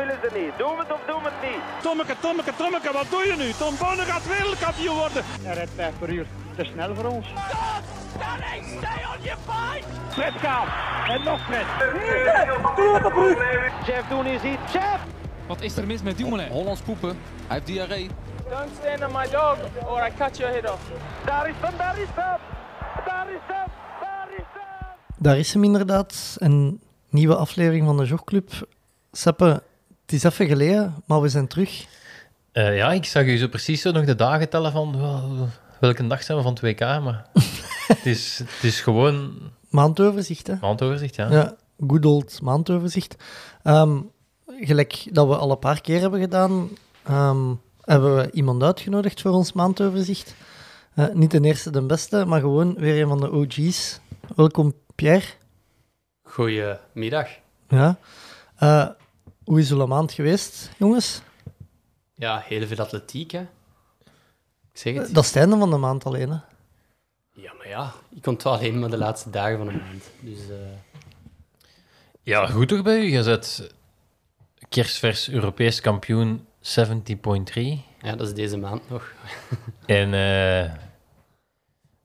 willen ze niet. Doe het of doe het niet. Tommeke, Tommeke, Tommeke, wat doe je nu? Tom Bonne gaat wereldkampioen worden. Hij rijdt 5 per uur. Te snel voor ons. stay on your fight. Fred gaat. En nog Fred. Chef, doen is iets. Chef! Wat is er mis met Dumoulin? Hollands poepen. Hij heeft diarree. Don't stand on my dog or I cut your head off. Daar is hem, daar is hem. Daar is hem, daar is hem. Daar is hem inderdaad. Een nieuwe aflevering van de Jogclub. Seppe, het is even geleden, maar we zijn terug. Eh, ja, ik zag u zo precies zo nog de dagen tellen van wel, welke dag zijn we van het WK, maar het, is, het is gewoon Maandoverzicht, hè? maandoverzicht, ja. Ja, good old maandoverzicht. Ehm, gelijk dat we al een paar keer hebben gedaan, ehm, hebben we iemand uitgenodigd voor ons maandoverzicht. Eh, niet de eerste, de beste, maar gewoon weer een van de OG's. Welkom, Pierre. Goedemiddag. Ja. Eh, hoe is uw maand geweest, jongens? Ja, heel veel atletiek, hè. Ik zeg het. Dat is het einde van de maand alleen, hè? Ja, maar ja, ik wel alleen maar de laatste dagen van de maand. Dus eh, Ja, goed toch bij u? Je zet kerstvers Europees kampioen 70.3 ja, dat is deze maand nog. en eh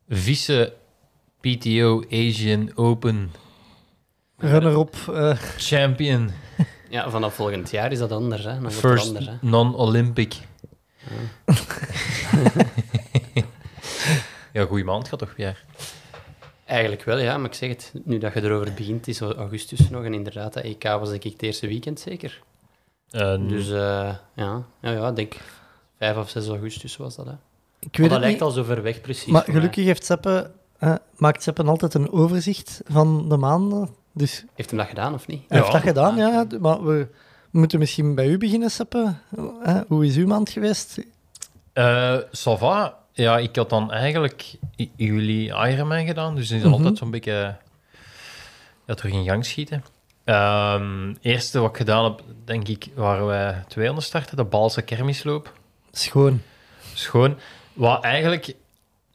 vice PTO Asian Open Runner-op. eh, champion, Ja, vanaf volgend jaar is dat anders, hè. Dan wordt het first anders, hè. non-Olympic. ja, goede maand gaat toch weer. Eigenlijk wel, ja, maar ik zeg het, nu dat je erover begint, is augustus nog. En inderdaad, dat EK was denk ik het eerste weekend zeker. Eh, Dus eh, ja, ja, ja, ik denk 5 of 6 augustus was dat, hè. ik Maar weet dat het lijkt niet, al zo ver weg, precies. maar gelukkig heeft Seppe, eh, maakt Seppe altijd een overzicht van de maanden. Dus Heeft hem dat gedaan, of niet? Hij heeft Ja. dat gedaan, ja. Maar we moeten misschien bij u beginnen, Seppe. Eh, Hoe is uw maand geweest? Eh, ça va. Ja, ik had dan eigenlijk jullie Ironman gedaan, dus die is Mhm. altijd zo'n beetje ja, terug in gang schieten. Ehm eerste wat ik gedaan heb, denk ik, waren wij twee aan de starten, de Balse kermisloop. Schoon. Schoon. Wat eigenlijk,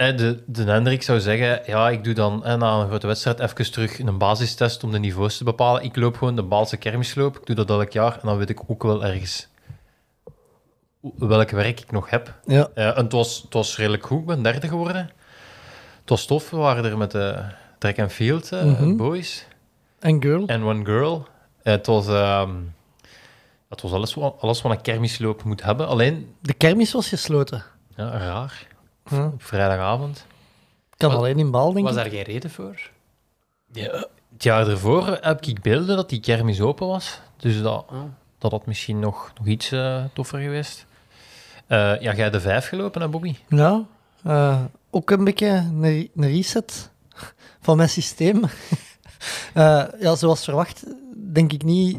de, de Hendrik zou zeggen, ja, ik doe dan hè, na een grote wedstrijd even terug een basistest om de niveaus te bepalen. Ik loop gewoon de Baalse kermisloop, ik doe dat elk jaar en dan weet ik ook wel ergens welk werk ik nog heb. Ja. Eh, en het, was, het was redelijk goed, ik ben derde geworden. Het was tof, we waren er met de track and field eh, Mhm. boys En girl? en one girl. Eh, het was, ehm, het was alles, wat- alles wat een kermisloop moet hebben, alleen De kermis was gesloten. ja, raar. Ja. Op vrijdagavond. Kan Wat- alleen in Baal, denk Was ik. daar geen reden voor? Ja, het jaar ervoor heb ik beelden dat die kermis open was. Dus dat, Ah. dat had misschien nog, nog iets eh, toffer geweest. Eh, ja, jij de vijf gelopen, hè, Bobby? Ja. eh, ook een beetje een, een reset van mijn systeem. Eh, ja, zoals verwacht, denk ik niet...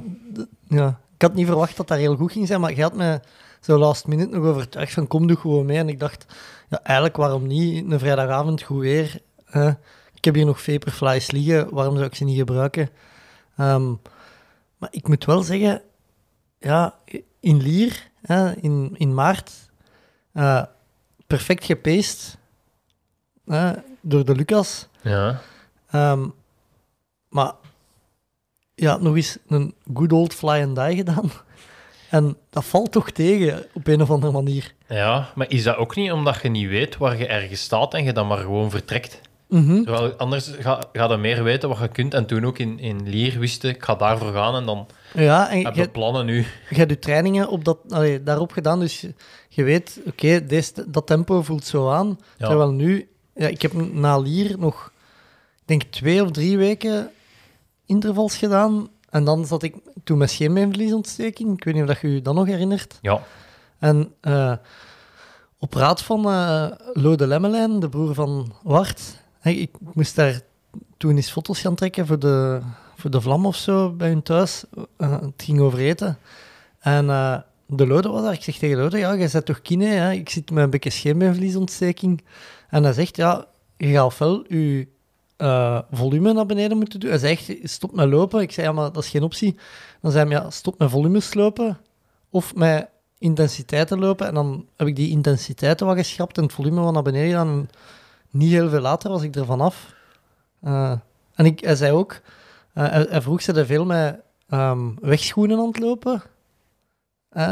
Ja, ik had niet verwacht dat dat heel goed ging zijn, maar je had me zo last minute nog overtuigd van kom, doe gewoon mee. En ik dacht, ja, eigenlijk waarom niet? Een vrijdagavond goed weer. eh, ik heb hier nog Vaporflies liggen, waarom zou ik ze niet gebruiken? Ehm, maar ik moet wel zeggen, ja, in Lier, in, in maart, eh, perfect gepaced door de Lucas. Ja. Ehm, maar ja, nog eens een good old fly and die gedaan. En dat valt toch tegen op een of andere manier. Ja, maar is dat ook niet omdat je niet weet waar je ergens staat en je dan maar gewoon vertrekt? Mhm. Terwijl anders ga, ga je meer weten wat je kunt. En toen ook in, in Lier wist ik, ga daarvoor gaan en dan Ja, en heb je, plannen nu. je hebt je trainingen op dat, allee, daarop gedaan, dus je, weet, oké, deze dat tempo voelt zo aan. Ja. Terwijl nu, ja, ik heb na Lier nog, ik denk twee of drie weken intervals gedaan. En dan zat ik toen met scheenbeenverliesontsteking. Ik weet niet of dat je je dat nog herinnert. Ja, En eh, op raad van eh Lode Lemmelijn, de broer van Wart, ik moest daar toen eens foto's gaan trekken voor de, voor de vlam of zo bij hun thuis. Eh, het ging over eten. En de Lode was daar. Ik zeg tegen Lode, ja, jij zet toch kine? Hè? Ik zit met een beetje scheenbeenverliesontsteking. En hij zegt, ja, je gaat je eh, volume naar beneden moeten doen. Hij zegt, stop met lopen. Ik zei, ja, maar dat is geen optie. Dan zei hij, ja, stop met volumes lopen. Of met intensiteiten lopen. En dan heb ik die intensiteiten wat geschrapt en het volume wat naar beneden gedaan. Niet heel veel later was ik er vanaf. Eh, en ik, hij zei ook, eh, hij, vroeg ze er veel met ehm, wegschoenen aan het lopen.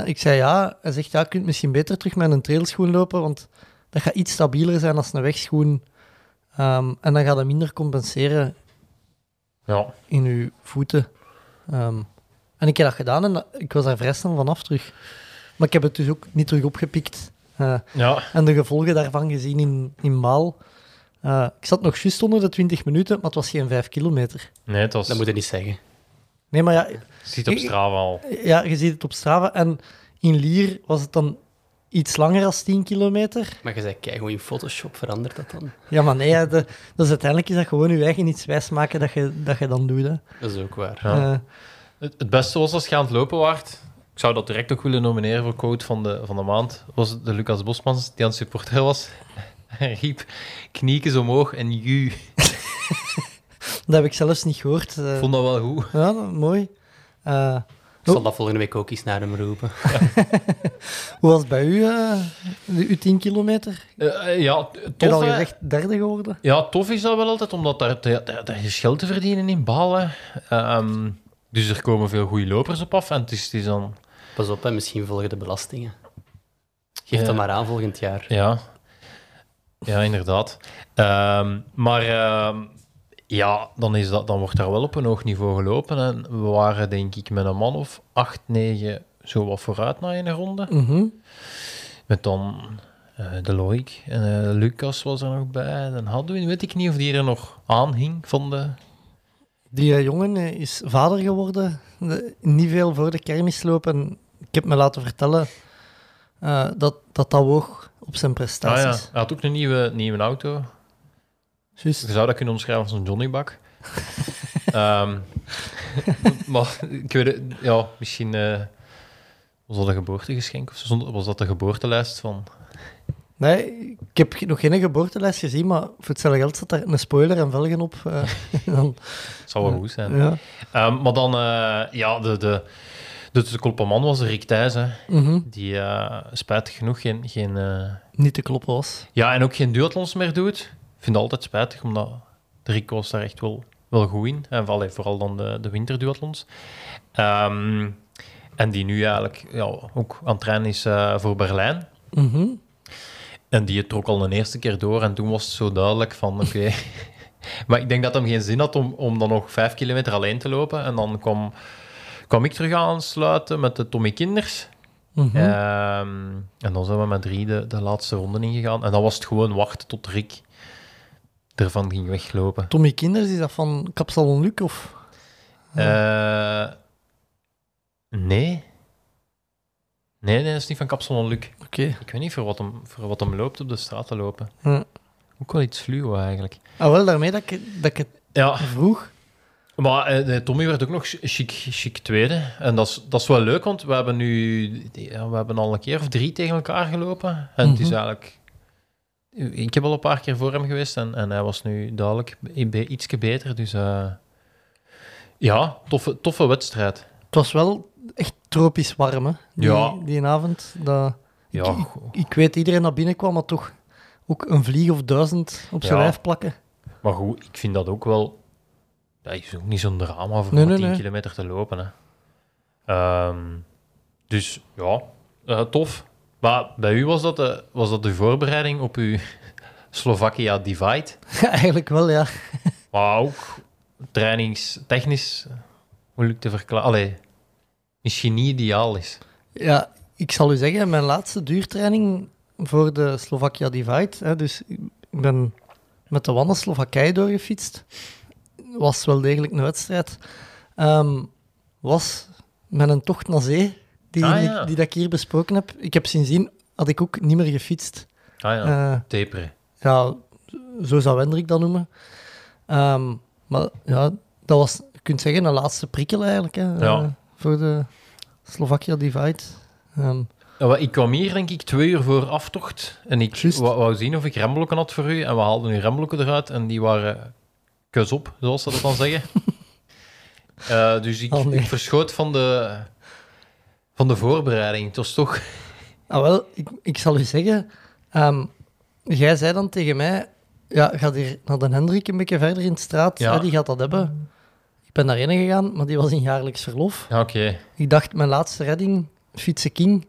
Ik zei ja. Hij zegt, ja, je kunt misschien beter terug met een trailschoen lopen, want dat gaat iets stabieler zijn als een wegschoen. Ehm, en dan gaat het minder compenseren Ja. in uw voeten. Ehm, en ik heb dat gedaan en dat- ik was daar vrij snel vanaf terug. Maar ik heb het dus ook niet terug opgepikt. Eh, ja. en de gevolgen daarvan gezien in, in Maal. Eh, ik zat nog juist onder de 20 minuten, maar het was geen 5 kilometer. Nee, het was... Dat moet je niet zeggen. Nee, maar ja, ziet op Strava al. ja, je ziet het op Strava. En in Lier was het dan iets langer dan 10 kilometer. Maar je zei, kijk, hoe in Photoshop verandert dat dan? Ja, maar nee, de, dus uiteindelijk is dat gewoon je eigen iets wijsmaken dat je, dat je dan doet. Hè. Dat is ook waar. Ja. Eh, Het, het beste was als je aan het lopen waart. Ik zou dat direct ook willen nomineren voor quote van de, van de maand. Was de Lucas Bosmans die aan het supporter was. Hij riep kniekjes omhoog en ju. dat heb ik zelfs niet gehoord. Eh, Ik vond dat wel goed. Ja, mooi. Eh, Ik zal dat volgende week ook eens naar hem roepen. hoe was het bij u, eh, de, uw 10 kilometer? Eh, eh, ja, t- Ik heb tof, al gezegd derde geworden. Ja, tof is dat wel altijd, omdat daar, daar, is geld te verdienen in Balen. Ehm, dus er komen veel goede lopers op af. En het is, het is dan... Pas op, hè, misschien volgen de belastingen. Geef dat maar aan volgend jaar. Ja, ja inderdaad. Ehm, maar ehm, ja, dan, is dat, dan wordt daar wel op een hoog niveau gelopen. En we waren denk ik met een man of acht, negen zo wat vooruit na een ronde. Mhm. Met dan eh, de Loïc en eh, Lucas was er nog bij. Dan hadden we, weet ik niet of die er nog aan hing van de... Die eh, jongen is vader geworden, de- niet veel voor de kermis lopen. Ik heb me laten vertellen dat, dat dat woog op zijn Ah prestaties. ja, hij had ook een nieuwe, nieuwe auto. Je zou dat kunnen omschrijven als een Johnnybak. Ehm maar ik weet het, ja, misschien eh, was dat een geboortegeschenk of zo? Was dat de geboortelijst van... Nee, ik heb nog geen geboortelijst gezien, maar voor hetzelfde geld zat daar een spoiler en velgen op. eh, dan, Het zou wel goed zijn. ja. Ehm, maar dan, eh, ja, de, de, de, de was Rick Thijs, hè, Mhm. die spijtig genoeg geen... geen Niet te kloppen was. ja, en ook geen duathlons meer doet. Vind het altijd spijtig, omdat de Rick was daar echt wel, wel goed in. En vooral dan de, de winterduathlons. Ehm, en die nu eigenlijk ja, ook aan het trainen is eh, voor Berlijn. Mhm. En die trok al een eerste keer door en toen was het zo duidelijk van, oké... maar ik denk dat hem geen zin had om, om dan nog vijf kilometer alleen te lopen. En dan kwam, kwam ik terug aansluiten met de Tommy Kinders. Mhm. Ehm, en dan zijn we met drie de, de laatste ronde ingegaan. En dan was het gewoon wachten tot Rick ervan ging weglopen. Tommy Kinders, is dat van Capsalon Luc? Of? Eh, nee. Nee, nee, dat is niet van Capsalon Luc. Oké. Ik weet niet voor wat, hem, voor wat hem loopt op de straat te lopen. Ook wel iets fluo eigenlijk. Ah, wel, daarmee dat ik, dat ik het Ja, vroeg. maar eh, Tommy werd ook nog chic, chic tweede. En dat is, dat is wel leuk, want we hebben nu we hebben al een keer of drie tegen elkaar gelopen. En het is Mhm. eigenlijk... Ik heb al een paar keer voor hem geweest en, en hij was nu duidelijk iets beter. Dus eh, ja, toffe, toffe wedstrijd. Het was wel echt tropisch warm, hè? Die, Ja. die avond. Dat, Ja, ik, weet iedereen dat binnenkwam, maar toch ook een vlieg of duizend op zijn Ja. lijf plakken. maar goed, ik vind dat ook wel... Dat is ook niet zo'n drama voor Nee, maar nee, 10 nee. kilometer te lopen. Hè. Ehm, dus ja, eh, tof. Maar bij u was dat, de, was dat de voorbereiding op uw Slovakia Divide? Eigenlijk wel, ja. Maar ook trainingstechnisch moeilijk te verklaren. Allee, misschien niet ideaal is. Ja, ik zal u zeggen, mijn laatste duurtraining voor de Slovakia Divide, hè, dus ik ben met de Wanne Slowakije doorgefietst, was wel degelijk een wedstrijd, Ehm, was met een tocht naar zee, die, Ah, die- ja. die dat ik hier besproken heb. Ik heb sindsdien, had ik ook niet meer gefietst. Ah ja, taperen. ja, zo zou Wendrik dat noemen. Ehm, maar ja, dat was, je kunt zeggen, een laatste prikkel eigenlijk hè, Ja. eh, voor de Slovakia Divide. Ehm, Ja, wel, ik kwam hier, denk ik, twee uur voor aftocht. En ik Juist. wou, zien of ik remblokken had voor u. En we haalden nu remblokken eruit. En die waren kus op, zoals ze dat dan zeggen. Eh, dus ik, Oh, nee. ik verschoot van de, van de voorbereiding. Het was toch... Ah, wel, ik, ik zal u zeggen, ehm, jij zei dan tegen mij, ja, ga hier naar de Hendrik een beetje verder in de straat, Ja. hè, die gaat dat hebben. Ik ben daarheen gegaan, maar die was in jaarlijks verlof. Ja, oké. Ik dacht, mijn laatste redding Fietsen King,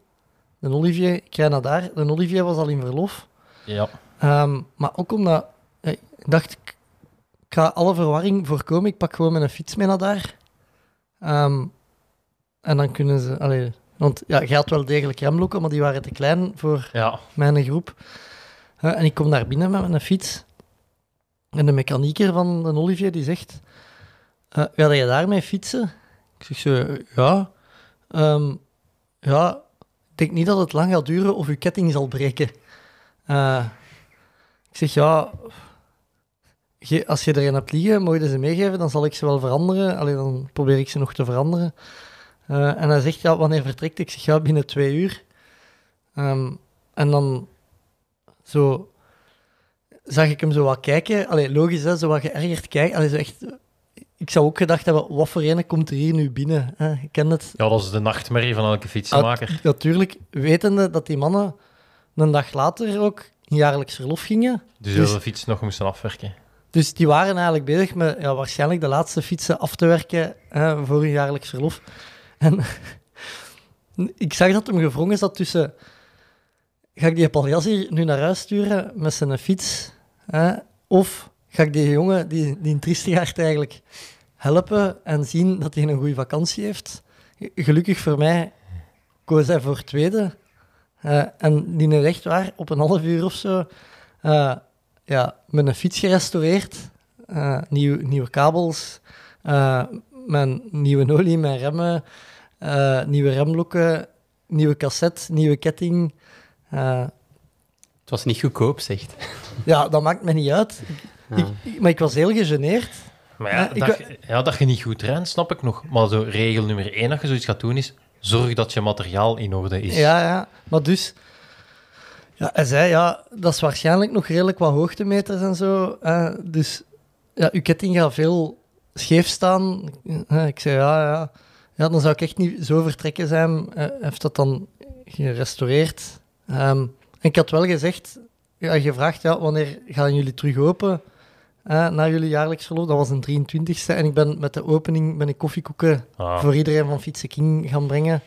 de Olivier, ik naar daar. De Olivier was al in verlof. Ja. Ehm, maar ook omdat ik dacht, ik ik ga alle verwarring voorkomen. Ik pak gewoon mijn fiets mee naar daar. Ehm, en dan kunnen ze... Allee, want ja, je had wel degelijk remlokken, maar die waren te klein voor Ja. mijn groep. Eh, en ik kom daar binnen met mijn fiets. En de mechanieker van de Olivier die zegt: eh Ga je daarmee fietsen? Ik zeg zo: Ja. Ehm, ja, ik denk niet dat het lang gaat duren of uw ketting zal breken. Eh, ik zeg: Ja. Als je erin hebt liggen, mogen ze meegeven, dan zal ik ze wel veranderen. Alleen dan probeer ik ze nog te veranderen. Eh, en hij zegt: Ja, wanneer vertrekt? Ik zeg: Ja, binnen twee uur. Ehm, en dan zo zag ik hem zo wat kijken. Allee, logisch, hè, zo wat geërgerd kijken. Allee, zo echt, ik zou ook gedacht hebben, wat voor ene komt er hier nu binnen? Hè? Je kent het. ja, dat is de nachtmerrie van elke fietsenmaker. Natuurlijk, wetende dat die mannen een dag later ook in jaarlijks verlof gingen. Dus dus- de fiets nog moesten afwerken. Dus die waren eigenlijk bezig met ja, waarschijnlijk de laatste fietsen af te werken hè, voor hun jaarlijks verlof. En ik zag dat hem gevrongen zat tussen... Ga ik die paljas hier nu naar huis sturen met zijn fiets? Hè, of ga ik die jongen, die, die triestigaard eigenlijk, helpen en zien dat hij een goede vakantie heeft? Gelukkig voor mij koos hij voor tweede. En die is echt waar, op een half uur of zo... eh, ja, met een fiets gerestaureerd, eh, nieuw, nieuwe kabels, eh, mijn nieuwe olie, mijn remmen, eh, nieuwe remlokken, nieuwe cassette, nieuwe ketting. Eh, Het was niet goedkoop, zegt. ja, dat maakt me niet uit. Ja. Ik, ik- maar ik was heel gegeneerd. Maar ja, Ja, ik dat, ja, dat je niet goed traint, snap ik nog. Maar zo regel nummer één dat je zoiets gaat doen is, zorg dat je materiaal in orde is. Ja, ja. Maar dus... Ja, hij zei, ja, dat is waarschijnlijk nog redelijk wat hoogtemeters en zo. eh, dus ja, uw ketting gaat veel scheef staan. Eh, ik zei, ja, ja. Ja, dan zou ik echt niet zo vertrekken zijn. Hij heeft dat dan gerestaureerd. Ehm, en ik had wel gezegd, ja, gevraagd, ja, wanneer gaan jullie terug open? eh, na jullie jaarlijks verlof, dat was een 23e. En ik ben met de opening ben ik koffiekoeken Ah, voor iedereen van Fietsen King gaan brengen.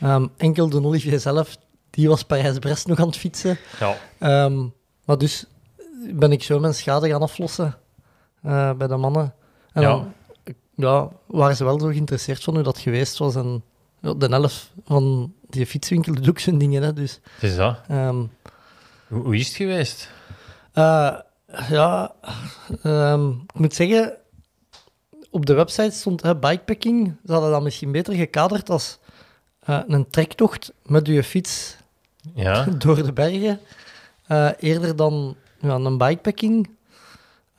Ehm, enkel de Olivier zelf, die was Parijs-Brest nog aan het fietsen. ja. Ehm, maar dus ben ik zo mijn schade gaan aflossen eh, bij de mannen. En Ja. dan ja, waren ze wel zo geïnteresseerd van hoe dat geweest was. En ja, de elf van die fietswinkel doet ook zijn dingen. Hè, dus, is dat. ehm, Hoe, hoe is het geweest? eh, ja, ehm, ik moet zeggen, op de website stond hè, bikepacking. Ze hadden dat misschien beter gekaderd als eh, een trektocht met je fiets Ja, door de bergen. eh, eerder dan ja, een bikepacking.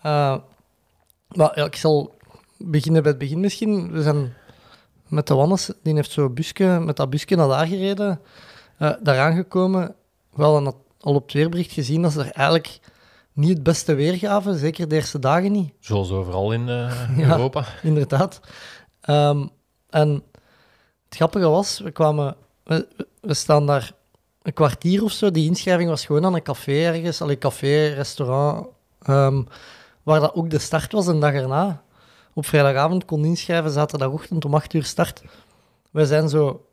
Eh, maar ja, ik zal beginnen bij het begin misschien. We zijn met de Wannes, die heeft zo'n busje, met dat busje naar daar gereden. eh daar aangekomen. We hadden dat al op het weerbericht gezien dat ze er eigenlijk niet het beste weer gaven. Zeker de eerste dagen niet zoals overal in eh, Ja. Europa. inderdaad. Ehm, en het grappige was, we kwamen, we, we staan daar een kwartier of zo. Die inschrijving was gewoon aan een café ergens, al een café, restaurant, ehm, waar dat ook de start was een dag erna. Op vrijdagavond kon inschrijven, zaterdagochtend om acht uur start. We zijn zo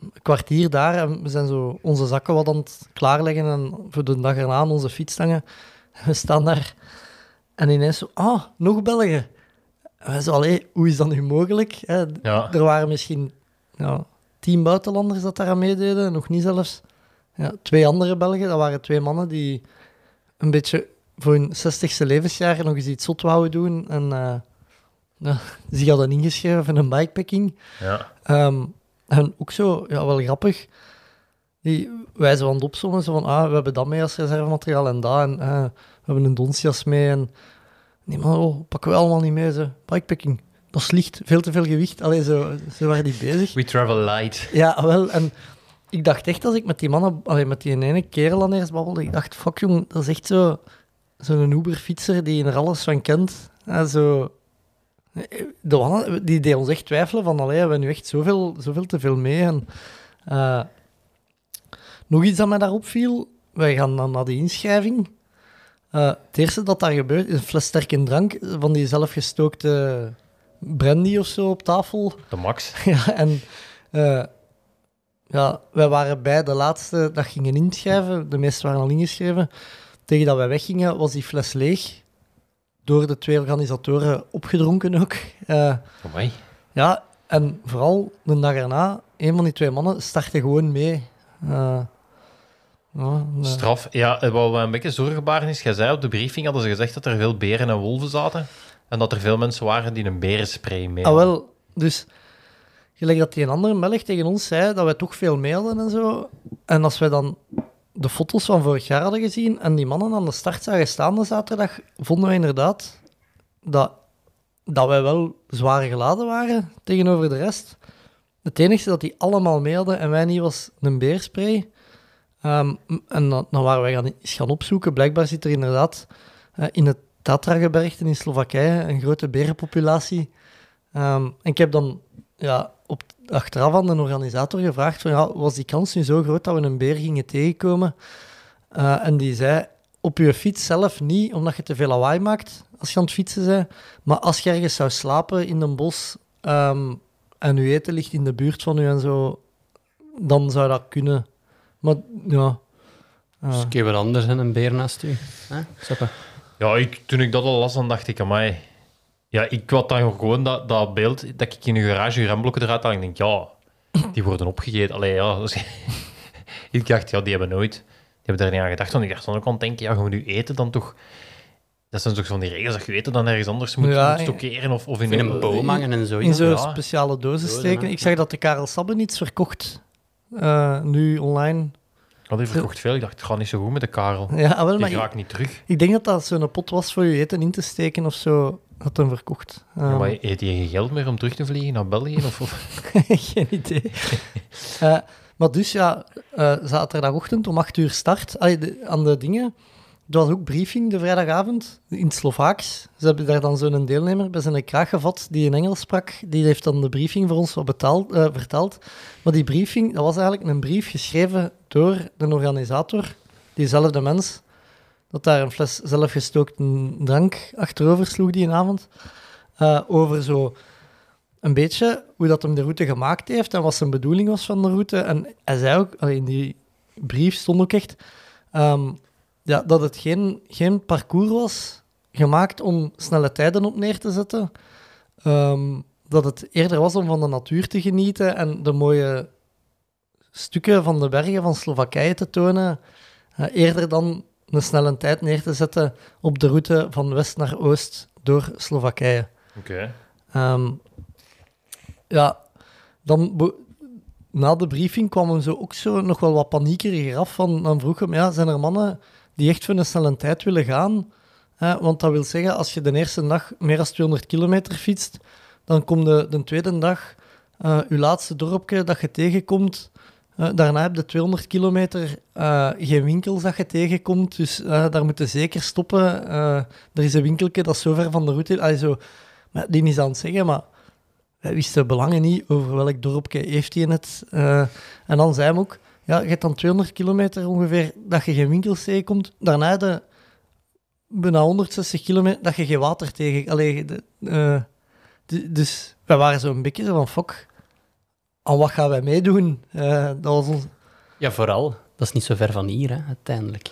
een kwartier daar en we zijn zo onze zakken wat aan het klaarleggen en voor de dag erna aan onze fiets hangen. We staan daar en ineens zo, ah, nog Belgen. En wij zo, allee, hoe is dat nu mogelijk? Hè? Ja. Er waren misschien ja, tien buitenlanders dat daar aan meededen, nog niet zelfs. Ja, twee andere Belgen, dat waren twee mannen die een beetje voor hun zestigste levensjaar nog eens iets zot wouden doen. En eh ja, ze hadden ingeschreven voor een bikepacking. Ja. Ehm, en ook zo, ja, wel grappig. Die, wij zo aan het opzommen, zo van, ah, we hebben dat mee als reservemateriaal en dat. En eh, we hebben een donsjas mee. En nee, maar oh, pakken we allemaal niet mee. Zo. Bikepacking, dat is licht, veel te veel gewicht. Allee, zo, zo waren die bezig. We travel light. Ja, wel. En ik dacht echt, als ik met die mannen, allee, met die ene kerel aan eerst babbelde, ik dacht, fuck jong, dat is echt zo zo'n Uber-fietser die er alles van kent. Ja, zo... De mannen, die deed ons echt twijfelen van, allee, we hebben nu echt zoveel, zoveel te veel mee. En, eh, nog iets dat mij daarop viel, wij gaan dan naar die inschrijving. Eh, het eerste dat daar gebeurt, is een fles sterke drank van die zelfgestookte brandy of zo op tafel. De max. Ja, en eh, ja, wij waren bij de laatste dat gingen inschrijven. De meesten waren al ingeschreven. Tegen dat wij weggingen, was die fles leeg. Door de twee organisatoren opgedronken ook. Eh, Amai. ja, en vooral de dag erna, een van die twee mannen startte gewoon mee. Eh, Straf. Ja, eh, wat me een beetje zorgen is, jij zei op de briefing hadden ze gezegd dat er veel beren en wolven zaten. En dat er veel mensen waren die een berenspray mee Ah, hadden. wel, dus gelijk dat die een andere Belg tegen ons zei dat wij toch veel mailden en zo. En als wij dan de foto's van vorig jaar hadden gezien en die mannen aan de start zagen staan de zaterdag, vonden wij inderdaad dat, dat wij wel zwaar geladen waren tegenover de rest. Het enige dat die allemaal mailden en wij niet was een beerspray. Ehm, en dan, dan waren wij gaan, gaan opzoeken. Blijkbaar zit er inderdaad eh, in het Tatra-gebergte in Slowakije een grote berenpopulatie. Ehm, en ik heb dan ja, op, achteraf aan de organisator gevraagd: van, ja, was die kans nu zo groot dat we een beer gingen tegenkomen? Eh, en die zei: op je fiets zelf niet, omdat je te veel lawaai maakt als je aan het fietsen bent. Maar als je ergens zou slapen in een bos ehm, en je eten ligt in de buurt van u en zo, dan zou dat kunnen. Maar ja. eh, Dus een keer wat anders en een beer naast u. Hè? Ja, ik, toen ik dat al las, dan dacht ik, amai. Ja, ik had dan gewoon dat, dat beeld dat ik in een garage remblokken eruit haal. En ik denk, ja, die worden opgegeten. Allee, ja. dat is- ik dacht, ja, die hebben nooit... Die hebben daar niet aan gedacht. Want ik dacht dan ook aan het denken, ja, gaan we nu eten dan toch... Dat zijn toch van die regels dat je eten dan ergens anders moet, Ja, moet stockeren of, of in, In een boom hangen en zo. in zo'n ja. speciale dozen Dozen, steken. hè. Ik zag dat de Karel Sabben iets verkocht. eh, nu online. Ja, die verkocht veel. Ik dacht, het gaat niet zo goed met de Karel. Ja, wel, Die maar ik, raakt niet terug. ik denk dat dat zo'n pot was voor je eten in te steken of zo. Had hem verkocht. Ja, Ehm, maar eet je geen geld meer om terug te vliegen naar België? Of, of? Geen idee. Eh, maar dus ja, eh, zaterdagochtend om 8 uur start Allee, de- aan de dingen. Er was ook briefing de vrijdagavond in het Slovaaks. Ze hebben daar dan zo'n deelnemer bij zijn kraag gevat die in Engels sprak. Die heeft dan de briefing voor ons wat betaald, eh, verteld. Maar die briefing, dat was eigenlijk een brief geschreven door de organisator, diezelfde mens, dat daar een fles zelfgestookte drank achterover sloeg die avond. eh, over zo een beetje hoe dat hem de route gemaakt heeft en wat zijn bedoeling was van de route. En hij zei ook, in die brief stond ook echt ehm, ja, dat het geen, geen parcours was gemaakt om snelle tijden op neer te zetten. Ehm, dat het eerder was om van de natuur te genieten en de mooie stukken van de bergen van Slowakije te tonen. eh, eerder dan een snelle tijd neer te zetten op de route van west naar oost door Slowakije. Oké. Ehm, ja, dan na de briefing kwam hem zo ook zo nog wel wat paniekeriger af. Van, dan vroeg hem, ja, zijn er mannen die echt voor een snelle tijd willen gaan? Want dat wil zeggen, als je de eerste dag meer dan 200 kilometer fietst, dan komt de, de tweede dag eh je laatste dorpje dat je tegenkomt. Eh, daarna heb je 200 kilometer eh, geen winkels dat je tegenkomt, dus eh, daar moet je zeker stoppen. Er is een winkeltje dat is zo ver van de route. Allee, zo, die is aan het zeggen, maar wij wisten belangen niet over welk dorpje heeft hij het. en dan zei hij ook, ja, je hebt dan 200 kilometer ongeveer dat je geen winkels tegenkomt. Daarna de bijna 160 kilometer dat je geen water tegen... Allee, dus wij waren zo'n beetje van, fuck, aan wat gaan wij meedoen? Eh, dat was ons... Ja, vooral. Dat is niet zo ver van hier, hè, uiteindelijk.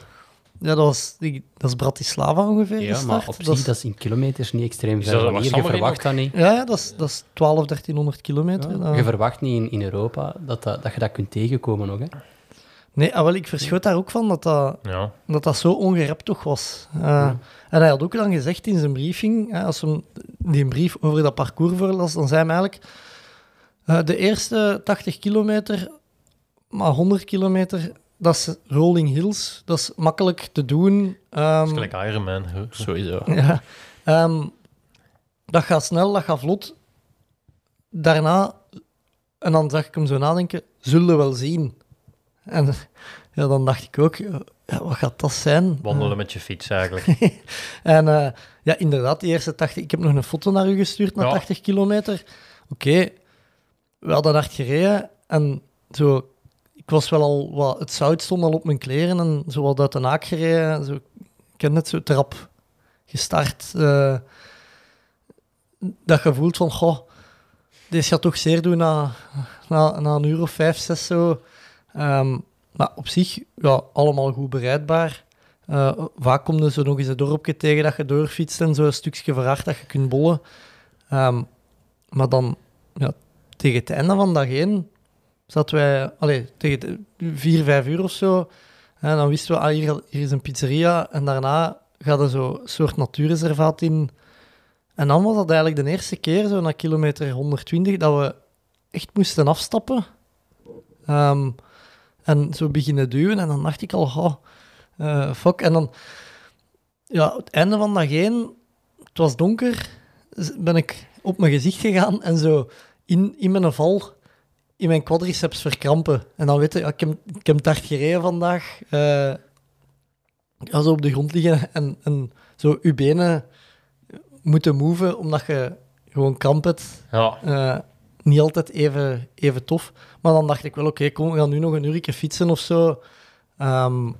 Ja, dat, was, dat is Bratislava ongeveer. Ja, maar op zich, dat is- dat is in kilometers niet extreem ver van hier. Je verwacht dat niet. Ja, ja, dat is, dat is 12, 1300 kilometer. Ja, Je verwacht niet in, in Europa dat, dat, dat je dat kunt tegenkomen nog. Hè? Nee, ah, wel, ik verschoot daar ook van dat dat, Ja. dat, dat zo ongerept toch was. Eh, En hij had ook dan gezegd in zijn briefing, hè, als hem die een brief over dat parcours voorlas, dan zei hij eigenlijk, eh, de eerste 80 kilometer, maar 100 kilometer, dat is rolling hills, dat is makkelijk te doen. Ehm, Dat is gelijk Ironman. Sowieso. ja. Ehm, dat gaat snel, dat gaat vlot. Daarna, en dan zag ik hem zo nadenken, zullen we wel zien. En ja, dan dacht ik ook, ja, wat gaat dat zijn? Wandelen met je fiets eigenlijk. En eh, ja, inderdaad, die eerste 80... Ik heb nog een foto naar u gestuurd, na Ja. 80 kilometer. Oké, we hadden hard gereden en zo... Ik was wel al wat... Het zout stond al op mijn kleren en zo wat uit de naak gereden. Zo, ik ken het zo trap gestart. eh, dat je voelt van, goh, deze gaat toch zeer doen na, na, na een uur of vijf, zes zo. Ehm, maar op zich, ja, allemaal goed bereidbaar. Eh, vaak komt er zo nog eens een dorpje tegen dat je doorfietst en zo een stukje verhard dat je kunt bollen. Ehm, maar dan, ja, tegen het einde van dag één, zaten wij, allee, tegen vier, vijf uur of zo, en dan wisten we, ah, hier, is een pizzeria, en daarna gaat er zo een soort natuurreservaat in. En dan was dat eigenlijk de eerste keer, zo na kilometer 120, dat we echt moesten afstappen. Ehm, en zo beginnen duwen, en dan dacht ik al, oh, fuck. En dan, ja, het einde van dag één, het was donker, ben ik op mijn gezicht gegaan en zo in, in mijn val, in mijn quadriceps verkrampen. En dan weet je, ik, heb, ik heb het hard gereden vandaag. eh ja, zo op de grond liggen en, en zo je benen moeten moven, omdat je gewoon kramp hebt. Ja, Eh, niet altijd even, even tof. Maar dan dacht ik wel, oké, kom, we gaan nu nog een uurtje fietsen of zo. Ehm,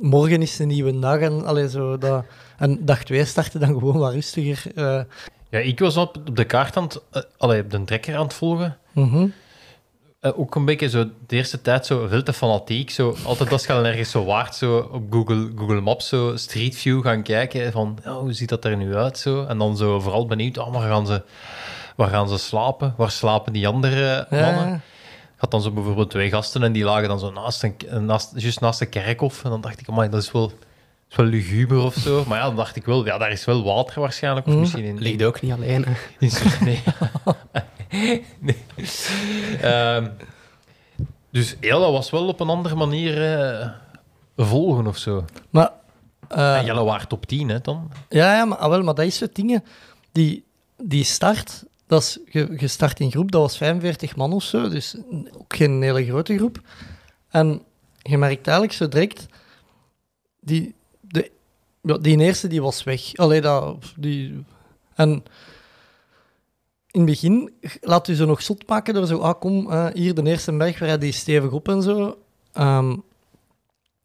morgen is een nieuwe dag. En, allee, zo, dat, en dag 2 starten dan gewoon wat rustiger. eh. Ja ik was op, op de kaart aan het, eh, allee, op de trekker aan het volgen. Mhm. Eh, ook een beetje zo de eerste tijd zo veel te fanatiek. Zo, altijd als je dan ergens zo waard zo op Google, Google Maps zo Street View gaan kijken van ja, hoe ziet dat er nu uit zo. En dan zo vooral benieuwd, oh, waar, gaan ze, waar gaan ze slapen? Waar slapen die andere mannen? Ja, Ik had dan zo bijvoorbeeld twee gasten en die lagen dan zo naast een, naast, juist naast de kerkhof. En dan dacht ik, amai, dat is wel, is wel luguber of zo. Maar ja, dan dacht ik wel, ja, daar is wel water waarschijnlijk. Of Mhm. misschien in, Ligt ook niet alleen. hè. in nee. nee. Ehm, dus ja, dat was wel op een andere manier eh, volgen of zo. maar, eh, en jullie waren top 10, hè, dan? ja, ja maar, ah, wel, maar dat is het dingen. Die, die start, dat is ge- gestart in groep, dat was 45 man of zo. Dus ook geen hele grote groep. En je merkt eigenlijk zo direct, die, ja, die eerste die was weg. Allee, dat, die, en in het begin laat u ze nog zot maken door zo, ah kom, eh, hier de eerste berg, we rijden die stevig op en zo. Ehm,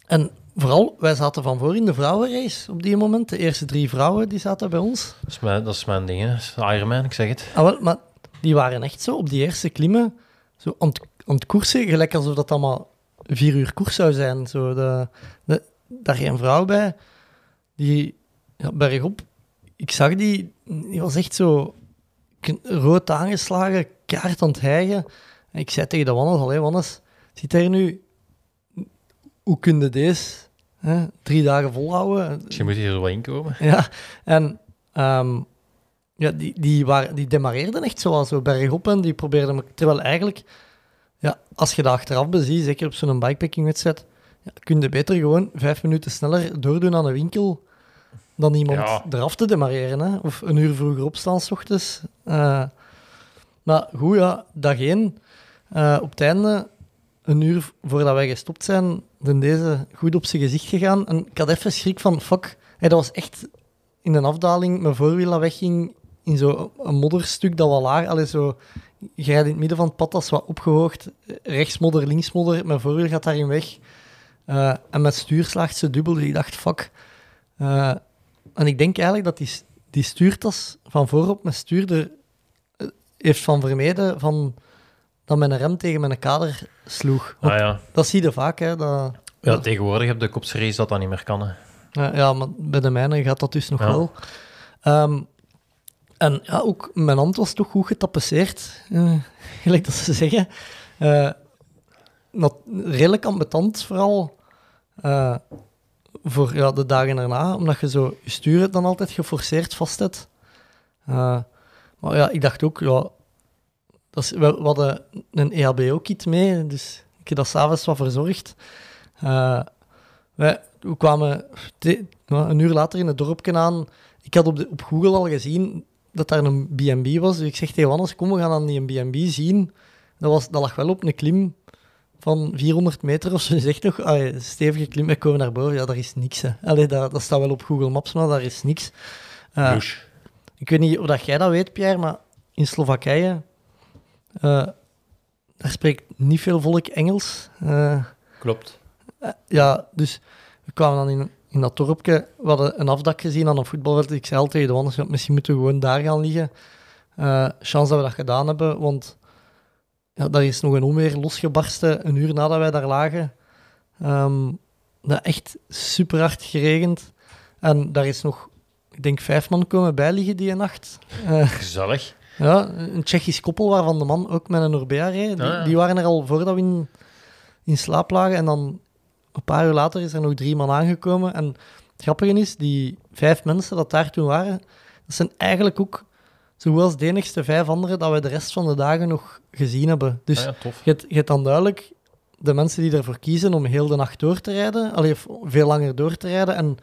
en vooral, wij zaten van voor in de vrouwenrace op die moment. De eerste drie vrouwen die zaten bij ons. Dat is mijn, dat is mijn ding, hè. Dat is Ironman, ik zeg het. Ah, wel, maar die waren echt zo op die eerste klimmen, zo aan het, aan het koersen, gelijk alsof dat allemaal vier uur koers zou zijn. Zo de, de, daar geen vrouw bij, die ja, bergop, ik zag die, die was echt zo rood aangeslagen, kaart aan het hijgen. En ik zei tegen de Wannes, allee Wannes, zit daar nu, hoe kun je deze hè, drie dagen volhouden? Moet je er wel in komen. Ja, en ehm, ja, die, die, waren, die demareerden echt zo, zo bergop en die probeerden... Terwijl eigenlijk, ja, als je dat achteraf beziet, zeker op zo'n bikepacking-wedstrijd, ja, kun je beter gewoon vijf minuten sneller doordoen aan een winkel dan iemand Ja. eraf te demareren. Hè? Of een uur vroeger opstaan s ochtends. Eh, maar goed, ja, dag één. eh, op het einde, een uur voordat wij gestopt zijn, dan deze goed op zijn gezicht gegaan. En ik had even schrik van, fuck, Hey, dat was echt in een afdaling, mijn voorwiel dat wegging in zo'n modderstuk dat wat laag, allee, zo, je rijdt in het midden van het pad, dat is wat opgehoogd, rechts modder, links modder, mijn voorwiel gaat daarin weg. Eh, en met stuur slaagt ze dubbel, dus ik dacht, fuck. En ik denk eigenlijk dat die, die stuurtas van voorop met stuur er, eh, heeft van vermeden van, dat mijn rem tegen mijn kader sloeg. Ah, ja. Dat zie je vaak, hè. Dat, ja, tegenwoordig heb de kopseries dat dat niet meer kan. Hè. ja, ja, maar bij de mijne gaat dat dus nog Ja. wel. Ehm, en ja, ook mijn hand was toch goed getapeseerd, eh, gelijk dat ze zeggen. Eh, nat- redelijk ambetant vooral eh, voor ja, de dagen erna, omdat je zo je stuur dan altijd geforceerd vast hebt. Eh, maar ja, ik dacht ook, ja, dat we, hadden een EHBO-kit mee, dus ik heb dat s'avonds wat verzorgd. Eh, we kwamen een uur later in het dorpje aan. Ik had op, op Google al gezien dat daar een B&B was. Dus ik zeg tegen Wannes, kom, we gaan dan die B&B zien. Dat, was, dat lag wel op een klim van 400 meter of zo. Je zegt nog, stevige klim, we komen naar boven. Ja, daar is niks. Hè. Allee, dat, dat staat wel op Google Maps, maar daar is niks. Douche. ik weet niet of dat jij dat weet, Pierre, maar in Slowakije, eh, daar spreekt niet veel volk Engels. Eh, Klopt. ja, dus we kwamen dan in, in dat dorpje. We hadden een afdak gezien aan een voetbalveld. Ik zei al tegen de wandels, ja, misschien moeten we gewoon daar gaan liggen. Chance dat we dat gedaan hebben, want ja, daar is nog een onweer losgebarsten een uur nadat wij daar lagen. Ehm dat echt super hard geregend. En daar is nog, ik denk, vijf man komen bijliggen die nacht. Eh, Gezellig. ja, een Tsjechisch koppel waarvan de man ook met een Orbea reed. Die, Ah, ja. die waren er al voordat we in, in slaap lagen. En dan een paar uur later is er nog drie man aangekomen. En het grappige is, die vijf mensen dat daar toen waren, dat zijn eigenlijk ook zowel als de enigste vijf anderen dat we de rest van de dagen nog gezien hebben. Dus Ah ja, je, hebt, je hebt dan duidelijk de mensen die ervoor kiezen om heel de nacht door te rijden, allee, of veel langer door te rijden en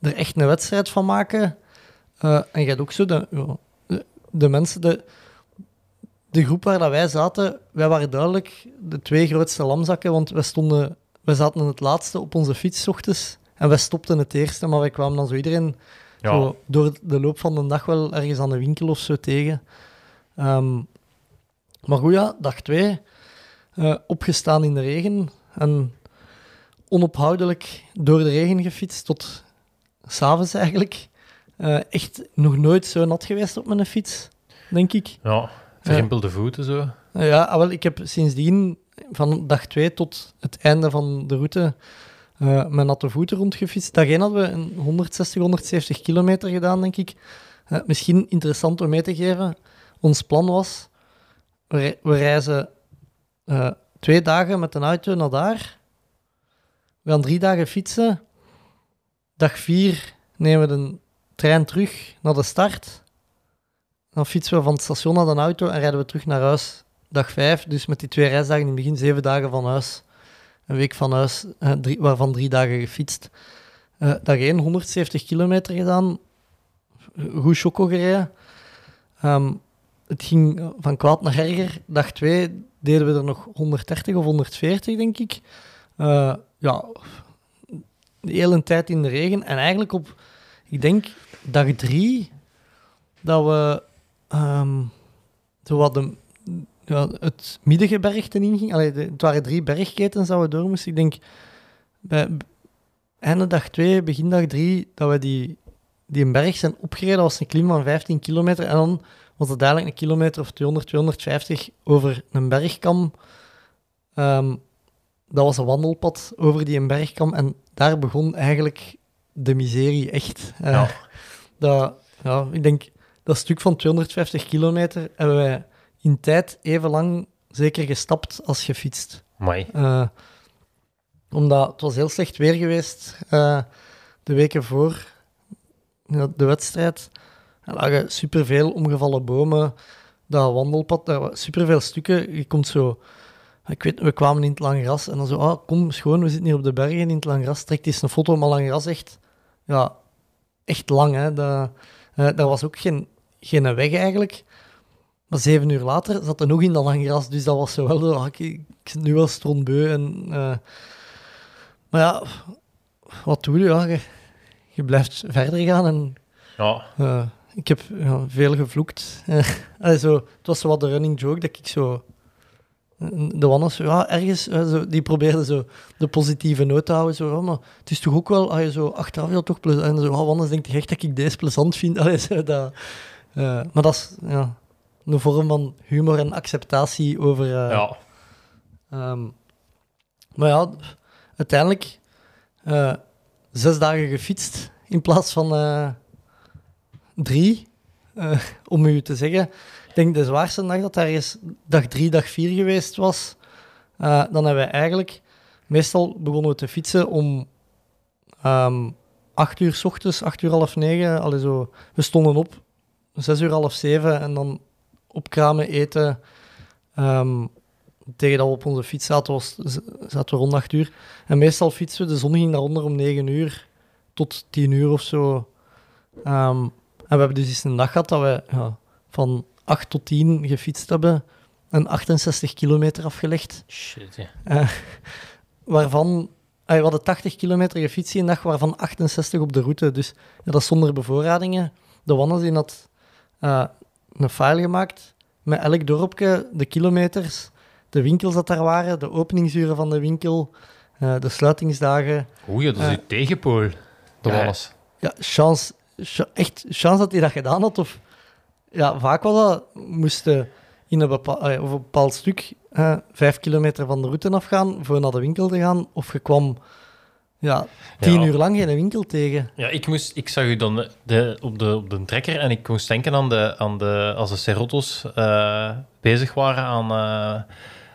er echt een wedstrijd van maken. Eh, en je hebt ook zo de, de, de mensen, de, de groep waar dat wij zaten, wij waren duidelijk de twee grootste lamzakken, want wij, stonden, wij zaten het laatste op onze fiets ochtends en wij stopten het eerste, maar wij kwamen dan zo iedereen Ja. zo door de loop van de dag wel ergens aan de winkel of zo tegen. Ehm, maar goed, ja, dag twee. eh, opgestaan in de regen en onophoudelijk door de regen gefietst tot s'avonds eigenlijk. Eh, echt nog nooit zo nat geweest op mijn fiets, denk ik. Ja, verrimpelde voeten zo. Eh, Ja, ah, wel, ik heb sindsdien van dag 2 tot het einde van de route eh met natte voeten rondgefietst. Daarheen hadden we een 160, 170 kilometer gedaan, denk ik. Misschien interessant om mee te geven. Ons plan was, we, we reizen eh, twee dagen met een auto naar daar. We gaan drie dagen fietsen. Dag vier nemen we de trein terug naar de start. Dan fietsen we van het station naar de auto en rijden we terug naar huis. Dag vijf, dus met die twee reisdagen in het begin zeven dagen van huis. Een week van huis, eh, waarvan drie dagen gefietst. Eh dag één, 170 kilometer gedaan. Goed choco gereden. Ehm, het ging van kwaad naar erger. Dag twee deden we er nog 130 of 140, denk ik. Eh, ja, de hele tijd in de regen. En eigenlijk op, ik denk, dag drie, dat we zo wat de, ja, het middengebergte inging. Allee, de, het waren drie bergketens dat we door moesten. Ik denk, bij einde dag twee, begin dag drie, dat we die, die berg zijn opgereden. Dat was een klim van 15 kilometer. En dan was het eigenlijk een kilometer of 200, 250 over een bergkam. Ehm, dat was een wandelpad over die een bergkam. En daar begon eigenlijk de miserie echt. Eh, Ja. dat, ja, ik denk, dat stuk van 250 kilometer hebben wij in tijd even lang zeker gestapt als gefietst. Amai. Eh, omdat het was heel slecht weer geweest eh, de weken voor de wedstrijd. Er lagen superveel omgevallen bomen, dat wandelpad, daar waren superveel stukken. Je komt zo... Ik weet, we kwamen in het lange gras en dan zo, ah, kom, schoon, we zitten hier op de bergen in het lange gras. Trekt eens een foto, maar lange gras echt, ja, echt lang. Hè. Dat, eh, daar was ook geen, geen weg eigenlijk. Maar zeven uur later zat er nog in dat lange gras, dus dat was zo wel, ah, ik, ik zit nu wel strontbeu. En, eh, maar ja, wat doe je? Ja, je, je blijft verder gaan en Ja, eh, ik heb ja, veel gevloekt. Eh, zo, het was zo wat de running joke dat ik zo. De Wannes, ja, ergens, eh, zo, die probeerde zo de positieve noot te houden. Zo, maar het is toch ook wel, als je zo achteraf ja, toch plezant. En zo, oh, Wannes denkt echt dat ik deze plezant vind. Allee, zo, dat, eh, maar dat is ja, een vorm van humor en acceptatie over. eh, ja. Ehm, maar ja, uiteindelijk eh, zes dagen gefietst in plaats van eh, drie. Eh, om u te zeggen, ik denk de zwaarste dag dat daar is dag drie, dag vier geweest was. Eh, dan hebben we eigenlijk, meestal begonnen we te fietsen om ehm acht uur s ochtends, acht uur half negen. Allee, zo, we stonden op, zes uur half zeven en dan opkramen, eten. Ehm, tegen dat we op onze fiets zaten, zaten we rond 8 uur. En meestal fietsen we, de zon ging daaronder om 9 uur tot 10 uur of zo. Ehm, en we hebben dus eens een dag gehad dat we ja, van 8 tot 10 gefietst hebben en 68 kilometer afgelegd. Shit, ja. Eh, waarvan eh, we hadden 80 kilometer gefietst die een dag, waarvan 68 op de route. Dus ja, dat is zonder bevoorradingen. De Wannes had eh, een file gemaakt met elk dorpje, de kilometers, de winkels dat daar waren, de openingsuren van de winkel, de sluitingsdagen. Oei, dat is uw tegenpool. Dat ja. was. Ja, chance, cha- echt chance dat hij dat gedaan had. Of, ja, vaak was dat, moesten in een bepaald, allee, of een bepaald stuk eh, vijf kilometer van de route afgaan voor naar de winkel te gaan. Of je kwam ja, tien Ja. uur lang geen winkel tegen. Ja, ik, moest, ik zag u dan de, op, de, op de trekker en ik moest denken aan de, aan de als de Serrotos eh, bezig waren aan, eh,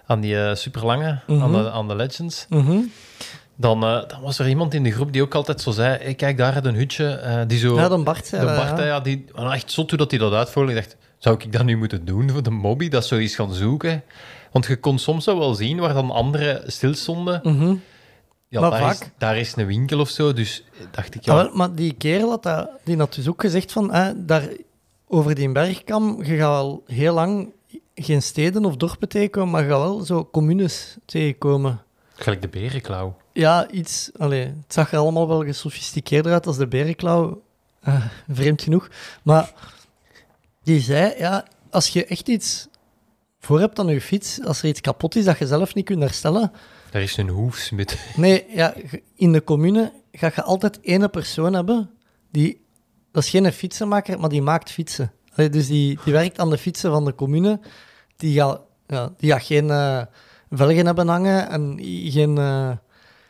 aan die eh, superlange, aan, Mhm. de, aan de Legends. Mhm. Dan, eh, dan was er iemand in de groep die ook altijd zo zei: hey, Kijk, daar een hutje. eh, die zo, Ja, dan Bart zei de dat, Bart, ja. ja. die, en echt zot hoe dat hij dat uitvoerde. Ik dacht: Zou ik dat nu moeten doen voor de mobby? Dat zo eens gaan zoeken? Want je kon soms zo wel zien waar dan anderen stilstonden. Mhm. Ja, Maar daar, vaak- is, daar is een winkel of zo. Dus dacht ik: Ja, Ah, wel, maar die kerel had, dat, die had dus ook gezegd van, eh, daar, over die bergkam, je gaat al heel lang geen steden of dorpen tegenkomen, maar je gaat wel zo communes tegenkomen. gelijk de berenklauw. Ja, iets. Allee, het zag er allemaal wel gesofisticeerder uit als de berenklauw. eh, vreemd genoeg. Maar die zei, ja, als je echt iets voor hebt aan je fiets, als er iets kapot is dat je zelf niet kunt herstellen, Daar is een hoefsmid. Nee, ja, in de commune ga je altijd ene persoon hebben die... Dat is geen fietsenmaker, maar die maakt fietsen. Allee, dus die, die werkt aan de fietsen van de commune. Die gaat, ja, die gaat geen eh, velgen hebben hangen en geen, eh,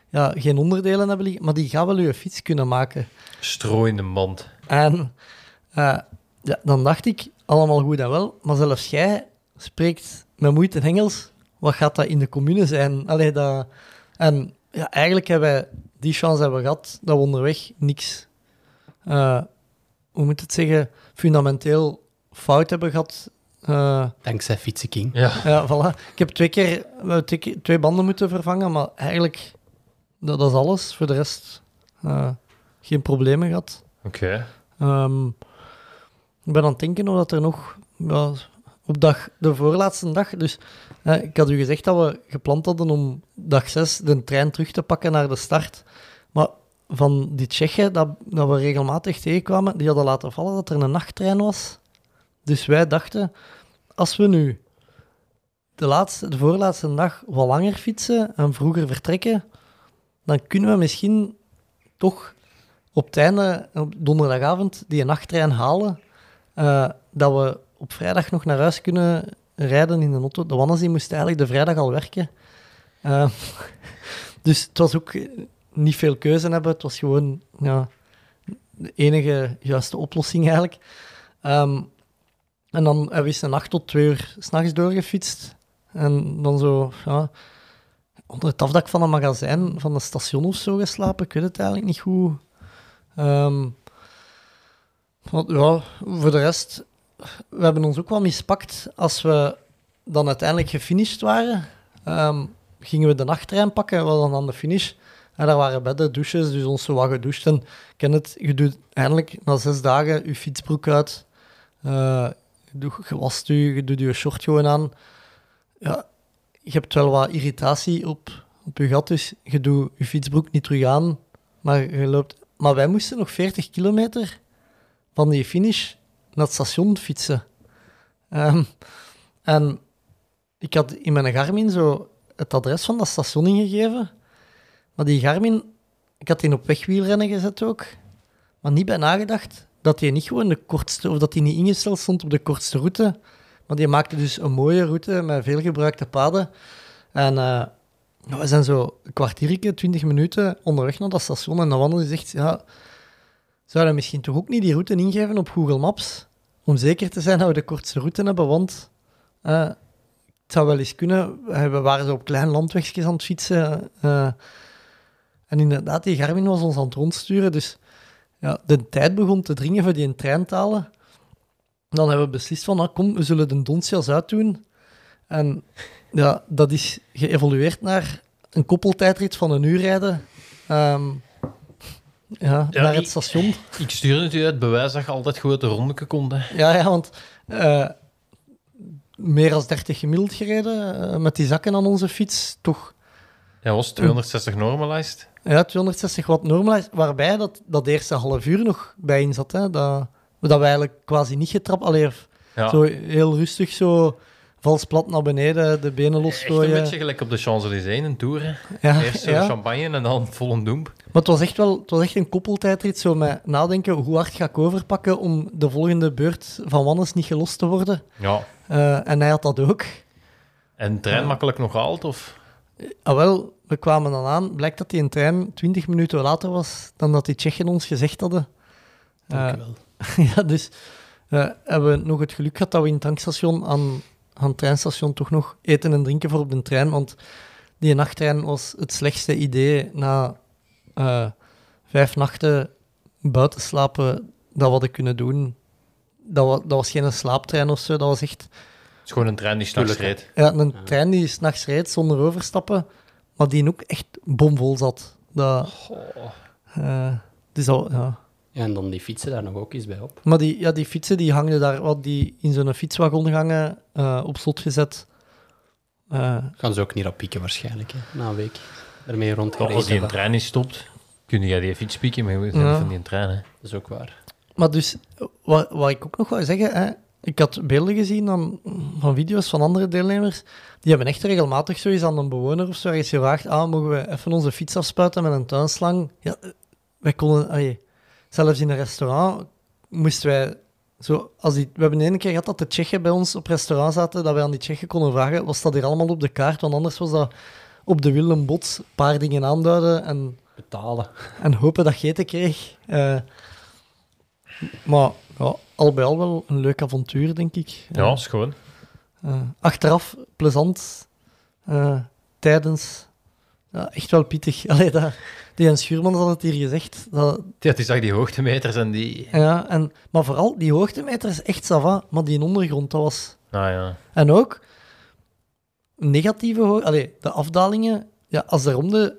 ja, geen onderdelen hebben liggen, maar die gaat wel je fiets kunnen maken. Stro in de mand. En eh, ja, dan dacht ik, allemaal goed en wel, maar zelfs jij spreekt met moeite Engels. Wat gaat dat in de commune zijn? Allee, dat, en ja, eigenlijk hebben wij die chance hebben we gehad dat we onderweg niks, eh, hoe moet het zeggen, fundamenteel fout hebben gehad. Eh, Dankzij Fietsen King. Ja. ja, voilà. Ik heb twee keer, we hebben twee, keer- twee banden moeten vervangen, maar eigenlijk, dat, dat is alles. Voor de rest, eh, geen problemen gehad. Oké. Ehm, ik ben aan het denken of dat er nog ja, op dag, de voorlaatste dag. Dus eh, ik had u gezegd dat we gepland hadden om dag 6 de trein terug te pakken naar de start. Maar van die Tsjechen dat, dat we regelmatig tegenkwamen, die hadden laten vallen dat er een nachttrein was. Dus wij dachten, als we nu de, laatste, de voorlaatste dag wat langer fietsen en vroeger vertrekken, dan kunnen we misschien toch op het einde, op donderdagavond, die nachttrein halen. eh, dat we op vrijdag nog naar huis kunnen rijden in de auto. De Wannes moest eigenlijk de vrijdag al werken. Eh, dus het was ook niet veel keuze hebben. Het was gewoon ja, de enige juiste oplossing eigenlijk. Ehm, en dan hebben we eens een nacht tot twee uur s'nachts doorgefietst. En dan zo, ja, onder het afdak van een magazijn, van een station of zo geslapen. Ik weet het eigenlijk niet goed. Ehm, want ja, voor de rest, we hebben ons ook wel mispakt als we dan uiteindelijk gefinished waren. ehm, gingen we de nachttrein pakken, we hadden aan de finish. En daar waren bedden, douches, dus ons wat gedoucht. Het, je doet eindelijk na zes dagen je fietsbroek uit. doet, je wast je, je doet je short gewoon aan. Ja, je hebt wel wat irritatie op, op je gat, dus je doet je fietsbroek niet terug aan. Maar, je loopt... maar wij moesten nog 40 kilometer van die finish naar het station fietsen. Ehm, en ik had in mijn Garmin zo het adres van dat station ingegeven. Maar die Garmin, ik had die op wegwielrennen gezet ook. Maar niet bij nagedacht dat die niet gewoon de kortste, of dat die niet ingesteld stond op de kortste route. Maar die maakte dus een mooie route met veel gebruikte paden. En eh, we zijn zo een kwartiertje, twintig minuten onderweg naar dat station. En dan wandelde die zegt, ja, zouden we misschien toch ook niet die route ingeven op Google Maps? Om zeker te zijn dat we de kortste route hebben, want eh, het zou wel eens kunnen. We waren zo op klein landwegjes aan het fietsen. eh, en inderdaad, die Garmin was ons aan het rondsturen. Dus ja, de tijd begon te dringen voor die trein. Dan hebben we beslist van, ah, kom, we zullen de Doncias uitdoen. En ja, dat is geëvolueerd naar een koppeltijdrit van een uur rijden. Ehm, ja, Ja, naar het station. Ik stuurde het u uit bewijs dat je altijd goed de rondeke kon. hè. Ja, ja, want eh, meer dan 30 gemiddeld gereden eh, met die zakken aan onze fiets. Toch Ja, was 260 normalized. ja, 260 watt normalize, waarbij dat, dat eerste half uur nog bij in zat. Hè, dat, dat we eigenlijk quasi niet getrapt, alleen Ja. zo heel rustig zo vals plat naar beneden, de benen Echt een losgooien. beetje gelijk op de Champs-Élysées, een tour. Ja, Eerst ja. champagne en dan vol een doemp. Maar het was echt wel het was echt een koppeltijdrit, zo met nadenken, hoe hard ga ik overpakken om de volgende beurt van Wannes niet gelost te worden. Ja. Eh, en hij had dat ook. En de trein makkelijk nog gehaald? Of? Ah, wel, we kwamen dan aan. Blijkt dat die een trein 20 minuten later was dan dat die Tsjechen ons gezegd hadden. Eh, Dank u wel. ja, dus eh, hebben we nog het geluk gehad dat we in het tankstation aan, aan het treinstation toch nog eten en drinken voor op de trein. Want die nachttrein was het slechtste idee na eh, vijf nachten buiten slapen dat we hadden kunnen doen. Dat, wa- dat was geen slaaptrein of zo, dat was echt Het is gewoon een trein die s'nachts reed. ja, een trein die s'nachts reed zonder overstappen, maar die ook echt bomvol zat. Dat, eh, dus dat, ja. Ja, en dan die fietsen daar nog ook eens bij op. Maar die, ja, die fietsen die hangden daar, wat die in zo'n fietswagon hangen, eh, op slot gezet. Eh, Gaan ze ook niet op pieken waarschijnlijk, hè, na een week. Daarmee rondgereden. als die een trein niet stopt, kun je die fiets pieken, maar je moet Ja. van die trein. Hè. Dat is ook waar. maar dus, wat, wat ik ook nog wou zeggen, hè, ik had beelden gezien dan, van video's van andere deelnemers, die hebben echt regelmatig zoiets aan een bewoner of zo ergens gevraagd, ah, mogen we even onze fiets afspuiten met een tuinslang? Ja, eh, wij konden, allee, zelfs in een restaurant moesten wij zo, als die, we hebben één keer gehad dat de Tsjechen bij ons op restaurant zaten, dat wij aan die Tsjechen konden vragen, was dat hier allemaal op de kaart? Want anders was dat op de wil een bot, een paar dingen aanduiden en Betalen. en hopen dat je eten kreeg. Eh, maar ja, al bij al wel een leuk avontuur, denk ik. Ja, is gewoon. Eh, achteraf plezant. Eh, tijdens. Ja, echt wel pittig. Allee, dat, die Jens Schuurman had het hier gezegd. Dat, Ja, die zag die hoogtemeters en die... ja, en, maar vooral die hoogtemeter is echt sava, maar die ondergrond, dat was... Nou ja. En ook negatieve hoogte. Allee, de afdalingen, ja, als er om de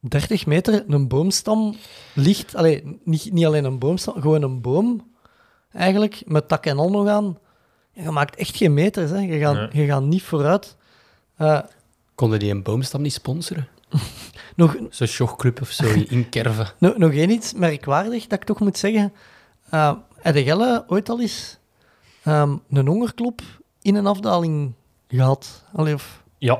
30 meter een boomstam ligt, allee, niet, niet alleen een boomstam, gewoon een boom, eigenlijk, met tak en al nog aan. Je maakt echt geen meters, hè. Je, gaat, Nee. je gaat niet vooruit. Eh, Konden die een boomstam niet sponsoren? nog, Zo'n showclub of zo in Kerven. nog, nog één iets merkwaardig dat ik toch moet zeggen. Eh heb jij ooit al eens ehm, een hongerklop in een afdaling gehad? Allee, of... Ja.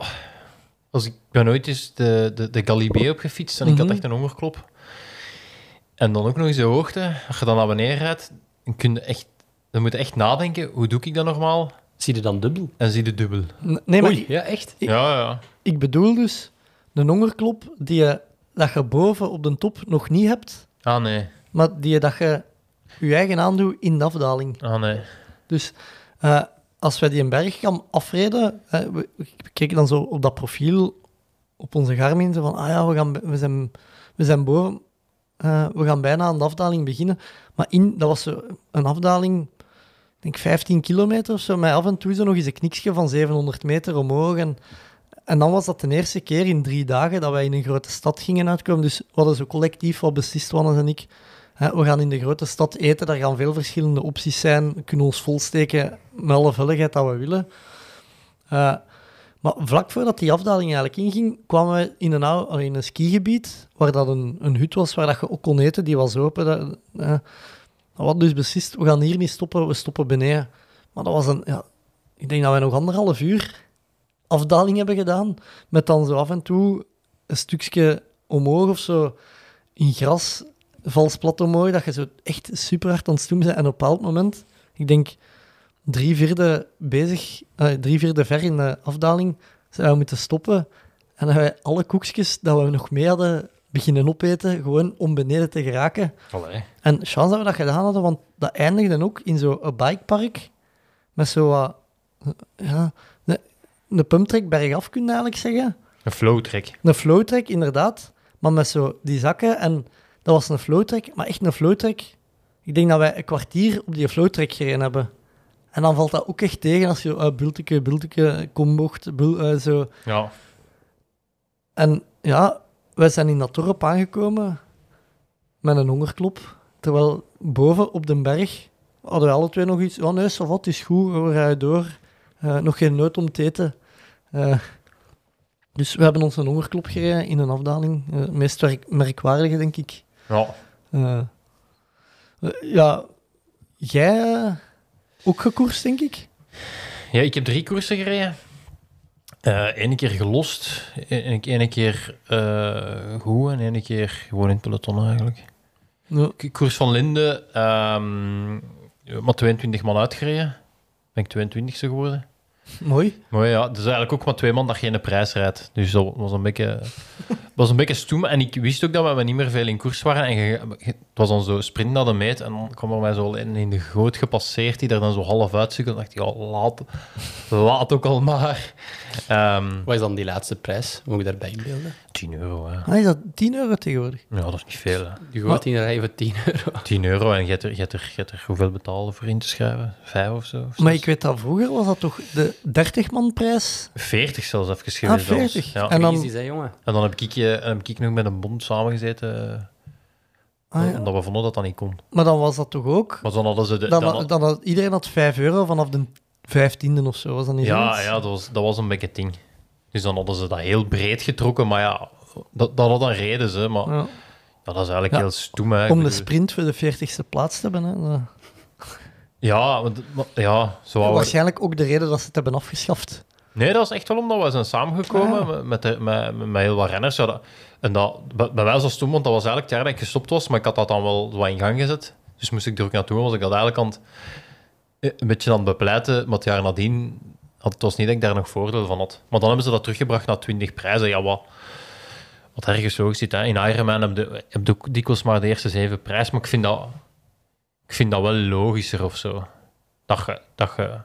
Als ik ben ooit eens de, de, de Galibier opgefietst en ik had Mhm. echt een hongerklop. En dan ook nog eens de hoogte. Als je dan naar beneden rijdt, dan, kun je echt, dan moet je echt nadenken, hoe doe ik dat normaal? Zie je dan dubbel? En zie je dubbel. N- Nee, maar Oei, ja, echt? Ik- Ja, ja. Ik bedoel dus een hongerklop die je, dat je boven op de top nog niet hebt, Ah, nee. maar die je, dat je je eigen aandoet in de afdaling. Ah, nee. Dus eh, als wij die een berg gaan afreden, eh, we, we keken dan zo op dat profiel op onze Garmin, zo van, ah ja, we, gaan, we, zijn, we zijn boven, eh, we gaan bijna aan de afdaling beginnen. Maar in, dat was zo een afdaling, ik denk 15 kilometer of zo, met af en toe zo nog eens een kniksje van 700 meter omhoog. En, en dan was dat de eerste keer in drie dagen dat wij in een grote stad gingen uitkomen. Dus we hadden zo collectief wat beslist, Wannes en ik. We gaan in de grote stad eten, daar gaan veel verschillende opties zijn. Kunnen ons volsteken met alle vulligheid dat we willen. Eh, maar vlak voordat die afdaling eigenlijk inging, kwamen we in een, ou- in een skigebied, waar dat een, een hut was waar dat je ook kon eten, die was open. Dat, we hadden dus beslist, we gaan hier niet stoppen, we stoppen beneden. Maar dat was een, ja, ik denk dat wij nog anderhalf uur afdaling hebben gedaan, met dan zo af en toe een stukje omhoog of zo in gras, vals plat omhoog, dat je zo echt super hard aan het stoemen bent. En op een bepaald moment, ik denk drie vierde bezig, eh, drie vierde ver in de afdaling, zijn we moeten stoppen. En dan hebben wij alle koekjes dat we nog mee hadden beginnen opeten, gewoon om beneden te geraken. Allee. En chance dat we dat gedaan hadden, want dat eindigde ook in zo'n bikepark, met zo wat, ja, een, pumptrack bergaf, kun je eigenlijk zeggen. Een flowtrack. Een flowtrack, inderdaad. Maar met zo die zakken. En dat was een flowtrack, maar echt een flowtrack. Ik denk dat wij een kwartier op die flowtrack gereden hebben. En dan valt dat ook echt tegen als je uh, bulteke, bulteke, kombocht, bul, eh, zo. Ja. En ja, wij zijn in dat dorp aangekomen met een hongerklop. Terwijl boven op de berg hadden we alle twee nog iets. Oh nee, wat is goed, we rijden door. Eh, nog geen nood om te eten. Eh, dus we hebben ons een hongerklop gereden in een afdaling. Eh, Het meest werk- merkwaardige, denk ik. Ja. Eh, eh, ja, jij eh, ook gekoerst, denk ik? Ja, ik heb drie koersen gereden. Eén keer gelost, één keer eh, goed en één keer gewoon in het peloton eigenlijk. Ja. Koers van Linde, ehm maar 22 man uitgereden. Ben ik 22e geworden. Mooi. Maar ja, het is eigenlijk ook maar twee man dat geen prijs rijdt. Dus dat was een beetje, was een beetje stoem. En ik wist ook dat we niet meer veel in koers waren. En je- het was dan zo sprint naar de meet. En dan kwam er mij zo in, in de goot gepasseerd, die er dan zo half uitzoeken. Dan dacht ik, ja, laat, laat ook al maar. Ehm Wat is dan die laatste prijs? Moet ik daarbij inbeelden? 10 euro, hè. Ah, is dat 10 euro tegenwoordig? Ja, dat is niet veel, hè. Je gaat in rijden voor 10 euro. 10 euro en je hebt er, je hebt er, je hebt er hoeveel betalen voor in te schrijven? Vijf of zo? Of Maar ik weet dat vroeger was dat toch de 30-man prijs? 40 zelfs even Ah, geweest. zelfs. 40. Ja. En dan- hè, jongen. En dan heb ik, eh, heb ik nog met een bond samengezeten, Ah, ja. omdat we vonden dat dat niet kon. Maar dan was dat toch ook... Maar dan hadden ze de... Dan, dan dan, had- had, iedereen had 5 euro vanaf de 15e of zo. Was dat niet ja, zoiets? ja dat, was, dat was een beetje ding. Dus dan hadden ze dat heel breed getrokken, maar ja, dat, dat had een reden, ze. Maar ja. Ja. dat is eigenlijk Ja. heel stoem, hè. Om de sprint voor de 40ste plaats te hebben. Hè. Ja, want- maar- ja, zo Waarschijnlijk ook de reden dat ze het hebben afgeschaft. Nee, dat is echt wel omdat we zijn samengekomen Ah. met, met, de- met, met, met heel wat renners. Ja, dat, en dat, bij, bij mij was dat stom, want dat was eigenlijk het jaar dat ik gestopt was, maar ik had dat dan wel wat in gang gezet. Dus moest ik er ook naartoe, was ik dat eigenlijk aan het, eh, een beetje aan het bepleiten. Maar het jaar nadien, had, het was niet dat ik daar nog voordeel van had. Maar dan hebben ze dat teruggebracht naar 20 prijzen. Ja, wat, wat ergens zo zit. Hè. In Ironman heb je, heb je ook dikwijls maar de eerste zeven prijzen, maar ik vind dat, ik vind dat wel logischer of zo. Dat je... Dat je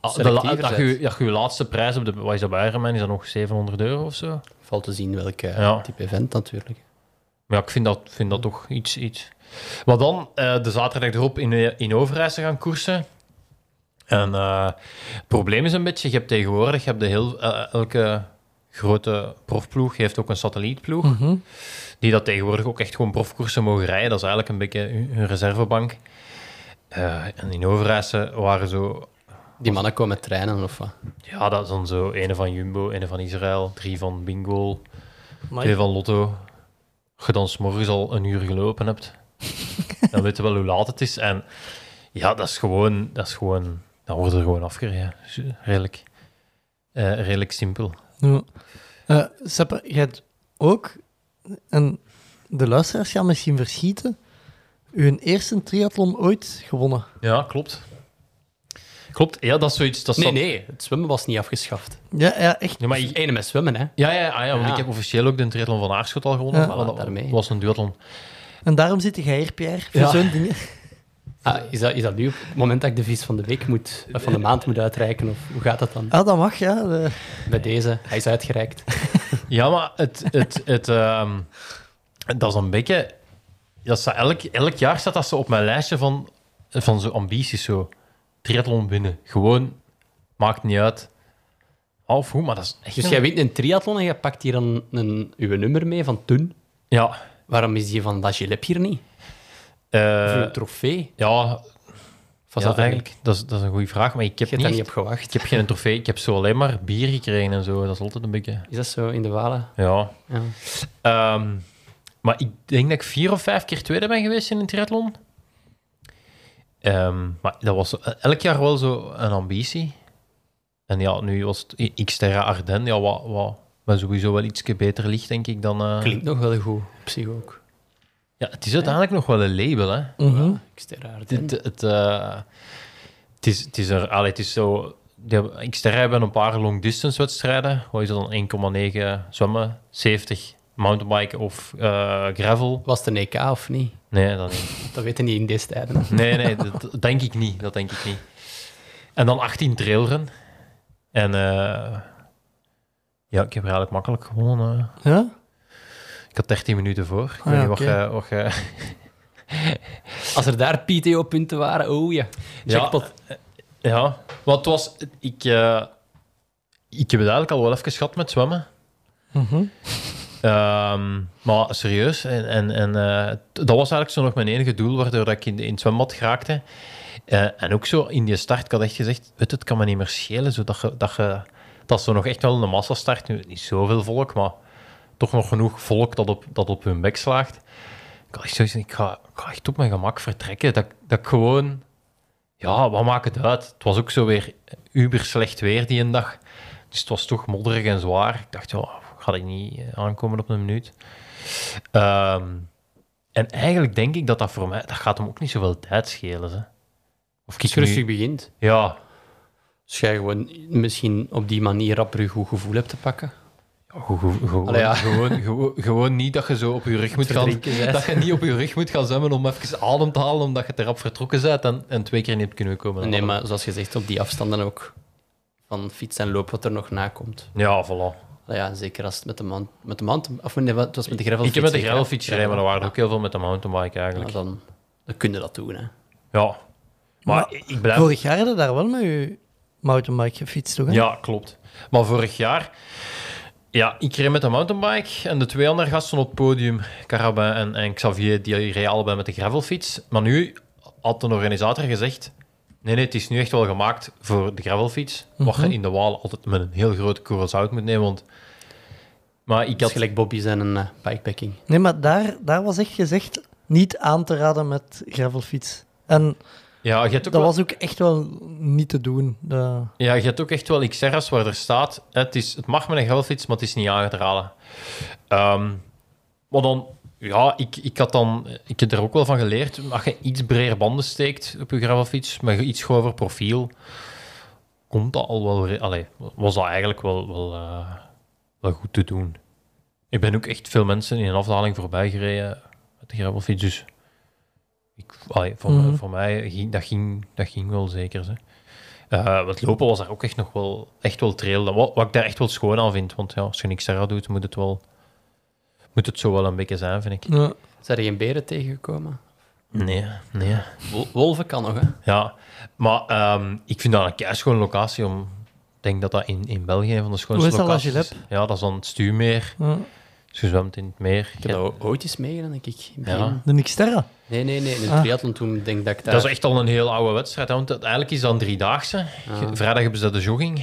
Ah, de la- dat, je, dat je je laatste prijs op de, wat is dat bij Ironman, is dat nog 700 euro of zo? Valt te zien welk eh, Ja. type event natuurlijk. Maar ja, ik vind dat, vind dat toch iets. iets. Maar dan, eh, de zaterdag erop in, eh, in Overijs te gaan koersen. En eh, het probleem is een beetje, je hebt tegenwoordig, je hebt de heel, eh, elke grote profploeg heeft ook een satellietploeg, Mhm. die dat tegenwoordig ook echt gewoon profkoersen mogen rijden. Dat is eigenlijk een beetje hun, reservebank. Eh, en in Overijs eh, waren zo Die mannen komen trainen of wat? Ja, dat is dan zo. Ene van Jumbo, ene van Israël, drie van Bingo, twee van Lotto. Als je dan s'morgens al een uur gelopen hebt, dan weet je wel hoe laat het is. En ja, dat is gewoon... Dat is gewoon dan wordt er gewoon afgereden. Dus, eh, Redelijk, eh, redelijk simpel. Ja. Eh, Seppe, jij hebt ook, en de luisteraars gaan misschien verschieten, uw eerste triathlon ooit gewonnen. Ja, klopt. Klopt, ja, dat is zoiets... Dat Nee, nee, het zwemmen was niet afgeschaft. Ja, ja echt. Ja, maar ik, Ene met zwemmen, hè? ja, ja, ah, ja, want Ja. ik heb officieel ook de triathlon van Aarschot al gewonnen. Ja. maar Voilà, dat daarmee. was een duathlon. En daarom zit jij hier, Pierre, voor Ja. zo'n dingen. Ah, is, dat, is dat nu op het moment dat ik de vis van de week moet, of van de maand moet uitreiken? Of hoe gaat dat dan? Ah, dat mag, ja. De- Bij deze, hij is uitgereikt. Ja, maar het, het, het, ehm, dat is een beetje... Dat staat elk, elk jaar staat dat zo op mijn lijstje van, van zo ambities. Zo. Triathlon winnen. Gewoon, maakt niet uit. Of hoe, maar dat is echt... Dus een- jij wint een triathlon en je pakt hier dan een, uw nummer mee van toen. Ja. Waarom is die van dat gelep hier niet? Eh, Of een trofee? ja, was ja, dat eigenlijk, dat is, dat is een goede vraag. Maar ik heb, niet, daar niet op gewacht. ik heb geen trofee. Ik heb zo alleen maar bier gekregen en zo. Dat is altijd een beetje... Is dat zo in de Walen? Ja. Ja. Ehm, maar ik denk dat ik vier of vijf keer tweede ben geweest in een triathlon. Ehm, maar dat was elk jaar wel zo een ambitie. En ja, nu was het Xterra Ardennes, ja, wat, wat, wat sowieso wel iets beter ligt, denk ik, dan... eh, Klinkt nog wel goed, op zich ook. Ja, het is uiteindelijk nog wel een label, hè. Mhm. Xterra Het, Ardennes. het, het, eh, het is, het is er... Allee, het is zo... die hebben- Xterra hebben een paar long-distance wedstrijden. Wat is dat dan? 1,9 zwemmen, 70 mountainbiken of eh, gravel. Was het een EK of niet? Nee, dat niet. Dat weten niet in deze tijden. Nee, nee, dat, denk ik niet. Dat denk ik niet. En dan 18 trailrun. En eh, ja, ik heb er eigenlijk makkelijk gewonnen. eh. Ja? Ik had 13 minuten voor. Ik Ah, weet ja, niet wat, Als er daar PTO-punten waren, oh ja. Jackpot. Ja, want het was... Ik, eh, ik heb het eigenlijk al wel even gehad met zwemmen. Mhm. Ehm, maar serieus, en, en, en eh, dat was eigenlijk zo nog mijn enige doel waardoor dat ik in, in het zwembad geraakte. Eh, en ook zo in die start, ik had echt gezegd, weet het kan me niet meer schelen. Zo dat, je, dat, je, dat is zo nog echt wel een massastart. Nu, niet zoveel volk, maar toch nog genoeg volk dat op, dat op hun bek slaagt. Ik had echt zoiets ik ga, ik ga echt op mijn gemak vertrekken. Dat, dat ik gewoon ja, wat maakt het uit? Het was ook zo weer uber slecht weer die een dag. Dus het was toch modderig en zwaar. Ik dacht, ja, ga ik niet eh, aankomen op een minuut. Ehm, en eigenlijk denk ik dat dat voor mij... Dat gaat hem ook niet zoveel tijd schelen. Hè. Of Als ik je rustig begint, Ja, als jij gewoon misschien op die manier rapper je goed gevoel hebt te pakken. Gewoon, Allee, ja. gewoon, gewoon, gewoon niet dat je zo op je rug moet gaan... Dat je niet op je rug moet gaan zwemmen om even adem te halen, omdat je te rap vertrokken bent en, en twee keer niet hebt kunnen komen. Nee, maar zoals je zegt, op die afstanden ook van fiets en loop wat er nog nakomt. Ja, voilà. Allee, ja, zeker als het met de mount... Met de mount of nee, het was met de gravel Ik heb met de gravelfiets gereden, maar er waren er Ja. ook heel veel met de mountainbike Ja, eigenlijk. dan, dan kun je dat doen, hè. Ja. Maar, Maar ik blijf... Vorig jaar hadden daar wel met je mountainbike gefietst, toch? hè? Ja, klopt. Maar vorig jaar... Ja, ik reed met de mountainbike en de twee andere gasten op het podium, Carabin en, en Xavier, die reden allebei met de gravelfiets. Maar nu had de organisator gezegd... Nee, nee, het is nu echt wel gemaakt voor de gravelfiets. Wat je in de Waal altijd met een heel grote korrel zout moet nemen, want... Maar ik had... gelijk Bobby zijn een eh, bikepacking. Nee, maar daar, daar was echt gezegd niet aan te raden met gravelfiets. En Ja, je hebt ook dat wel- was ook echt wel niet te doen. Ja, je hebt ook echt wel XR's waar er staat. Het, is, het mag met een gravelfiets, maar het is niet aangedragen. Ehm maar dan, ja, ik, ik had dan, ik heb er ook wel van geleerd. Als je iets breder banden steekt op je gravelfiets, met iets grover profiel, komt dat al wel. Allee, was dat eigenlijk wel, wel, eh, wel goed te doen. Ik ben ook echt veel mensen in een afdaling voorbij gereden met de gravelfiets. Dus ik, allee, voor, Mhm. voor mij ging dat, ging dat ging wel zeker. Hè. Eh, het lopen was daar ook echt nog wel, echt wel trail. Wat, wat ik daar echt wel schoon aan vind. Want ja, als je niks extra doet, moet het, wel, moet het zo wel een beetje zijn, vind ik. Ja. Zijn er geen beren tegengekomen? Nee, nee. Wol- Wolven kan nog, hè? Ja, maar ehm, ik vind dat een keischone locatie om... Ik denk dat dat in, in België een van de schoonste Hoe is dat, La locaties is. Ja, dat is dan het Stuurmeer. Ja. Dus je zwemt in het meer. Ik heb dat ooit eens meegedaan, denk ik. in het Ja. De Xterra. Nee, nee, nee. In de Ah. triathlon toen denk ik dat ik daar... Dat is echt al een heel oude wedstrijd. Hè, want eigenlijk is dat een driedaagse. Ah. Vrijdag hebben ze de jogging.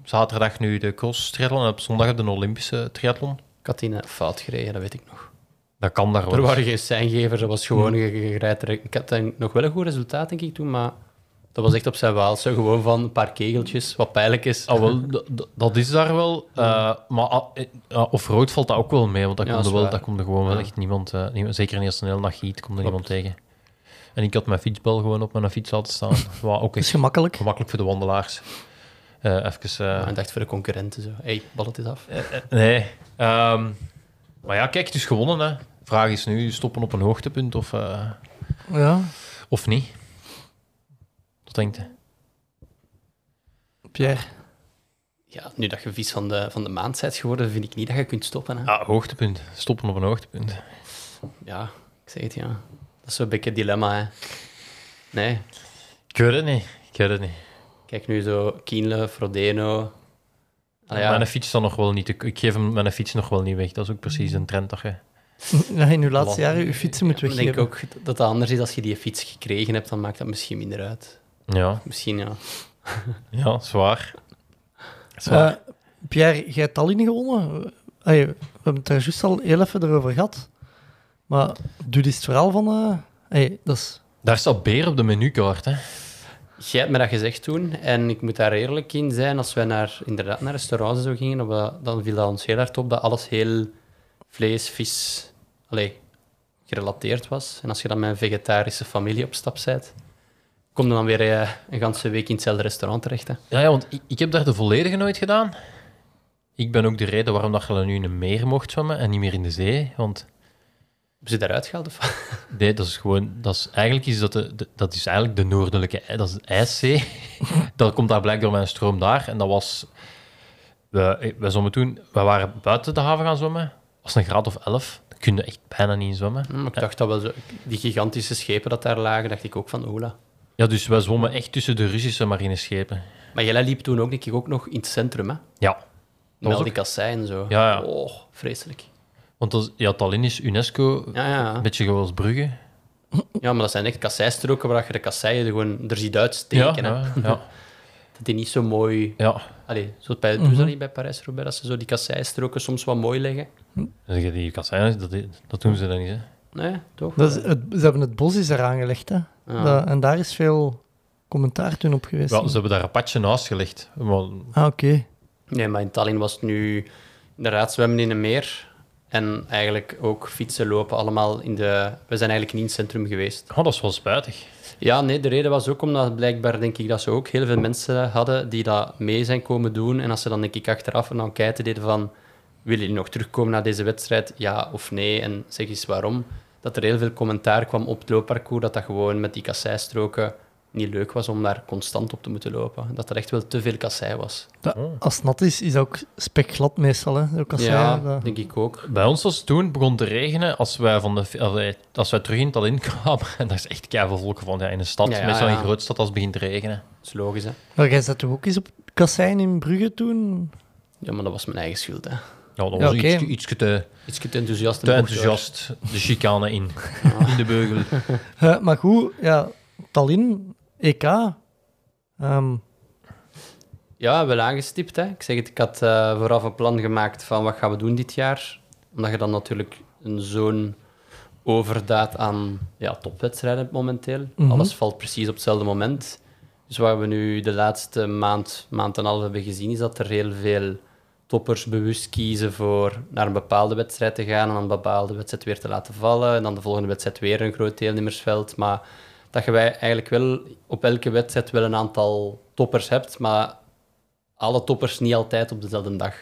Op zaterdag nu de cross triathlon. En op zondag hebben ze de Olympische triathlon. Ik had die fout gereden, dat weet ik nog. Dat kan daar wel. Er waren geen seingevers, dat was gewoon... er- Ik had dan nog wel een goed resultaat, denk ik, toen, maar... Dat was echt op zijn Waalse, gewoon van een paar kegeltjes, wat pijnlijk is. Ah, wel, dat is daar wel. eh, maar ah, eh, ah, off-road valt dat ook wel mee. Want dat Ja, komt er is wel, dat komt er gewoon wel echt niemand, eh, niemand- Zeker niet als een hele nacht giet, komt er Klopt. niemand tegen. En ik had mijn fietsbel gewoon op mijn fiets laten staan. Wat ook Dat is gemakkelijk. gemakkelijk voor de wandelaars. Eh even... eh, Ja, ik dacht voor de concurrenten zo. hey, bal het eens af. nee. Ehm, maar ja, kijk, het is gewonnen. Hè. Vraag is nu, stoppen op een hoogtepunt of, eh, Ja, of niet? Wat denkt je? Pierre. Ja, nu dat je vies van de, van de maand bent geworden, vind ik niet dat je kunt stoppen. Hè. Ah, hoogtepunt. Stoppen op een hoogtepunt. Ja, ik zeg het, ja. Dat is zo'n beetje het dilemma, hè. Nee, Ik weet het niet. Ik weet het niet. kijk nu zo, Kienle, Frodeno... Ah, ja, Mijn fiets dan nog wel niet. Ik geef hem mijn fiets nog wel niet weg. Dat is ook precies een trend dat je... Ja, in uw laatste jaren je fietsen moet ik denk weggeven. ook dat het anders is als je die fiets gekregen hebt, dan maakt dat misschien minder uit. Ja, Misschien, ja. ja zwaar. Zwaar. Eh, Pierre, jij hebt Tallinn gewonnen. Allee, we hebben het daar juist al heel even erover gehad. Maar doe het verhaal van... eh allee, dat is... Daar staat beer op de menukaart, hè. Jij hebt me dat gezegd toen, en ik moet daar eerlijk in zijn. Als wij naar, inderdaad naar restaurants zo gingen, dan viel dat ons heel hard op dat alles heel vlees, vis, allee, gerelateerd was. En als je dan met een vegetarische familie op stap bent, kom je dan weer eh, een ganse week in hetzelfde restaurant terecht. Hè. Ja, ja want ik, ik heb daar de volledige nooit gedaan. Ik ben ook de reden waarom dat je dan nu in een meer mocht zwemmen en niet meer in de zee. Want Hebben ze daaruit gehaald? Of? nee, dat is gewoon... Dat is, eigenlijk is dat, de, de- dat is eigenlijk de noordelijke... ij- Dat is de ijszee. dat komt daar blijkbaar een stroom daar. En dat was... We, we zwommen toen... We waren buiten de haven gaan zwemmen. was een graad of 11. Dan kun je echt bijna niet zwemmen. Hm, ik dacht dat wel zo... Die gigantische schepen dat daar lagen, dacht ik ook van, oela. Ja, dus wij zwommen echt tussen de Russische marineschepen. Maar jij liep toen ook, denk ik, ook nog in het centrum, hè? Ja. Met al die kasseien en zo. Ja, ja. Oh, vreselijk. Want dat ja, Tallinn is UNESCO, Ja, ja. een beetje zoals Brugge. Ja, maar dat zijn echt kasseistroken waar je de kasseien er gewoon er ziet Ja, uitsteken. hè. ja, ja, Dat die niet zo mooi... ja. Allee, zo bij, doen ze dat niet bij Parijs-Roubaix, dat ze zo die kasseistroken soms wat mooi leggen? Je, die kasseien, dat, dat doen ze dan niet, hè. Nee, toch? Dat is het, ze hebben het bos is eraan gelegd, hè. Ja. Dat- en daar is veel commentaar toen op geweest. Wel, ze hebben daar een patje naast gelegd. Maar, Ah, oké. Nee, maar in Tallinn was het nu inderdaad zwemmen in een meer. En eigenlijk ook fietsen, lopen, allemaal in de... We zijn eigenlijk niet in het centrum geweest. oh, dat is wel spijtig. Ja, nee, de reden was ook omdat blijkbaar, denk ik, dat ze ook heel veel mensen hadden die dat mee zijn komen doen. En als ze dan, denk ik, achteraf een enquête deden van... Willen jullie nog terugkomen naar deze wedstrijd? Ja of nee? En zeg eens waarom. Dat er heel veel commentaar kwam op het loopparcours, dat dat gewoon met die kasseistroken niet leuk was om daar constant op te moeten lopen. Dat er echt wel te veel kassei was. Dat- Als het nat is, is dat ook spekglad meestal. Hè? Ook als ja, dat- denk ik ook. Bij ons was het toen begon te regenen als wij, van de, als wij terug in Tallinn kwamen. En daar is echt keiveel volk van. Ja, in een stad, Ja, ja, meestal in een grote stad als het begint te regenen. Dat is logisch, hè. Maar jij zat toch ook eens op kassein in Brugge toen? Ja, maar dat was mijn eigen schuld, hè. Ja, dat Ja, was iets, iets te, Iets te enthousiast. en te enthousiast. De chicane in. In de beugel. Eh, maar goed, ja, Tallinn, EK. Ehm, Ja, wel aangestipt. Hè. Ik zeg het, ik had eh, vooraf een plan gemaakt van wat gaan we doen dit jaar. Omdat je dan natuurlijk een zo'n overdaad aan ja, topwedstrijden hebt momenteel. Mhm. Alles valt precies op hetzelfde moment. Dus wat we nu de laatste maand, maand en een half hebben gezien, is dat er heel veel toppers bewust kiezen voor naar een bepaalde wedstrijd te gaan en dan een bepaalde wedstrijd weer te laten vallen. En dan de volgende wedstrijd weer een groot deelnemersveld. Maar dat je wij eigenlijk wel op elke wedstrijd wel een aantal toppers hebt, maar alle toppers niet altijd op dezelfde dag.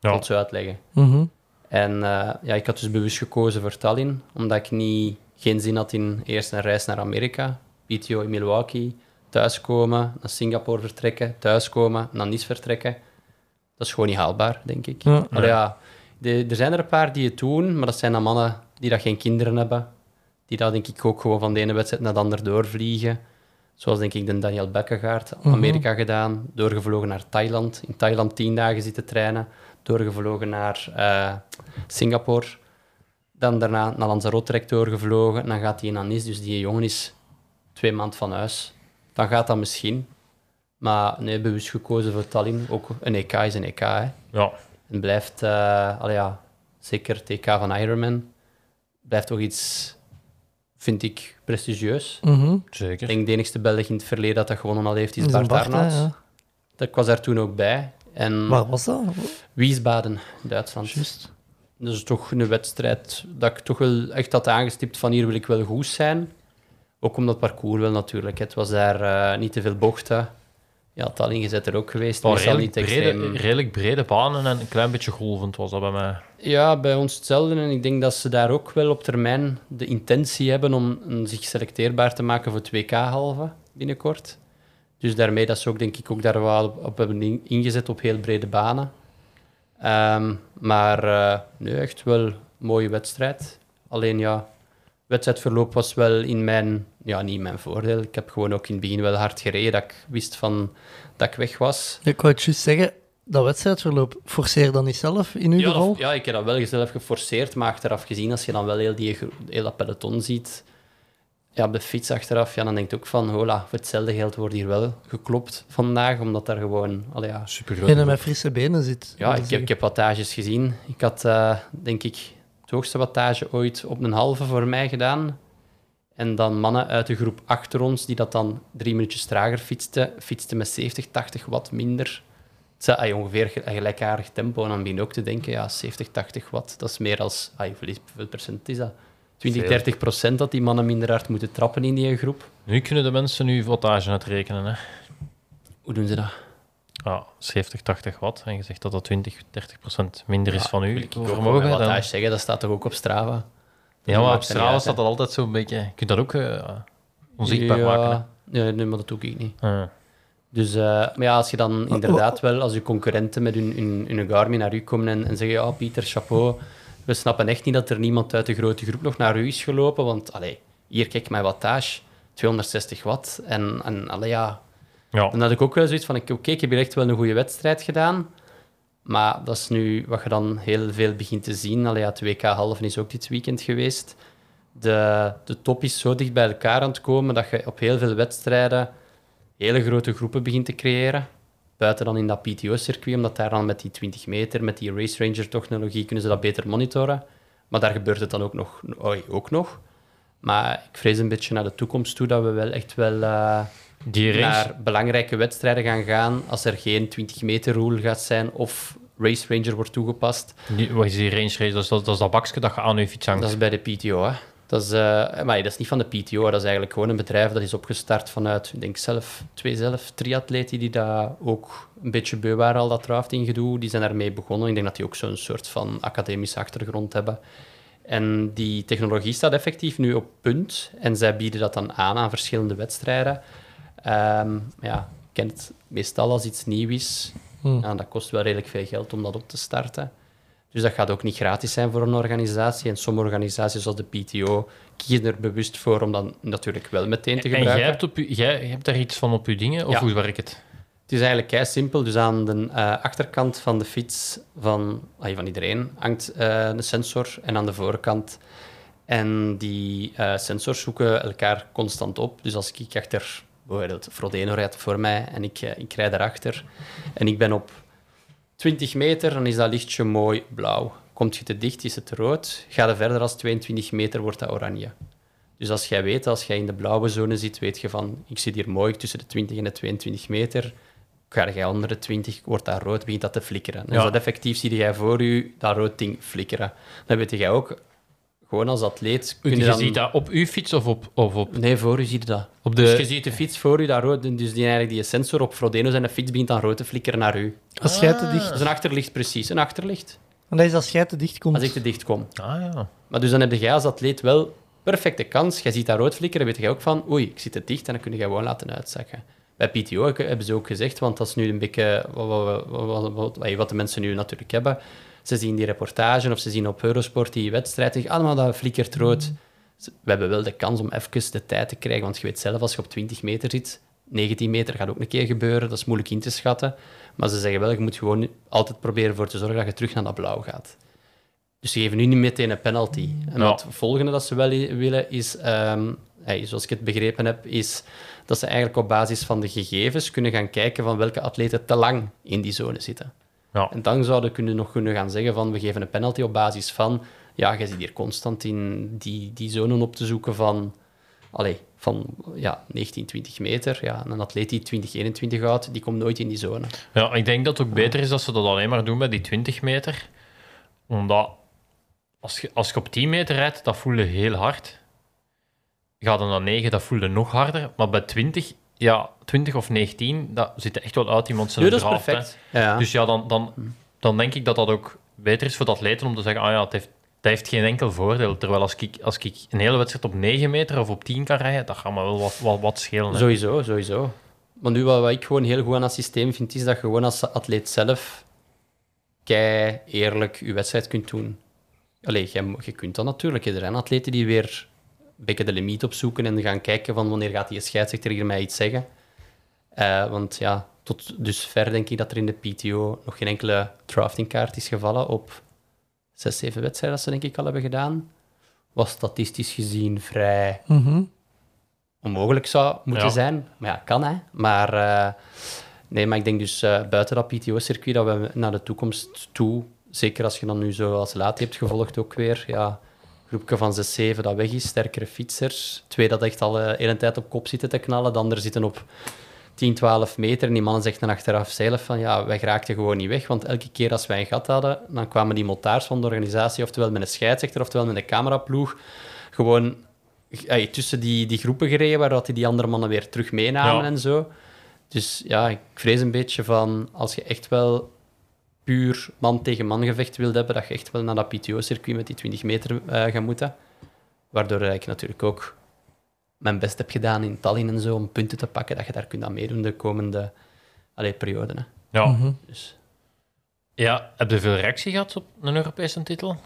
Ja. het zo uitleggen. mhm. En eh, ja, ik had dus bewust gekozen voor Tallinn, omdat ik niet, geen zin had in eerst een reis naar Amerika, PTO in Milwaukee, thuiskomen, naar Singapore vertrekken, thuiskomen, naar Nice vertrekken. Dat is gewoon niet haalbaar, denk ik. Ja. Allee, ja, de- er zijn er een paar die het doen, maar dat zijn dan mannen die dat geen kinderen hebben, die dat denk ik ook gewoon van de ene wedstrijd naar de andere doorvliegen. Zoals denk ik de Daniel Bekkegaard, Mhm. Amerika gedaan, doorgevlogen naar Thailand, in Thailand tien dagen zitten trainen, doorgevlogen naar eh, Singapore, dan daarna naar Lanzarote doorgevlogen, en dan gaat hij naar Nice, dus die jongen is twee maanden van huis. Dan gaat dat misschien, maar nee, bewust gekozen voor Tallinn, ook een EK is een EK, hè. Ja. En blijft, eh allee, ja, zeker het EK van Ironman, blijft toch iets, vind ik, prestigieus. Mhm. Ik Zeker. denk de enigste Belg in het verleden dat dat gewonnen al heeft, is Is Bart Bart, ja. Ik was daar toen ook bij. En Waar was dat? Wiesbaden, Duitsland. Juist. Dat is toch een wedstrijd dat ik toch wel echt had aangestipt van hier wil ik wel goed zijn. Ook omdat parcours wel natuurlijk. Het was daar eh, niet te veel bochten. Ja, Tallinn is er ook geweest. Meestal redelijk, niet brede, redelijk brede banen en een klein beetje golvend was dat bij mij. Ja, bij ons hetzelfde. En ik denk dat ze daar ook wel op termijn de intentie hebben om zich selecteerbaar te maken voor 2K-halve binnenkort. Dus daarmee dat ze ook, denk ik, ook daar wel op, op hebben in- ingezet op heel brede banen. Ehm, maar eh, nee, echt wel een mooie wedstrijd. Alleen ja, wedstrijdverloop was wel in mijn, ja, niet mijn voordeel. Ik heb gewoon ook in het begin wel hard gereden dat ik wist van dat ik weg was. Ik wou het juist zeggen, dat wedstrijdverloop, forceer dan niet zelf in uw Ja, geval? dat- ja, ik heb dat wel zelf geforceerd, maar achteraf gezien, als je dan wel heel, die, heel dat peloton ziet, ja, op de fiets achteraf, ja, dan denk je ook van, hola, voor hetzelfde geld wordt hier wel geklopt vandaag, omdat daar gewoon, allee, ja, Super En met frisse benen zit. ja ik, heb, ik heb wattages gezien. Ik had, eh, denk ik, het hoogste wattage ooit op een halve voor mij gedaan. En dan mannen uit de groep achter ons, die dat dan drie minuutjes trager fietsten, fietsten met 70, 80 watt minder. Het is ah, ongeveer ge- een gelijkaardig tempo. En dan begin je ook te denken, ja, 70, 80 watt, dat is meer als... Ah, hoeveel, procent is dat? 20, Veel. 30 procent dat die mannen minder hard moeten trappen in die groep. Nu kunnen de mensen nu wattage uitrekenen. Hè. Hoe doen ze dat? Ja, 70, 80 watt. En je zegt dat dat 20, 30 procent minder is Ja, van wil u ik vermogen. wel dan- wattage zeggen, dat staat toch ook op Strava? Ja, maar op uit, staat hè. dat altijd zo'n beetje... Je kunt dat ook eh, onzichtbaar ja, maken. Nee, nee, maar dat doe ik niet. Hè. Ah. Dus eh, maar ja, als je dan inderdaad wel, als je concurrenten met hun, hun, hun Garmin naar u komen en, en zeggen, ja, Pieter, chapeau, we snappen echt niet dat er niemand uit de grote groep nog naar u is gelopen, want allee, hier, kijk, mijn wattage, 260 watt. En, en allee, ja, Ja. dan had ik ook wel zoiets van, oké, ik heb hier echt wel een goede wedstrijd gedaan, maar dat is nu wat je dan heel veel begint te zien. Allee, ja, het WK halven is ook dit weekend geweest. De, de top is zo dicht bij elkaar aan het komen dat je op heel veel wedstrijden hele grote groepen begint te creëren. Buiten dan in dat PTO-circuit, omdat daar dan met die 20 meter, met die Race Ranger-technologie, kunnen ze dat beter monitoren. Maar daar gebeurt het dan ook nog. Oei, ook nog. Maar ik vrees een beetje naar de toekomst toe dat we wel echt wel eh, Die naar belangrijke wedstrijden gaan gaan als er geen 20 meter rule gaat zijn of Race Ranger wordt toegepast. die, wat is die range race? Dat is dat, dat, is dat bakje dat je aan je fiets hangt. Dat is bij de PTO, hè. Dat is, eh, maar dat is niet van de PTO, dat is eigenlijk gewoon een bedrijf dat is opgestart vanuit, ik denk zelf, twee zelf, triatleten die daar ook een beetje beu waren al dat rafting gedoe. Die zijn daarmee begonnen. Ik denk dat die ook zo'n soort van academische achtergrond hebben. En die technologie staat effectief nu op punt en zij bieden dat dan aan aan verschillende wedstrijden. Ehm, ja, ik ken het meestal als iets nieuw is. Hm. Ja, dat kost wel redelijk veel geld om dat op te starten. Dus dat gaat ook niet gratis zijn voor een organisatie. En sommige organisaties zoals de PTO kiezen er bewust voor om dan natuurlijk wel meteen te en gebruiken. jij hebt, op jij hebt daar iets van op je dingen? Of Ja. hoe werkt het? Het is eigenlijk kei simpel. Dus aan de eh, achterkant van de fiets van, ah, van iedereen hangt eh, een sensor en aan de voorkant. En die eh, sensors zoeken elkaar constant op. Dus als ik achter, bijvoorbeeld Frodeno rijdt voor mij en ik, eh, ik rijd daarachter en ik ben op 20 meter, dan is dat lichtje mooi blauw. Komt je te dicht, is het rood. Ga je verder als 22 meter, wordt dat oranje. Dus als jij weet, als jij in de blauwe zone zit, weet je van, ik zit hier mooi tussen de 20 en de 22 meter. Ga jij onder de 20, wordt dat rood, begint dat te flikkeren. Dus Ja. dat effectief zie jij voor je dat rood ding flikkeren. Dan weet jij ook, gewoon als atleet... kun Je, je dan... ziet dat op uw fiets of op, of op, Nee, voor u zie je dat. op de... Dus je ziet de fiets voor u, dat rood, dus die, eigenlijk die sensor op Frodeno zijn de fiets begint dan rood te flikkeren naar u. Als jij te dicht... Dat is een achterlicht, precies. Een achterlicht. Want dat is als jij te dicht komt. Als ik te dicht kom. Ah ja. Maar dus dan heb jij als atleet wel perfecte kans. Jij ziet dat rood flikkeren, weet jij ook van, oei, ik zit te dicht en dan kun je gewoon laten uitzakken. Bij PTO ook, hebben ze ook gezegd, want dat is nu een beetje wat, wat, wat, wat, wat- wat de mensen nu natuurlijk hebben. Ze zien die reportage of ze zien op Eurosport die wedstrijd, zeggen allemaal dat flikkert rood. We hebben wel de kans om even de tijd te krijgen, want je weet zelf, als je op 20 meter zit, 19 meter gaat ook een keer gebeuren, dat is moeilijk in te schatten. Maar ze zeggen wel, je moet gewoon altijd proberen voor te zorgen dat je terug naar dat blauw gaat. Dus ze geven nu niet meteen een penalty. En Ja. het volgende dat ze wel willen is, ehm, hey, zoals ik het begrepen heb, is dat ze eigenlijk op basis van de gegevens kunnen gaan kijken van welke atleten te lang in die zone zitten. Ja. En dan zouden kunnen nog kunnen gaan zeggen van we geven een penalty op basis van ja, je zit hier constant in die, die zone op te zoeken van, allee, van ja, 19, 20 meter. Ja, en een atleet die 20, 21 houdt, die komt nooit in die zone. Ja, ik denk dat het ook beter is dat ze dat alleen maar doen bij die 20 meter. Omdat als je, als je op 10 meter rijdt, dat voelde heel hard. Ga dan naar 9, dat voelde nog harder. Maar bij 20, ja, 20 of 19, dat zit er echt wel uit iemand zijn Nu, dat is draft, perfect. Ja. Dus ja, dan, dan, dan denk ik dat dat ook beter is voor de atleten om te zeggen, ah ja, het heeft, dat heeft geen enkel voordeel. Terwijl als ik, als ik een hele wedstrijd op 9 meter of op 10 kan rijden, dat gaat me wel wat, wat, wat schelen. hè. Sowieso, sowieso. Maar nu, wat, wat ik gewoon heel goed aan dat systeem vind, is dat je gewoon als atleet zelf kei eerlijk je wedstrijd kunt doen. Allee, je, je kunt dat natuurlijk. Er zijn atleten die weer een beetje de limiet opzoeken en gaan kijken van wanneer gaat die scheidsrechter hier mij iets zeggen. Eh, want ja, tot dusver denk ik dat er in de PTO nog geen enkele draftingkaart is gevallen op zes, zeven wedstrijden dat ze denk ik al hebben gedaan. Was statistisch gezien vrij Mhm. onmogelijk zou moeten Ja. zijn. Maar ja, kan hè. Maar eh, nee, maar ik denk dus eh, buiten dat PTO-circuit dat we naar de toekomst toe, zeker als je dan nu zo als laat hebt gevolgd ook weer, ja, groepje van 6, 7 dat weg is, sterkere fietsers. Twee dat echt al de hele tijd op kop zitten te knallen, de anderen zitten op 10, 12 meter. En die mannen zegt dan achteraf zelf van ja, wij geraakten gewoon niet weg, want elke keer als wij een gat hadden, dan kwamen die motards van de organisatie, oftewel met een scheidsrechter, oftewel met een cameraploeg, gewoon ey, tussen die, die groepen gereden, waar dat die, die andere mannen weer terug meenamen Ja. en zo. Dus ja, ik vrees een beetje van als je echt wel puur man tegen man gevecht wilt hebben, dat je echt wel naar dat PTO-circuit met die 20 meter eh, gaat moeten. Waardoor ik natuurlijk ook mijn best heb gedaan in Tallinn en zo om punten te pakken, dat je daar kunt aan meedoen de komende allee, periode. Hè. Ja. Mhm. Dus, ja, heb je veel reactie gehad op een Europese titel?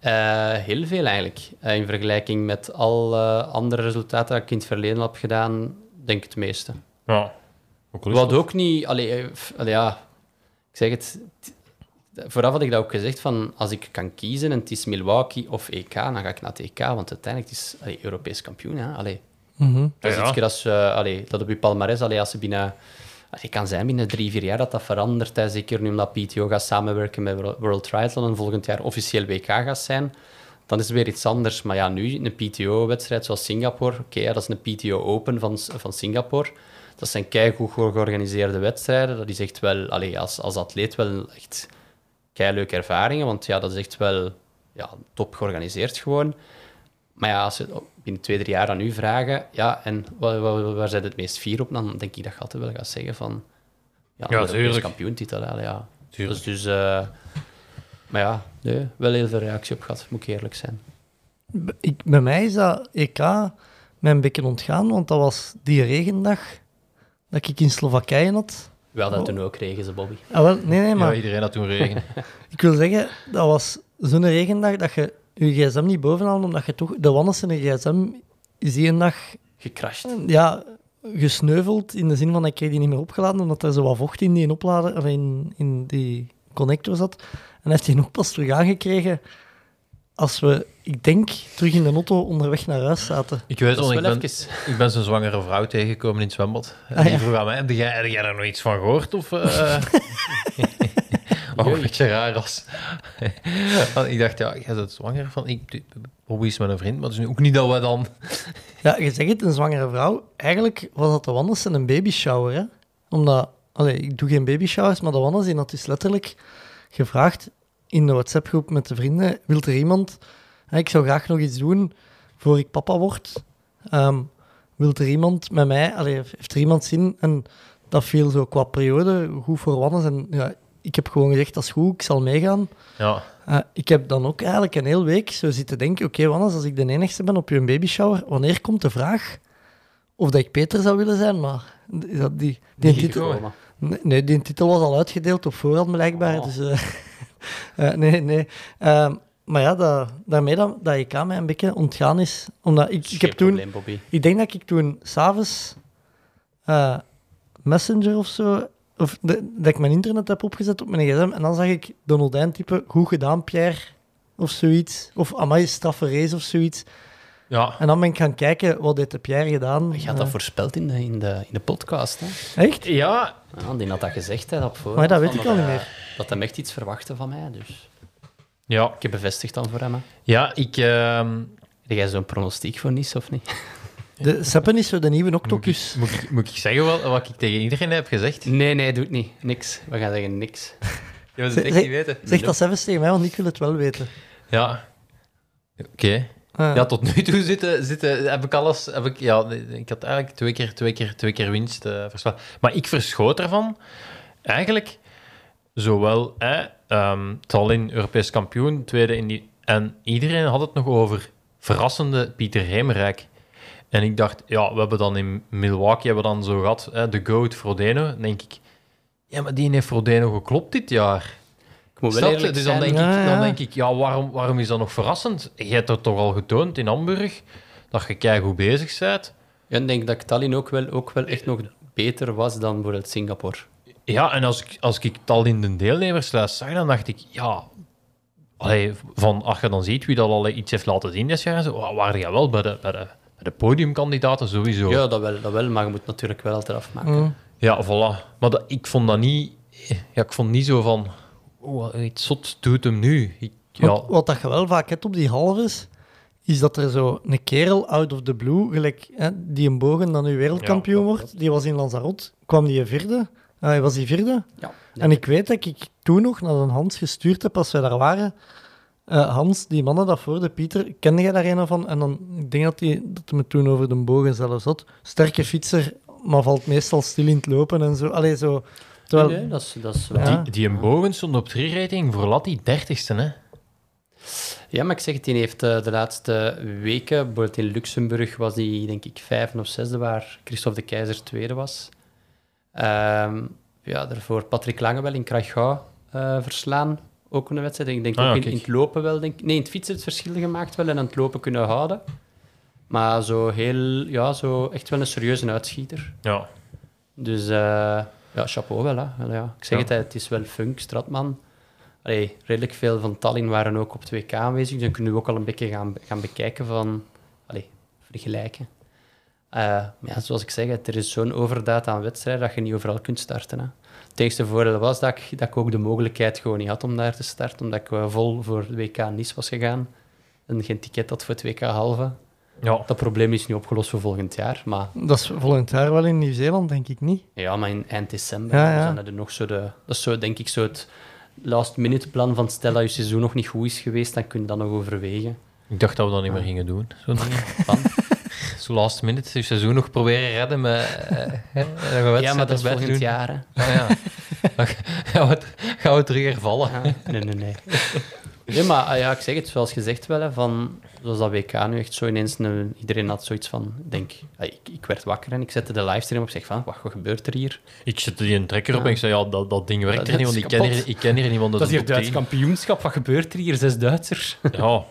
eh, heel veel eigenlijk. Eh, in vergelijking met al eh, andere resultaten dat ik in het verleden heb gedaan, denk ik het meeste. Ja. Ook Wat ook niet... Allee, ja, ik zeg het... Vooraf had ik dat ook gezegd, van als ik kan kiezen en het is Milwaukee of EK, dan ga ik naar het EK, want uiteindelijk het is allee, Europees kampioen. Hè? Allee, Mhm. dat is Ja, ja. iets als, eh, allee, dat op je palmarès, allee, als ze binnen... Het kan zijn binnen drie, vier jaar dat dat verandert. Hè. Zeker nu omdat PTO gaat samenwerken met World- World Triathlon en volgend jaar officieel WK gaat zijn. dan is het weer iets anders. Maar ja, nu een PTO-wedstrijd zoals Singapore, oké, ja, dat is een PTO Open van, van Singapore. Dat zijn keigoed georganiseerde wedstrijden. Dat is echt wel, allee, als, als atleet wel echt keileuke ervaringen, want ja, dat is echt wel ja, top georganiseerd gewoon. Maar ja, als ze binnen twee, drie jaar aan u vragen, ja, en waar, waar, waar zijn het meest fier op, dan denk ik dat je altijd wel gaat zeggen van, ja, Ja, de kampioentitel, hè, ja. Tuurlijk. Dus, dus eh, maar ja, nee, wel heel veel reactie op gehad, moet ik eerlijk zijn. Ik, bij mij is dat EK mij een beetje ontgaan, want dat was die regendag dat ik in Slowakije had. Wel dat Oh. toen ook regen ze, Bobby. Ah, wel, nee, nee, maar Ja, iedereen had toen regen. ik wil zeggen, dat was zo'n regendag dat je je gsm niet boven had, omdat je toch... De Wannes en de gsm is die een dag Gecrashed. ja, gesneuveld, in de zin van ik kreeg die niet meer opgeladen, omdat er zo wat vocht in die oplader, of in, in die connector zat. En heeft hij nog pas terug aangekregen als we, ik denk, terug in de auto onderweg naar huis zaten. Ik weet is ik ben, even... ik ben zo'n zwangere vrouw tegengekomen in het zwembad. En Ah, die ja. vroeg aan mij, heb jij, heb jij daar nog iets van gehoord? Of, eh Wat een beetje raar was. Want ik dacht, ja, jij bent zwanger van... Ik, Bobby is mijn vriend, maar het is nu ook niet dat we dan... Ja, je zegt het, een zwangere vrouw. Eigenlijk was dat de Wannes en een babyshower, hè. Omdat, allee, ik doe geen babyshowers, maar de Wannes die had dus letterlijk gevraagd in de WhatsApp-groep met de vrienden, wil er iemand... hè, ik zou graag nog iets doen voor ik papa word. Ehm wil er iemand met mij... Allee, heeft er iemand zin? En dat viel zo qua periode goed voor Wannes. En ja, ik heb gewoon gezegd, dat is goed, ik zal meegaan. Ja, Eh, ik heb dan ook eigenlijk een hele week zo zitten denken: oké, Wannes, als ik de enigste ben op je babyshower, wanneer komt de vraag of dat ik Peter zou willen zijn? Maar is dat die, die titel, gekomen. nee, die titel was al uitgedeeld op voorhand blijkbaar. Oh. Dus, eh, eh, nee, nee. Ehm, maar ja, dat, daarmee dat, dat EK mij een beetje ontgaan is. Omdat ik, ik heb toen, probleem, ik denk dat ik toen s'avonds eh Messenger of zo, of de- dat ik mijn internet heb opgezet op mijn gsm en dan zag ik Donald Dijn typen, goed gedaan Pierre, of zoiets. Of amai, straffe race of zoiets. Ja. En dan ben ik gaan kijken, wat heeft de Pierre gedaan? Je had dat Eh, voorspeld in de, in de, in de podcast, hè? Echt? ja Ja, die had dat gezegd, hè, op voorhand, Maar dat weet ik al niet meer. Dat hem echt iets verwachtte van mij, dus... ja, Ik heb bevestigd dan voor hem, hè. ja, ik... ehm, Heb jij zo'n pronostiek voor Nice, of niet? De Seppen is zo de nieuwe moet, ik, Octopus. moet, ik, moet ik zeggen wel, wat ik tegen iedereen heb gezegd? Nee, nee, doe het niet. Niks. We gaan zeggen niks. Je wil het echt zeg- niet weten. Zeg dat zelfs tegen mij, want ik wil het wel weten. Ja. Oké. Eh, Ja, tot nu toe zitten, zitten, heb ik alles... Heb ik, ja, ik had eigenlijk twee keer, twee keer, twee keer winst eh verslagen. Maar ik verschoot ervan. Eigenlijk, zowel hè, ehm Tallinn, Europees kampioen, tweede in die... En iedereen had het nog over verrassende Pieter Hemerijk. En ik dacht, ja, we hebben dan in Milwaukee hebben dan zo gehad, hè, de GOAT Frodeno. Denk ik, ja, maar die heeft Frodeno geklopt dit jaar. Ik moet wel eerlijk Dus dan denk, Ja, ik, dan denk ik, ja, waarom, waarom is dat nog verrassend? Je hebt er toch al getoond in Hamburg dat je keigoed bezig bent. Ja, ik denk dat Tallinn ook wel, ook wel echt nog beter was dan bijvoorbeeld Singapore. Ja, en als ik, als ik tal in de deelnemerslijst zag, dan dacht ik, ja... Allee, van, als je dan ziet wie dat al iets heeft laten zien dit jaar, zo, wa- waren jij wel bij de, bij de, bij de podiumkandidaten sowieso. Ja, dat wel, dat wel, maar je moet natuurlijk wel altijd afmaken. mm. Ja, voilà. Maar dat, ik vond dat niet... Ja, ik vond niet zo van... Oh, iets zot doet hem nu. Ik, ja, Wat, wat dat je wel vaak hebt op die halves, is dat er zo een kerel out of the blue, gelijk hè, die een bogen dan nu wereldkampioen Ja, dat wordt, die was in Lanzarote, kwam die vierde, hij was die vierde. Ja. En ik weet dat ik toen nog naar een Hans gestuurd heb als wij daar waren. Eh, Hans, die mannen dat voor de Pieter, kende jij daar een van? En dan, ik denk dat hij dat me toen over de bogen zelfs had. Sterke fietser, maar valt meestal stil in het lopen en zo. Allee, zo. Terwijl, Nee, nee, dat is, dat is wel... Die, die een boven stond op 3-rating voor Latti 30ste, hè? Ja, maar ik zeg het, die heeft eh, de laatste weken, bijvoorbeeld in Luxemburg was die denk ik vijfde of zesde, waar Christophe de Keizer tweede was. Ehm, ja, daarvoor Patrick Langewel in Krachau eh verslaan, ook een wedstrijd. Ik denk Ah, ook in, in het lopen wel, denk Nee, in het fietsen het verschil gemaakt wel en aan het lopen kunnen houden. Maar zo heel, ja, zo echt wel een serieuze uitschieter. Ja. Dus eh, ja, chapeau wel. Hè. Wel, ja. Ik zeg Ja. het, het is wel funk, Stratman. Allee, redelijk veel van Tallinn waren ook op 2K aanwezig. Dus dan kunnen we ook al een beetje gaan, gaan bekijken van... Allee, vergelijken. Eh, maar ja, zoals ik zeg, er is zo'n overdaad aan wedstrijden dat je niet overal kunt starten. Hè. Het enige voordeel was dat ik, dat ik ook de mogelijkheid gewoon niet had om daar te starten, omdat ik vol voor de WK Nice was gegaan. en geen ticket had voor 2K halve. Ja, Dat probleem is nu opgelost voor volgend jaar. Maar Dat is volgend jaar wel in Nieuw-Zeeland, denk ik niet. ja, maar in eind december Ja, ja. zijn er nog zo de... Dat is zo, denk ik, zo het last-minute plan van stel dat je seizoen nog niet goed is geweest, dan kun je dat nog overwegen. ik dacht dat we dat niet meer gingen doen. Zo'n. Van, Zo last minute, je seizoen nog proberen redden met eh, ja, maar dat is volgend doen. jaar. Hè. Ah, ja. Dan gaan, we, gaan we terug hervallen. Ja, nee, nee, nee. Nee, maar ah ja, ik zeg het zoals gezegd wel, hè, van, zoals dat WK nu echt zo ineens, een, iedereen had zoiets van, denk, ah, ik, ik werd wakker en ik zette de livestream op, ik zeg van, wacht, wat gebeurt er hier? Ik zette die een trekker op Ja. en ik zei, ja, dat, dat ding werkt Dat er niet, want ik ken, hier, ik ken hier niemand Dat is hier Duits 10. kampioenschap, wat gebeurt er hier? Zes Duitsers. Ja.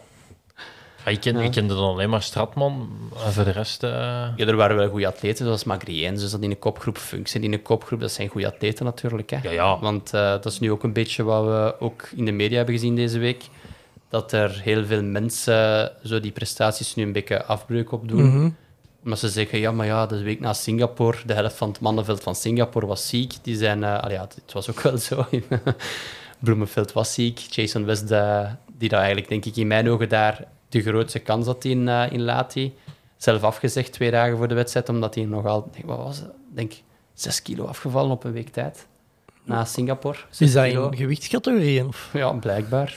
Ja, ik, ken, Ja. ik kende dan alleen maar Stratman, en voor de rest... eh, Ja, er waren wel goede atleten, zoals Magriens, dat in de kopgroep, Function in de kopgroep, dat zijn goede atleten natuurlijk. Hè. Ja, ja. Want eh, dat is nu ook een beetje wat we ook in de media hebben gezien deze week, dat er heel veel mensen zo die prestaties nu een beetje afbreuk op doen. Mhm. Omdat ze zeggen, ja, maar ja, de week na Singapore, de helft van het mannenveld van Singapore was ziek. Die zijn, eh allee, ja, het was ook wel zo. Bloemenveld was ziek. Jason West, die daar eigenlijk, denk ik, in mijn ogen daar de grootste kans had in, eh in Lati. Zelf afgezegd twee dagen voor de wedstrijd, omdat hij nogal, denk, wat was het? Denk, zes kilo afgevallen op een week tijd. Na Singapore. Is dat kilo. in gewichtscategorieën? Of? Ja, blijkbaar.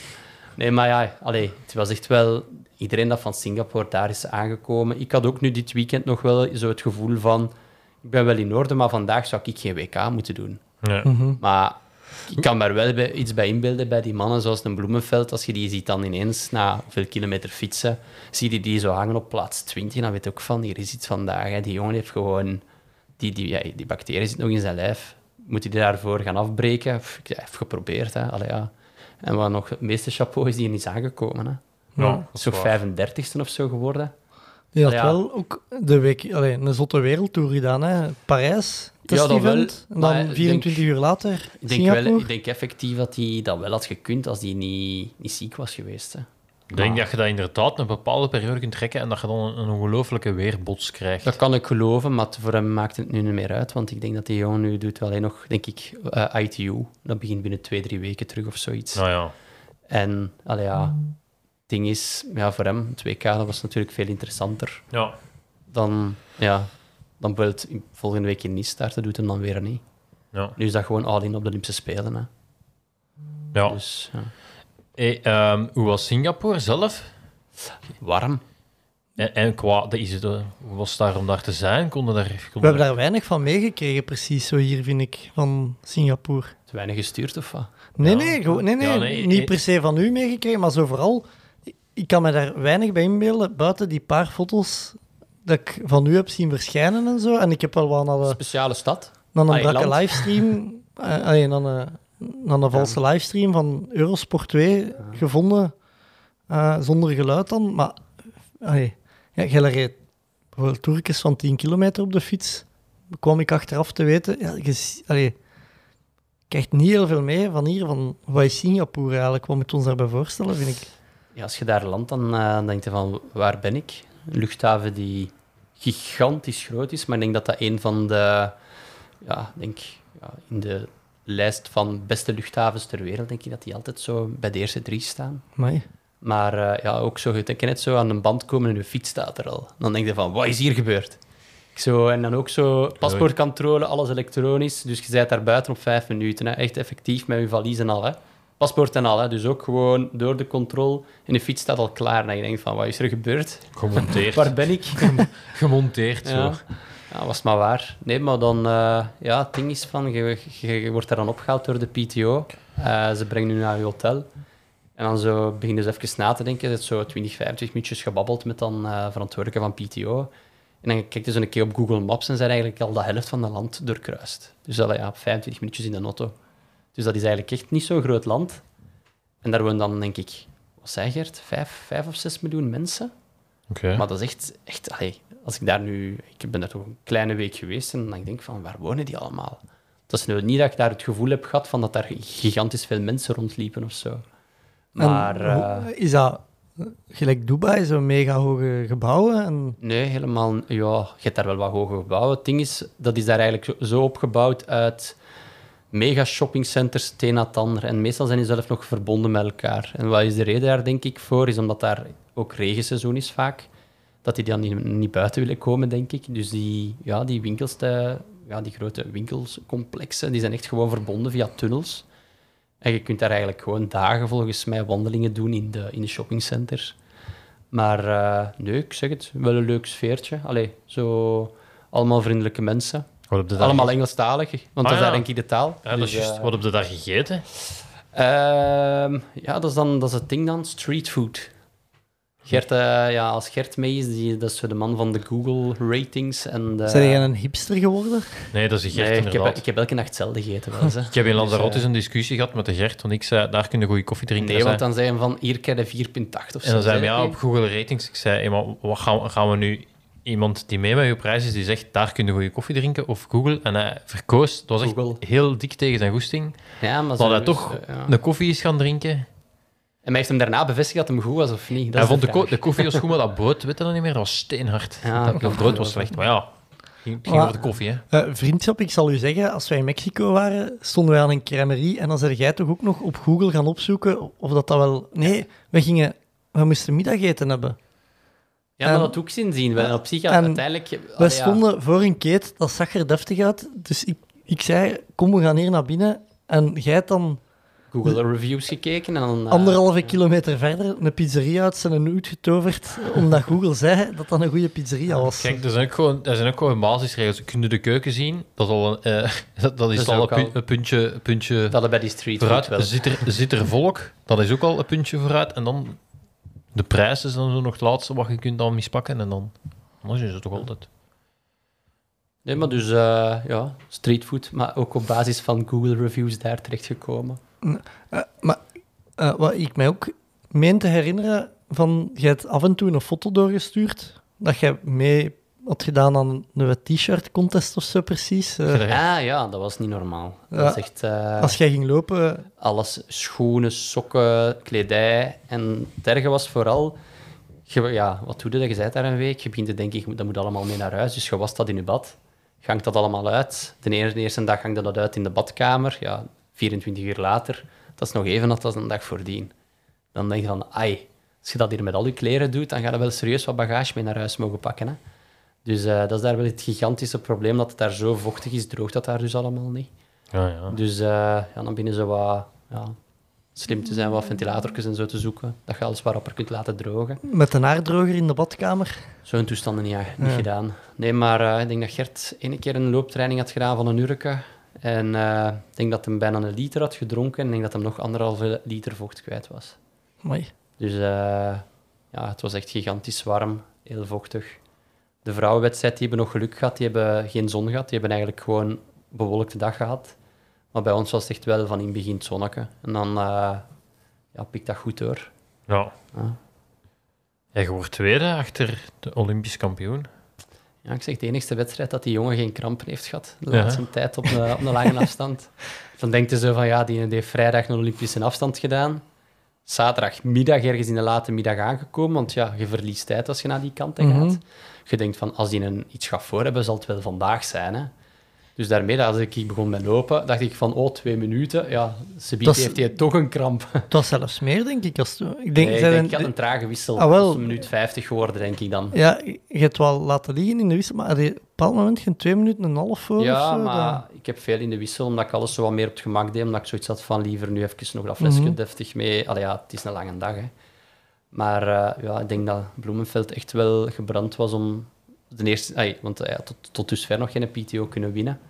Nee, maar ja, allee, het was echt wel... Iedereen dat van Singapore daar is aangekomen. Ik had ook nu dit weekend nog wel zo het gevoel van... Ik ben wel in orde, maar vandaag zou ik geen WK moeten doen. ja. Mhm. Maar ik kan me er wel bij, iets bij inbeelden bij die mannen, zoals een Bloemenveld. Als je die ziet dan ineens, na hoeveel kilometer fietsen, zie je die zo hangen op plaats 20. Dan weet je ook van, hier is iets vandaag. Hè. Die jongen heeft gewoon... Die, die, ja, die bacterie zit nog in zijn lijf. Moet hij daarvoor gaan afbreken? Pff, Ik heb geprobeerd, hè. Allee, ja. En wat nog het meeste chapeau is, die is aangekomen. Hè. Ja, Dat dat is toch waar. 35ste of zo geworden. Die had Ja. wel ook de week, allee, een zotte wereldtour gedaan, hè. Parijs, Ja, dat en wel, maar dan ik 24 uur later Ik denk, Singapore. wel, ik denk effectief dat hij dat wel had gekund als hij niet, niet ziek was geweest. Hè. Ik denk dat je dat inderdaad een bepaalde periode kunt trekken en dat je dan een, een ongelofelijke weerbots krijgt. Dat kan ik geloven, maar voor hem maakt het nu niet meer uit. Want ik denk dat die jongen nu doet alleen nog, denk ik, eh, ITU. Dat begint binnen twee, drie weken terug of zoiets. Nou ja. En, allee, ja, het ding is, ja, voor hem, het WK, dat was natuurlijk veel interessanter. ja. Dan, ja, dan bijvoorbeeld in- volgende week in Nice starten, doet hem dan weer niet. Ja. Nu is dat gewoon al in op de Olympische Spelen. Hè. ja. Dus, ja. Hey, ehm, hoe was Singapore zelf? Warm. En, en qua, is het, eh, hoe was het daar om daar te zijn? Konden daar, We hebben daar weinig van meegekregen, precies, zo hier, vind ik, van Singapore. Te weinig gestuurd of wat? Nee, Ja. nee, gewoon- nee, nee, Ja, nee, niet per se van u meegekregen, maar zo vooral... Ik kan me daar weinig bij inbeelden, buiten die paar foto's dat ik van u heb zien verschijnen en zo. En ik heb wel wat naar de, Speciale stad. naar een Ah, brakke livestream, eh, allee, naar een, naar een valse livestream van Eurosport 2 gevonden, eh, zonder geluid dan. Maar, allee, ja, jij reed bijvoorbeeld van 10 kilometer op de fiets, kwam ik achteraf te weten, ja, je, allee, krijgt niet heel veel mee van hier, van wat is Singapore eigenlijk, wat moet ons daarbij voorstellen, vind ik. Ja, als je daar landt, dan eh, denk je van, waar ben ik? Een luchthaven die gigantisch groot is, maar ik denk dat dat een van de, ja, denk, ja, in de lijst van beste luchthavens ter wereld, denk ik dat die altijd zo bij de eerste drie staan. Amai. Maar eh, ja, ook zo, je kan net zo aan een band komen en je fiets staat er al. Dan denk je van, wat is hier gebeurd? Ik zo, en dan ook zo paspoortcontrole, alles elektronisch. Dus je bent daar buiten op vijf minuten. Hè. Echt effectief met je valies en al. Hè. Paspoort en al. Hè. Dus ook gewoon door de controle. En je fiets staat al klaar. En je denkt van, wat is er gebeurd? gemonteerd. Waar ben ik? gemonteerd, zo. Ja. ja, was maar waar. Nee, maar dan... eh, ja, het ding is van, je, je, je wordt daar dan opgehaald door de PTO. Eh, ze brengen je naar je hotel. En dan zo begin je dus even na te denken. Het is zo 20, 25 minuutjes gebabbeld met dan eh verantwoordelijke van PTO. En dan kijk je zo een keer op Google Maps en zijn eigenlijk al de helft van het land doorkruist. Dus dat ja, 25 minuutjes in de auto. Dus dat is eigenlijk echt niet zo'n groot land. En daar wonen dan, denk ik, wat zei Gert? Vijf, vijf of zes miljoen mensen? Oké. Maar dat is echt, echt allee, als ik daar nu, ik ben daar toch een kleine week geweest en dan denk ik van, waar wonen die allemaal? Dat is nu niet dat ik daar het gevoel heb gehad van dat daar gigantisch veel mensen rondliepen of zo. Maar En eh, is dat gelijk Dubai, zo'n mega hoge gebouwen? En, nee, helemaal, ja, je hebt daar wel wat hoge gebouwen. Het ding is, dat is daar eigenlijk zo- zo opgebouwd uit mega shoppingcenters, het een na het ander. En meestal zijn die zelf nog verbonden met elkaar. En wat is de reden daar, denk ik, voor? Is omdat daar ook regenseizoen is vaak. Dat die dan niet, buiten willen komen, denk ik. Dus die, ja, die winkels, de, ja, die grote winkelscomplexen, die zijn echt gewoon verbonden via tunnels. En je kunt daar eigenlijk gewoon dagen volgens mij wandelingen doen in de, in de shoppingcenters. Maar eh, nee, ik zeg het, wel een leuk sfeertje. Allee, zo allemaal vriendelijke mensen. Wat heb je daar Allemaal ge- Engelstalig, want Ah, dat is ja. denk ik de taal. Ja, dat is Dus, juist. eh, Wat heb je daar gegeten? Ehm, ja, dat is dan dat is het ding dan, street food. Gert, eh, ja, als Gert mee is, die, dat is zo de man van de Google ratings. En de... Zijn jij een hipster geworden? Nee, dat is een Gert, Nee, ik inderdaad. heb, ik heb elke nacht hetzelfde gegeten. Wel, eens, hè. Ik heb in Lanzarote Dus, eens eh, een discussie gehad met de Gert, want ik zei, daar kun je goede koffie drinken. Nee, want zei- dan zei hij van, hier krijg je 4,8 of zo. En dan zei hij, ja, op Google Ratings. Ik zei, hey, maar wat gaan, gaan we nu... Iemand die mee met je prijs is, die zegt, daar kun je goede koffie drinken, of Google. En hij verkoos, dat was echt Google. heel dik tegen zijn goesting, Ja, maar dat hij toch ja. een koffie is gaan drinken. En hij heeft hem daarna bevestigd dat hem goed was of niet. Dat hij vond de, de ko- de koffie was goed, maar dat brood, weet je dat niet meer, dat was steenhard. Ja, dat, brood het was slecht, maar ja, het ging, het over de koffie, hè. Eh, vriendschap, ik zal u zeggen, als wij in Mexico waren, stonden wij aan een crèmerie en dan zei jij toch ook nog op Google gaan opzoeken of dat dat wel... Nee, we gingen... We moesten middageten hebben. Ja, maar En- dat ook zin zien. We, op zich, uiteindelijk... We ja. stonden voor een keet, dat zag er deftig uit. Dus ik, ik zei, kom, we gaan hier naar binnen. En jij hebt dan Google reviews gekeken en dan... eh, anderhalve kilometer verder een pizzeria uit zijn hoed getoverd, omdat Google zei dat dat een goede pizzeria was. Kijk, er zijn ook gewoon, er zijn ook gewoon basisregels. Kun je de keuken zien? Dat, is al een, eh, dat, dat is al een, al- puntje, een puntje Dat bij die street vooruit. wel. Zit er, zit er volk? Dat is ook al een puntje vooruit. En dan de prijs is dan zo nog het laatste wat je kunt dan mispakken. En dan anders is het toch altijd. Nee, maar dus uh, ja, streetfood, maar ook op basis van Google reviews daar terechtgekomen. Uh, maar uh, wat ik mij ook meen te herinneren, van, je hebt af en toe een foto doorgestuurd, dat je mee had gedaan aan een t-shirt contest of zo precies. Uh, ja, dat was niet normaal. Ja, dat is echt, uh, als jij ging lopen... Alles, schoenen, sokken, kledij. En het erge was vooral... Je, ja, wat doe je? Je bent daar een week, je begint te denken, dat moet allemaal mee naar huis. Dus je was dat in je bad. Je hangt dat allemaal uit. De eerste, de eerste dag hangde dat uit in de badkamer. Ja, 24 uur later, dat is nog even als een dag voordien. Dan denk je van, ai, als je dat hier met al je kleren doet, dan ga je wel serieus wat bagage mee naar huis mogen pakken. Hè? Dus uh, dat is daar wel het gigantische probleem, dat het daar zo vochtig is, droogt dat daar dus allemaal niet. Ja, ja. Dus uh, ja, dan binnen zo wat ja, slim te zijn, wat ventilatorjes en zo te zoeken, dat je alles wat rapper kunt laten drogen. Met een haardroger in de badkamer? Zo'n toestanden niet, niet ja. gedaan. Nee, maar uh, ik denk dat Gert ene keer een looptraining had gedaan van een urke. En uh, ik denk dat hij bijna een liter had gedronken. En ik denk dat hij nog anderhalve liter vocht kwijt was. Mooi. Dus uh, ja, het was echt gigantisch warm, heel vochtig. De vrouwenwedstrijd, die hebben nog geluk gehad. Die hebben geen zon gehad. Die hebben eigenlijk gewoon een bewolkte dag gehad. Maar bij ons was het echt wel van in het begin zonneke. En dan uh, ja, pikt dat goed door. Ja. ja. Jij wordt tweede achter de Olympisch kampioen. Ja, ik zeg de enige wedstrijd dat die jongen geen krampen heeft gehad. De laatste ja. tijd op de, op de lange afstand. Dan denkt zo van, ja, die, heeft vrijdag een Olympische afstand gedaan. Zaterdagmiddag ergens in de late middag aangekomen, want ja, je verliest tijd als je naar die kant mm -hmm. Je denkt van, als die een, iets gaat voor hebben, zal het wel vandaag zijn. Hè? Dus daarmee, als ik begon met lopen, dacht ik van, oh, twee minuten. Ja, Sebiet heeft hij toch een kramp. Het was zelfs meer, denk ik. Als ik denk, nee, ik, denk, ik had een trage wissel. Ah, wel. een minuut 50 geworden, denk ik dan. Ja, je hebt wel laten liggen in de wissel, maar had je op een bepaald moment geen twee minuten en een half voor? Ja, zo, maar dan... ik heb veel in de wissel, omdat ik alles zo wat meer op het gemak deed. Omdat ik zoiets had van, liever nu even nog dat flesje mm -hmm. deftig mee. Allee, ja, het is een lange dag, hè. Maar uh, ja, ik denk dat Bloemenveld echt wel gebrand was om de eerste... Ay, want uh, ja, tot, tot dusver nog geen PTO kunnen winnen.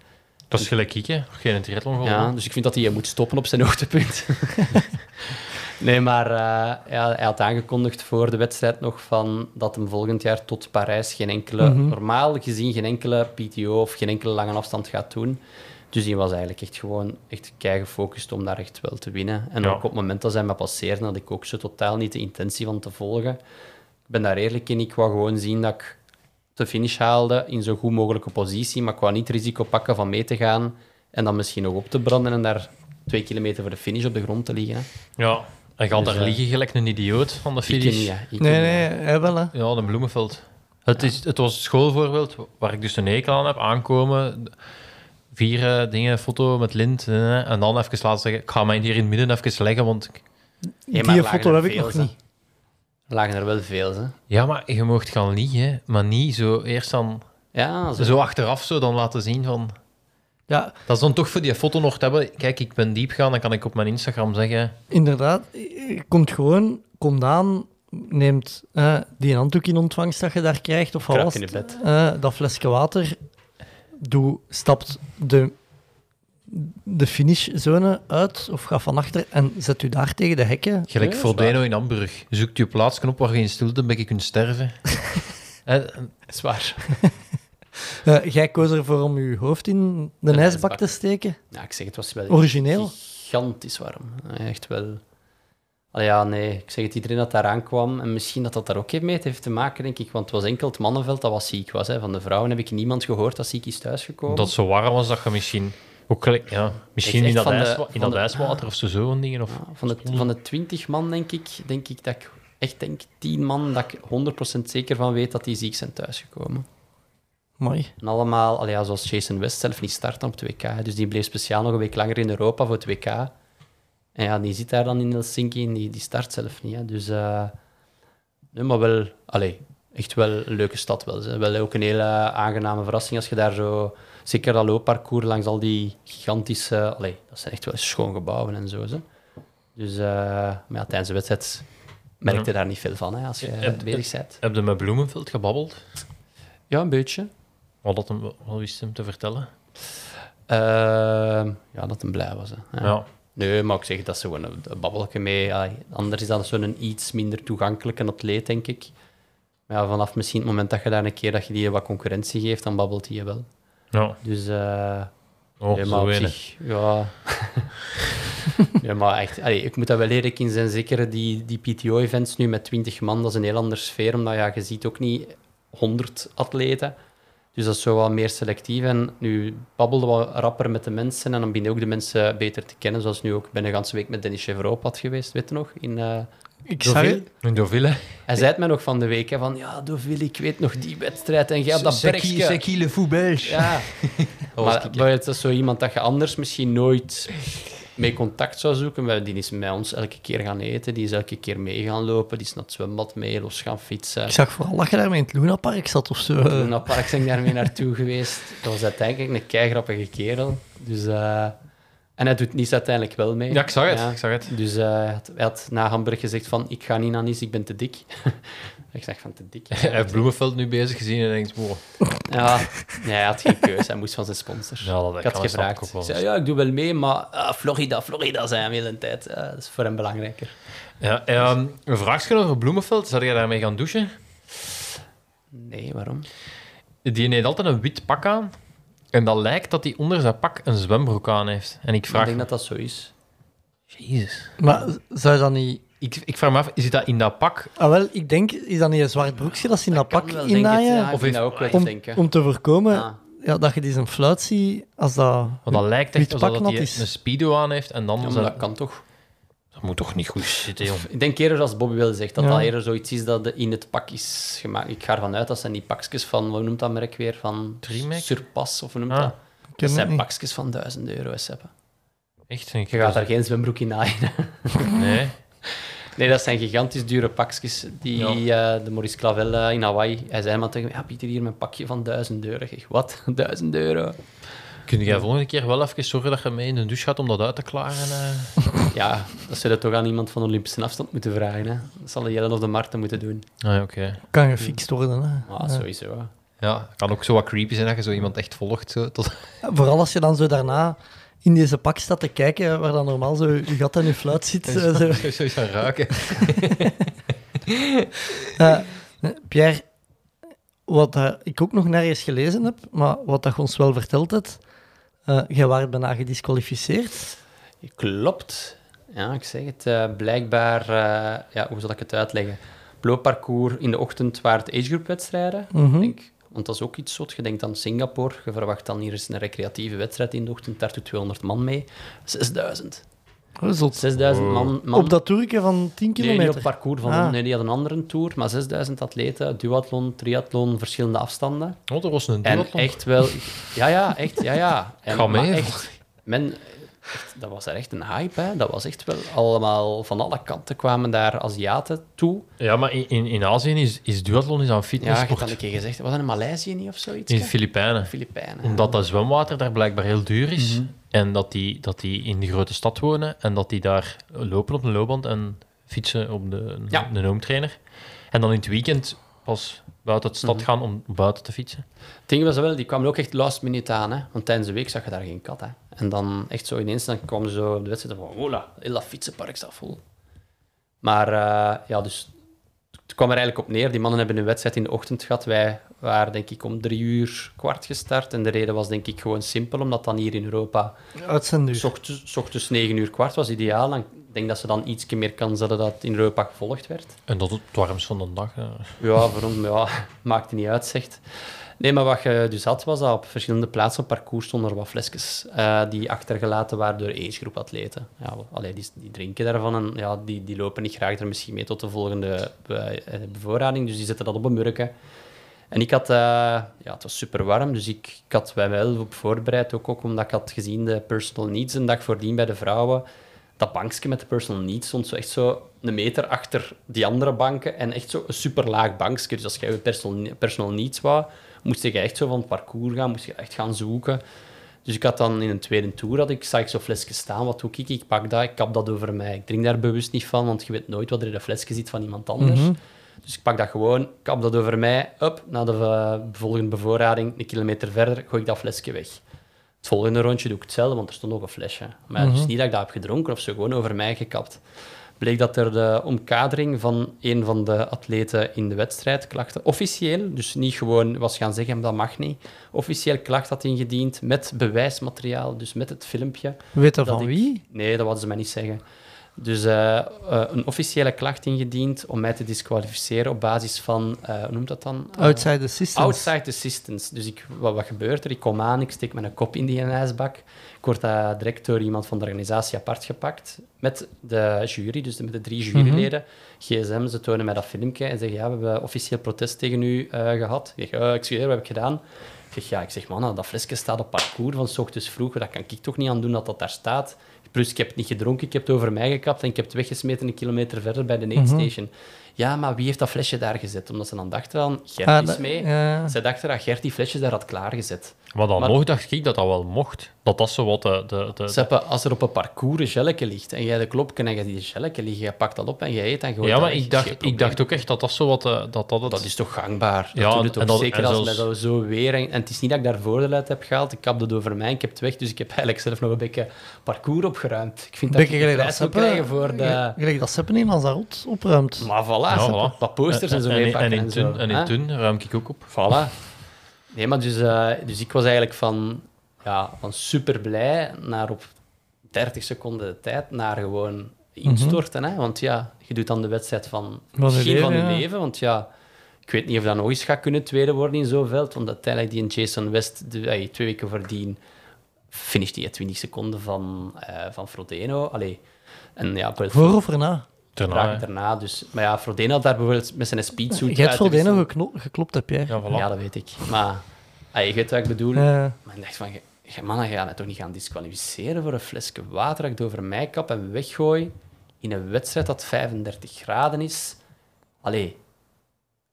Dat is gelijk ik, hè? Geen triathlon Ja, dus ik vind dat hij moet stoppen op zijn hoogtepunt. nee, maar uh, ja, hij had aangekondigd voor de wedstrijd nog van dat hem volgend jaar tot Parijs geen enkele, mm -hmm. normaal gezien geen enkele PTO of geen enkele lange afstand gaat doen. Dus die was eigenlijk echt gewoon echt kei gefocust om daar echt wel te winnen. En ja. ook op het moment dat zij me passeerden, had ik ook zo totaal niet de intentie van te volgen. Ik ben daar eerlijk in. Ik wou gewoon zien dat ik de finish haalde in zo goed mogelijke positie, maar ik wou niet risico pakken van mee te gaan en dan misschien nog op te branden en daar twee kilometer voor de finish op de grond te liggen. Hè. Ja, en gaat dus, daar uh, liggen gelijk een idioot van de finish? Ik niet, ja. Ik nee, nee, hij wel, hè. Ja, de Bloemenveld. Het, is, het was het schoolvoorbeeld waar ik dus een hekel aan heb aankomen. Vier eh, dingen, foto met lint. eh, en dan even laten zeggen, ik ga mij hier in het midden even leggen, want... ik- Ja, Die foto heb ik nog niet. Er lagen er wel veel, hè. Ja, maar je mocht gaan liegen, maar niet zo eerst dan... Ja, zo. Zo achteraf zo dan laten zien van... Ja, Dat is dan toch voor die foto nog te hebben. Kijk, ik ben diep gaan, dan kan ik op mijn Instagram zeggen... inderdaad. Je komt gewoon, komt aan, neemt eh, die handdoek in ontvangst dat je daar krijgt, of. Eh, dat flesje water, doe, stapt de, de finishzone uit, of ga van achter en zet u daar tegen de hekken. Gelijk Ja, Frodeno in Hamburg. Zoekt je plaatsknop waar je in stilte een beetje kunt sterven. En- Zwaar. Eh, jij koos ervoor om je hoofd in de De ijsbak ijsbak. te steken. Ja, ik zeg, het was wel Origineel. gigantisch warm. Echt wel. Allee, ja, nee. Ik zeg het, iedereen dat daar aankwam. En misschien dat dat daar ook mee heeft te maken, denk ik. Want het was enkel het mannenveld dat was ziek was. Hè. Van de vrouwen heb ik niemand gehoord dat ziek is thuisgekomen. dat zo warm was dat je misschien... Ook, gelijk- ja, misschien Echt in dat, de- in dat de- ijswater of zo, zo'n dingen. Of, Ja, van, de, van de 20 man, denk ik, denk ik dat ik echt denk 10 man dat ik 100% zeker van weet dat die ziek zijn thuisgekomen. Mooi. En allemaal, allee, ja, zoals Jason West zelf niet starten op het WK. Dus die bleef speciaal nog een week langer in Europa voor het WK. En ja, die zit daar dan in Helsinki en die, die start zelf niet. Hè. Dus, eh, nee, maar wel, allee, echt wel een leuke stad wel. Hè. Wel ook een hele aangename verrassing als je daar zo... Zeker dat loopparcours langs al die gigantische... Allee, dat zijn echt wel schoon gebouwen en zo. Hè. Dus, eh, maar ja, tijdens de wedstrijd merkte je daar niet veel van, hè, als je Heb- bezig bent. Heb je met Bloemenveld gebabbeld? Ja, een beetje. Wat, dat hem, wat wist hem te vertellen? Ehm, ja, dat hem blij was. Hè. Ja. Nee, maar ik zeg, dat is gewoon een, een babbelje mee. Allee, anders is dat zo'n iets minder toegankelijke atleet, denk ik. Maar ja, vanaf misschien het moment dat je daar een keer dat je die wat concurrentie geeft, dan babbelt hij je wel. ja. Dus, eh Oh, nee, zo maar zich, ja... ja, maar echt, allee, ik moet dat wel eerlijk in zijn. Zeker die, die PTO-events nu met 20 man, dat is een heel andere sfeer, omdat ja, je ziet ook niet 100 atleten. Dus dat is zo wat meer selectief. En nu babbelden we rapper met de mensen en dan ben je ook de mensen beter te kennen. Zoals nu ook, ik ben een ganse week met Dennis Chevreau op pad geweest, weet je nog? In, eh, Ik Deauville. In. Hij zei het mij nog van de week, hè, van ja, Deauville, ik weet nog die wedstrijd en jij op dat bergje. le fou belge. Ja, maar, maar het is zo iemand dat je anders misschien nooit mee contact zou zoeken. Maar die is met ons elke keer gaan eten, die is elke keer mee gaan lopen, die is naar het zwembad mee, los gaan fietsen. Ik zag vooral dat je daarmee in het Lunapark zat of zo. Toen naar park ben ik daarmee naartoe geweest. Dat was uiteindelijk een keigrappige kerel. Dus, eh, en hij doet Nice uiteindelijk wel mee. Ja, ik zag het. Ja. Ik zag het. Dus eh, hij, had, hij had na Hamburg gezegd van, ik ga niet naar Nice, ik ben te dik. ik zeg van, te dik? Hij heeft Bloemenveld nu bezig gezien en denkt, wow. Ja, nee, hij had geen keuze. Hij moest van zijn sponsor. Ja, dat ik had gevraagd. ik ook wel. Ik zei, ja, ik doe wel mee, maar ah, Florida, Florida zijn we de hele tijd. Dat is voor hem belangrijker. Ja, ehm, een vraagje over Bloemenveld. Zou jij daarmee gaan douchen? Nee, waarom? Die heeft altijd een wit pak aan. En dat lijkt dat hij onder zijn pak een zwembroek aan heeft. En ik Ik vraag denk me... dat dat zo is. Jezus. Maar zou je dat niet... Ik, ik vraag me af, zit dat in dat pak? Ah, wel, ik denk, is dat niet een zwart broekje dat ze in dat, pak innaaien? Ja, Of heeft- ook wel om, denken. om te voorkomen ja, dat je die zijn fluit ziet als dat... Want dat lijkt echt alsof dat hij is. een speedo aan heeft en dan... Ja, maar zijn- dat kan toch? dat moet toch niet goed zitten, joh. Ik denk eerder als Bobby wel zegt, dat Ja. dat eerder zoiets is dat in het pak is gemaakt. Ik ga ervan uit dat zijn die pakjes van, hoe noemt dat merk weer? Van of hoe noemt Ah, dat? Dat zijn niet. pakjes van 1000 euro, Seppe. Echt? Je gaat dat- daar geen zwembroek in naaien. Nee. Nee, dat zijn gigantisch dure pakjes die eh, de Maurice Clavel eh, in Hawaii... Hij zei maar tegen ja, Pieter, hier mijn pakje van 1000 euro. Ik zeg, wat? 1000 euro? Kun jij volgende keer wel even zorgen dat je mee in de douche gaat om dat uit te klaren? eh? Ja, dat zullen toch aan iemand van Olympische afstand moeten vragen. Hè? Dat zal Jellen of de Marten moeten doen. Ah, ja, oké. Kan gefixt worden, hè. Ah, sowieso. Ja, het kan ook zo wat creepy zijn dat je zo iemand echt volgt. Zo, tot... Vooral als je dan zo daarna in deze pak staat te kijken, waar dan normaal zo je gat en je fluit zit. eh, zo. Zo, zo gaan ruiken. Eh, Pierre, wat dat ik ook nog nergens gelezen heb, maar wat dat je ons wel verteld hebt, eh jij waart bijna gedisqualificeerd. Klopt. Ja, ik zeg het. eh, blijkbaar, eh, ja, hoe zal ik het uitleggen? Loopparcours in de ochtend waren het agegroupwedstrijden. Mhm. Ik denk, want dat is ook iets zot. Je denkt aan Singapore. Je verwacht dan hier eens een recreatieve wedstrijd in de ochtend. Daar doet 200 man mee. 6000. Oh, zot. 6000 man, man Op dat toerke van 10 Nee, niet op kilometer. parcours van Ah. nee, die had een andere tour, maar 6000 atleten, duathlon, triathlon, verschillende afstanden. Oh, er was een En duathlon. echt wel, ja, ja, echt, ja, ja. En, Ga mee. echt, men, echt, dat was er echt een hype, hè. Dat was echt wel allemaal, van alle kanten kwamen daar Aziaten toe. Ja, maar in, in, in Azië is, is duathlon is aan Ja, je hebt fitnessport. dat een keer gezegd. Was dat in Maleisië niet of zoiets? in de Filipijnen. Filipijnen. Omdat dat zwemwater daar blijkbaar heel duur is. Mhm. En dat die, dat die in de grote stad wonen. En dat die daar lopen op een loopband en fietsen op de, Ja. de home trainer. En dan in het weekend pas buiten de stad Mhm. gaan om buiten te fietsen. Het ding was wel, die kwamen ook echt last minute aan. Hè? Want tijdens de week zag je daar geen kat. Hè? En dan echt zo ineens, dan kwam zo op de wedstrijd van, hola, heel dat fietsenpark staat vol. Maar eh, ja, dus het kwam er eigenlijk op neer. Die mannen hebben een wedstrijd in de ochtend gehad. Wij waren denk ik om drie uur kwart gestart. En de reden was denk ik gewoon simpel, omdat dan hier in Europa Uitzendduur. s ochtends, s ochtends 9 uur kwart was ideaal. En ik denk dat ze dan iets meer kans hadden dat in Europa gevolgd werd. En dat het warmst van de dag. ja. Ja, waarom? Ja, maakt niet uit, zegt. Nee, maar wat je dus had, was dat op verschillende plaatsen op parcours stonden er wat flesjes eh, die achtergelaten waren door agegroep atleten. Ja, allee, die, die drinken daarvan en ja, die, die lopen niet graag er misschien mee tot de volgende be- eh, bevoorrading, dus die zetten dat op een murken. En ik had, eh, ja, het was super warm, dus ik, ik had mij wel op voorbereid, ook, ook omdat ik had gezien de personal needs een dag voordien bij de vrouwen. Dat bankje met de personal needs stond zo echt zo een meter achter die andere banken en echt zo een super laag bankje. Dus als je personal, personal needs wou, moest je echt zo van het parcours gaan, moest je echt gaan zoeken. Dus ik had dan in een tweede tour, had ik, zag ik zo'n flesje staan. Wat doe ik? Ik pak dat, ik kap dat over mij. Ik drink daar bewust niet van, want je weet nooit wat er in de flesje zit van iemand anders. Dus ik pak dat gewoon, kap dat over mij, up, naar de eh, volgende bevoorrading, een kilometer verder, gooi ik dat flesje weg. Het volgende rondje doe ik hetzelfde, want er stond nog een flesje. Maar het is niet dat ik dat heb gedronken of zo, gewoon over mij gekapt. Bleek dat er de omkadering van een van de atleten in de wedstrijd klachten, officieel, dus niet gewoon was gaan zeggen, dat mag niet, officieel klacht had ingediend met bewijsmateriaal, dus met het filmpje. Weet dat van ik- wie? Nee, dat wilden ze mij niet zeggen. Dus eh, eh, een officiële klacht ingediend om mij te disqualificeren op basis van, eh, hoe noemt dat dan? Outside assistance. Outside assistance. Dus ik, wat, wat gebeurt er? Ik kom aan, ik steek mijn kop in die ijsbak. Ik word uh, direct door iemand van de organisatie apart gepakt. Met de jury, dus de- met de drie juryleden. GSM, ze tonen mij dat filmpje en zeggen, ja, we hebben officieel protest tegen u eh, gehad. Ik zeg, uh, excuseer, wat heb ik gedaan? Ik zeg, ja, ik zeg, man, dat flesje staat op parcours van s ochtends vroeg. Dat kan ik toch niet aan doen dat dat daar staat. Plus, ik heb het niet gedronken, ik heb het over mij gekapt en ik heb het weggesmeten een kilometer verder bij de aid station. Ja, maar wie heeft dat flesje daar gezet? Omdat ze dan dachten dan, Gert Ah, is mee. ja. Zij dachten dat Gert die flesjes daar had klaargezet. Maar dan Maar- nog dacht ik dat dat wel mocht. Dat dat zo wat de... de, de, Seppe, als er op een parcours een gelletje ligt en jij de klopken en je die gelletje liggen, je pakt dat op en je eet en gooit ja, dat maar ik dacht, ik dacht ook echt dat dat zo wat... de- dat dat het... Dat is toch gangbaar? Ja, Ja, dat doet het en ook dat- zeker en als zelfs- dat zo weer... En, en het is niet dat ik daar voordeel uit heb gehaald. Ik kap het over mij, ik heb het weg, dus ik heb eigenlijk zelf nog een beetje parcours opgeruimd. Ik vind dat Beetje ik dat prijs moet krijgen voor de... Gelijk dat Seppe in Lanzarote opruimt. Maar voilà, Ja, voilà. wat posters en zo en, meepakken en, en, in zo. Tun, en in? Tun ruim ik ook op. Voilà. Nee, maar dus, eh, dus ik was eigenlijk van, ja, van super blij naar op 30 seconden de tijd naar gewoon instorten. hè? Want ja, je doet dan de wedstrijd van, Van je misschien van je leven, ja. leven. Want ja, ik weet niet of dat nog eens gaat kunnen tweede worden in zo'n veld. Want uiteindelijk die in Jason West, de, twee weken voordien, finisht die 20 seconden van, eh, van Frodeno. Allee. En ja, Voor of erna? Daarna, daarna. Dus, maar ja, Frodeno had daar bijvoorbeeld met zijn speedsuit Je hebt uitgewisseld. geklo- geklopt, heb jij? Ja, voilà. Ja, dat weet ik. Maar je weet wat ik bedoel. Ja. Maar ik dacht van, je- je mannen gaan mij toch niet gaan disqualificeren voor een flesje water dat ik over mij kap en weggooi in een wedstrijd dat 35 graden is. Allee,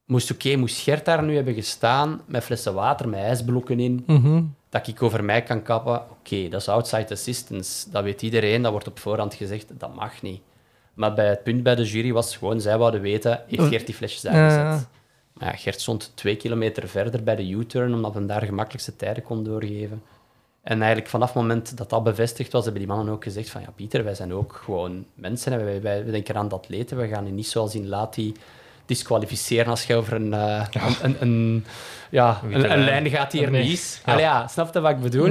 moest oké, moest Gert daar nu hebben gestaan met flessen water, met ijsblokken in, Mhm. dat ik over mij kan kappen, oké, dat is outside assistance. Dat weet iedereen, dat wordt op voorhand gezegd, dat mag niet. Maar bij het punt bij de jury was gewoon, zij wouden weten, heeft Gert die flesjes daar Ja. gezet? Maar ja, Gert stond twee kilometer verder bij de U-turn, omdat men daar gemakkelijkste tijden kon doorgeven. En eigenlijk vanaf het moment dat dat bevestigd was, hebben die mannen ook gezegd van ja, Pieter, wij zijn ook gewoon mensen. En wij, wij, wij denken aan de atleten. We gaan je niet zoals in Lati disqualificeren als je over een, eh, een, een, een- ja, een, een lijn. gaat die er niet is. Ja. Ja, snap je wat ik bedoel?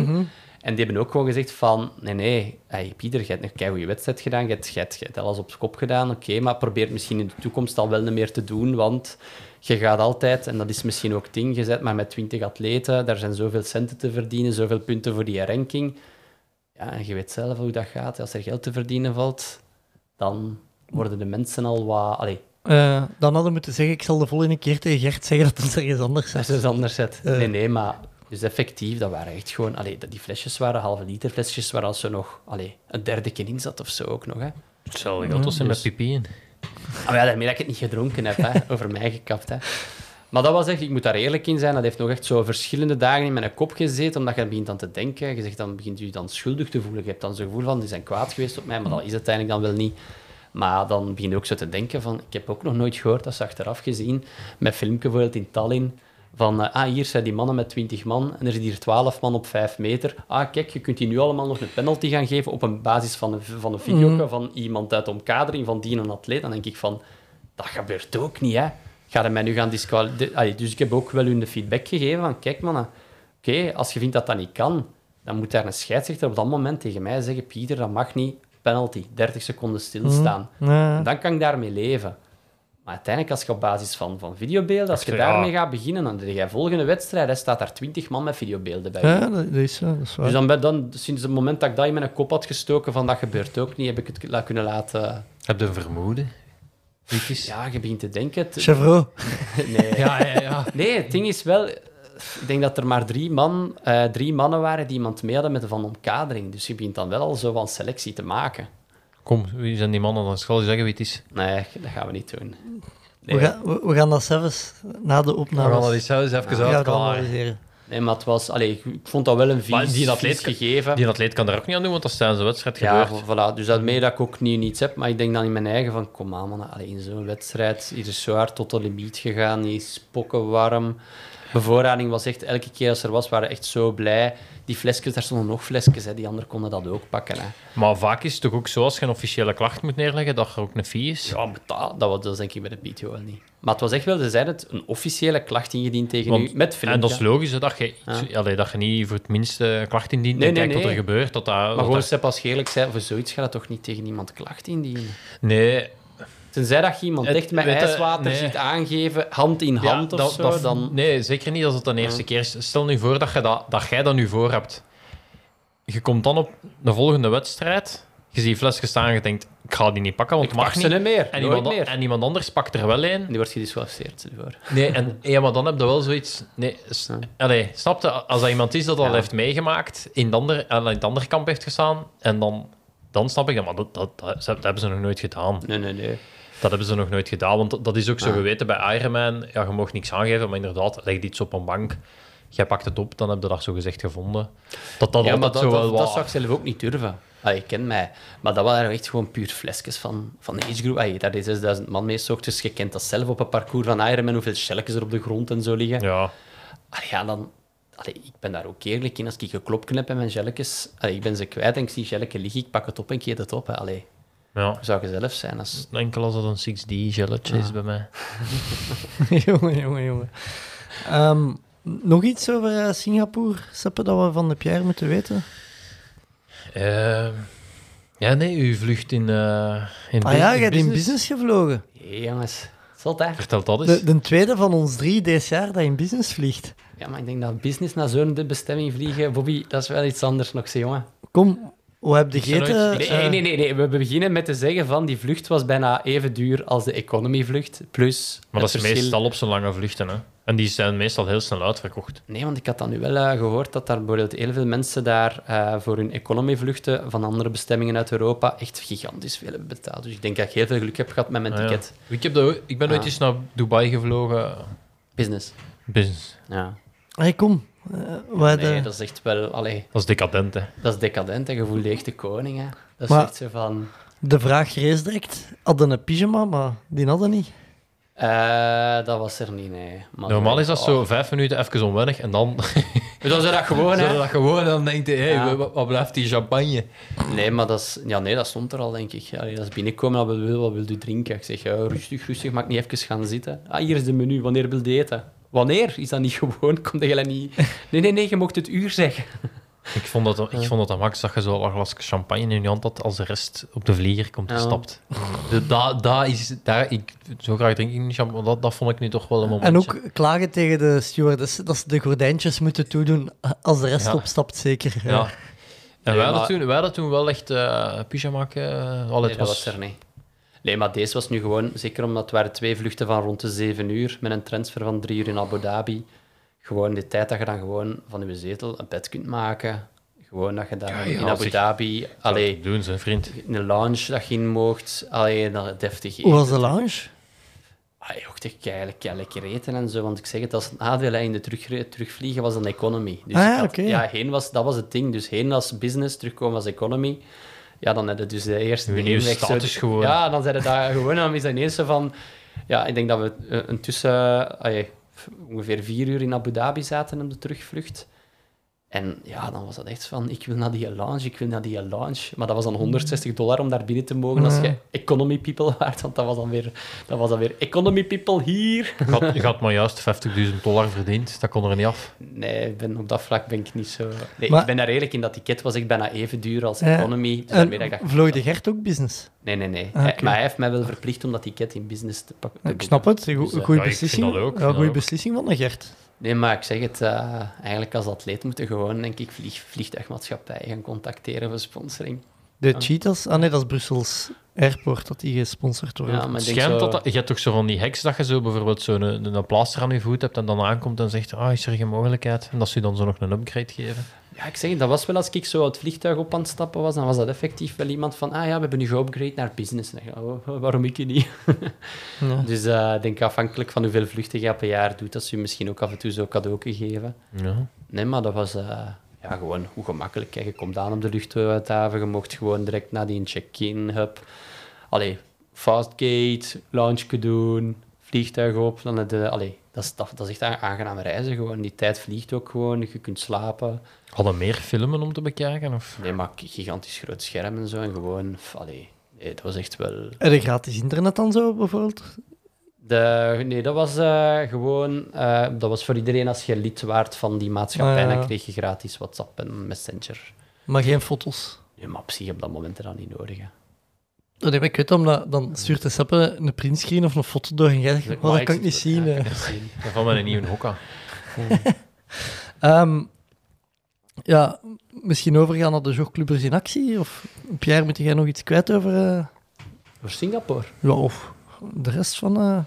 En die hebben ook gewoon gezegd van, nee, nee, hey, Pieter, je hebt een goede wedstrijd gedaan, je hebt, alles op kop gedaan, oké, maar probeer het misschien in de toekomst al wel niet meer te doen, want je gaat altijd, en dat is misschien ook ding, je zet maar met 20 atleten, daar zijn zoveel centen te verdienen, zoveel punten voor die ranking. Ja, en je weet zelf hoe dat gaat. Als er geld te verdienen valt, dan worden de mensen al wat... Allee, Eh, dan hadden we moeten zeggen, ik zal de volgende keer tegen Gert zeggen dat het ergens anders dat is. is dus anders zet. Eh. Nee, nee, maar... Dus effectief, dat waren echt gewoon... Allee, dat- die flesjes waren halve liter flesjes, waar als er nog allee, een derde keer in zat of zo ook nog. Hè. Hetzelfde geldt als in Dus- met pipi in. Ah, ja, daarmee dat ik het niet gedronken heb, hè. over mij gekapt. Hè. Maar dat was echt, ik moet daar eerlijk in zijn, dat heeft nog echt zo verschillende dagen in mijn kop gezeten, omdat je begint aan te denken. Je zegt dan begint je dan schuldig te voelen. Je hebt dan zo'n gevoel van, die zijn kwaad geweest op mij, maar dat is uiteindelijk dan wel niet. Maar dan begin je ook zo te denken van, ik heb ook nog nooit gehoord, dat is achteraf gezien, met filmpje bijvoorbeeld in Tallinn, van, eh, ah, hier zijn die mannen met 20 man en er zit hier 12 man op 5 meter. Ah, kijk, je kunt die nu allemaal nog een penalty gaan geven op een basis van een, van een video Mhm. van iemand uit de omkadering van die een atleet. Dan denk ik van, dat gebeurt ook niet, hè. Ga je mij nu gaan disqualificeren? Dus ik heb ook wel hun de feedback gegeven van, kijk mannen, oké, als je vindt dat dat niet kan, dan moet daar een scheidsrechter op dat moment tegen mij zeggen, Pieter, dat mag niet, penalty, 30 seconden stilstaan. En dan kan ik daarmee leven. Maar uiteindelijk, als je op basis van, van videobeelden, als je Ja. daarmee gaat beginnen, dan denk jij volgende wedstrijd, hè, staat daar 20 man met videobeelden bij. Ja, dat, dat is zo. Dat is waar. Dus dan, ben- dan, sinds het moment dat ik dat in mijn kop had gestoken van dat gebeurt ook niet, heb ik het la- kunnen laten... Heb je een vermoeden? Ja, je begint te denken... Chevrolet. nee. ja, ja. ja. nee, het ding is wel... Ik denk dat er maar drie, man, eh, drie mannen waren die iemand mee hadden met de van omkadering. Dus je begint dan wel al zo van selectie te maken. Kom, wie zijn die mannen? Dan zal je zeggen wie het is. Nee, dat gaan we niet doen. We, gaan, we, we gaan dat zelfs na de We opname. gaan dat eens zelfs even gaan we dat uitklaren. analyseren. nee maar het was... Allee, ik vond dat wel een Maar vies, die atleet- vies gegeven. Die atleet kan daar ook niet aan doen, want dat is tijdens de wedstrijd Ja, gebeurd. voilà. Dus daarmee dat ik ook niet niets heb. Maar ik denk dan in mijn eigen van, kom aan man, Allee, in zo'n wedstrijd hier is zo hard tot de limiet gegaan. Die is pokken warm. Bevoorrading was echt, elke keer als er was, waren we echt zo blij. Die flesjes, daar stonden nog flesjes, hè. die anderen konden dat ook pakken. Hè. Maar vaak is het toch ook zo, als je een officiële klacht moet neerleggen, dat er ook een fee is. Ja, maar dat, dat was dat denk ik bij de BTO wel niet. Maar het was echt wel, ze zeiden het, een officiële klacht ingediend tegen Want- u, met film. En dat is logisch, hè, dat je, Ja. allee, dat je niet voor het minste klacht indient Nee, en nee, kijkt wat er gebeurt. Dat dat, Maar dat gewoon, dat- als eerlijk zei, voor zoiets gaat het toch niet tegen iemand klacht indienen? Nee, Tenzij dat je iemand Het- echt met ijswater nee. ziet aangeven, hand in hand Ja, of dat- zo, dat- dan... Nee, zeker niet als het de eerste Ja. keer is. Stel nu voor dat, je dat, dat jij dat nu voor hebt. Je komt dan op de volgende wedstrijd, je ziet flesjes staan en je denkt, ik ga die niet pakken, want Ik het mag niet. meer, En iemand, meer. en iemand anders pakt er wel een. En die wordt gedisqualificeerd. Nee, en, ja, maar dan heb je wel zoiets... Nee, Ja. allee, snap je? Als dat iemand is dat al heeft meegemaakt, in, de andere, in het andere kamp heeft gestaan, en dan, dan snap ik dat. Maar dat, dat, dat, dat hebben ze nog nooit gedaan. Nee, nee, nee. Dat hebben ze nog nooit gedaan, want dat- is ook zo Ja. geweten bij Ironman. Ja, je mag niks aangeven, maar inderdaad, leg iets op een bank. Jij pakt het op, dan heb je dat zo gezegd gevonden. Dat dat Ja, altijd dat, zo wel dat, dat zou ik zelf ook niet durven. Ah, je kent mij. Maar dat waren echt gewoon puur flesjes van, van de age group. Ah, daar deed 6000 man mee, ochtends. Je kent dat zelf op een parcours van Ironman, hoeveel shelletjes er op de grond en zo liggen. Ja, Allee, ja, dan... Allee, ik ben daar ook eerlijk in. Als ik een klop knip en mijn gelletjes... Ik ben ze kwijt en ik zie gelletje liggen, ik pak het op en ik eet het op. Hè. Ja. zou je zelf zijn? Als... Enkel als dat een 6D gelletje is bij mij. jongen, jongen, jongen. Ehm, nog iets over eh, Singapore, Seppe, dat we van de Pierre moeten weten? Eh, ja, nee, u vlucht in, eh in Ah ja, je hebt in business gevlogen. Hé, jongens. Zot, hè? Vertel dat eens. De, de tweede van ons drie deze jaar dat in business vliegt. Ja, maar ik denk dat business naar zo'n bestemming vliegen... Bobby, dat is wel iets anders nog, zeg, jongen. Kom, hoe heb je gegeten? Nee, nee, nee, nee. We beginnen met te zeggen van die vlucht was bijna even duur als de economy vlucht. Plus maar dat is verschil- meestal op zo'n lange vluchten. Hè. En die zijn meestal heel snel uitverkocht. Nee, want ik had dan nu wel eh, gehoord dat daar bijvoorbeeld heel veel mensen daar eh, voor hun economy vluchten van andere bestemmingen uit Europa echt gigantisch veel hebben betaald. Dus ik denk dat ik heel veel geluk heb gehad met mijn Ah, ja. ticket. Ik, heb dat, ik ben nooit Ah. eens naar Dubai gevlogen. Business. Business. Ja. Hey, kom. Eh, Nee, dat is echt wel... Allee, Dat is decadent, hè. dat is decadent en je voelt je echt de koning, hè. Dat is Maar- echt zo van... De vraag rees direct. Hadden een pyjama, maar die hadden niet. eh, dat was er niet, nee. Maar Normaal is dat oh. zo vijf minuten even onwennig en dan... Dan is dat gewoon, Zo hè. dat gewoon en dan denkt hij, hey, Ja. wat, wat blijft die champagne? Nee, maar dat, is, ja, nee, dat stond er al, denk ik. Allee, dat is binnenkomen, wat wil, wat wil u drinken? Ik zeg, ja, rustig, rustig, mag ik niet even gaan zitten? Ah, hier is de menu, wanneer wil je eten? Wanneer? Is dat niet gewoon? Komt dat niet... Nee, nee, nee, je mocht het uur zeggen. Ik vond dat, ik vond dat aan max dat je zo een glas champagne in je hand had als de rest op de vlieger komt Ja. gestapt. Dus dat, dat is, daar, ik, zo graag drink ik niet champagne, dat, dat vond ik nu toch wel een momentje. En ook klagen tegen de stewardess dat ze de gordijntjes moeten toedoen als de rest Ja. opstapt, zeker. Ja. En Nee, wij, hadden toen, wij hadden toen wel echt uh, pyjama. Uh, al Nee, het dat was er niet. Nee, maar deze was nu gewoon, zeker omdat het waren twee vluchten van rond de zeven uur, met een transfer van drie uur in Abu Dhabi. Gewoon de tijd dat je dan gewoon van je zetel een bed kunt maken. Gewoon dat je daar Ja, in Abu zeg. Dhabi, allee, doen ze, vriend. in een lounge dat je in mocht, allee, dat deftig Hoe was eten. de lounge? Ah, joh, ik eigenlijk ja, lekker eten en zo. Want ik zeg het, als het nadeel in de terug, terugvliegen was een economy. Dus Ah, ja, had- ja, heen was, dat was het ding. Dus heen als business, terugkomen als economy. Ja, dan heb je dus de eerste nieuwe zo- status gewoon. Ja, dan zijn daar gewoon. Dan is dat ineens zo van... Ja, ik denk dat we eh, een tussen... allee, f- ongeveer vier uur in Abu Dhabi zaten op de terugvlucht. En ja, dan was dat echt van, ik wil naar die lounge, ik wil naar die lounge. Maar dat was dan 160 dollar om daar binnen te mogen als je economy people waart. Want dat was dan weer, dat was dan weer economy people hier. Je had, je had maar juist 50.000 dollar verdiend. Dat kon er niet af. Nee, ik ben, op dat vlak ben ik niet zo... Nee, Maar- ik ben daar redelijk in. Dat ticket was ik bijna even duur als economy. Dus En ik dacht, vloog de Gert ook business? Nee, nee, nee. Ah, Hij- maar hij heeft mij wel verplicht om dat ticket in business te pakken. Ik snap het. Een Dus, eh, goede ja, ik vind beslissing. dat ook, ik Ja, goede beslissing van de Gert. Nee, maar ik zeg het, eh, eigenlijk als atleet moeten gewoon, denk ik, vlieg, vliegtuigmaatschappij gaan contacteren voor sponsoring. De Ah. Cheetahs, ah nee, dat is Brussels Airport dat die gesponsord wordt. Ja, maar schijnt zo- dat, dat- je hebt toch zo van die heks dat je zo bijvoorbeeld zo'n een, een plaaster aan je voet hebt en dan aankomt en zegt, ah, is er geen mogelijkheid? En dat ze je dan zo nog een upgrade geven. Ja, ik zeg dat was wel als ik zo het vliegtuig op aan het stappen was, dan was dat effectief wel iemand van, ah ja, we hebben nu geupgrade naar business. Ik, oh, waarom ik niet? Ja. Dus eh, ik denk afhankelijk van hoeveel vluchten je per jaar doet, dat ze je misschien ook af en toe zo cadeau geven. Ja. Nee, maar dat was eh, ja, gewoon hoe gemakkelijk. Kijk, je komt aan op de luchthaven, je mocht gewoon direct naar die check-in hub. Allee, fastgate, launchje doen, vliegtuig op. Dan je, allee, dat, is, dat, dat is echt een aangename reizen gewoon. Die tijd vliegt ook gewoon, je kunt slapen. Hadden meer filmen om te bekijken? Of? Nee, maar gigantisch groot scherm en zo. En gewoon, allee, nee, dat was echt wel... En de gratis internet dan zo, bijvoorbeeld? De, nee, dat was eh, gewoon... eh, dat was voor iedereen als je lid waart van die maatschappij. Ah, ja. Dan kreeg je gratis WhatsApp en Messenger. Maar geen foto's. Nee, maar op zich op dat moment er dan niet nodig. Hè. Dat heb ik weet, omdat dan stuurt de Seppe een printscreen of een foto door en jij zegt, oh, dat kan ik niet zien. Ja, eh. ik kan niet zien. Dat van mijn nieuwe hokka. Ehm, ja, misschien overgaan naar de jogclubbers in actie? Of Pierre, moet jij nog iets kwijt over... eh, Voor Singapore. ja, of de rest van... eh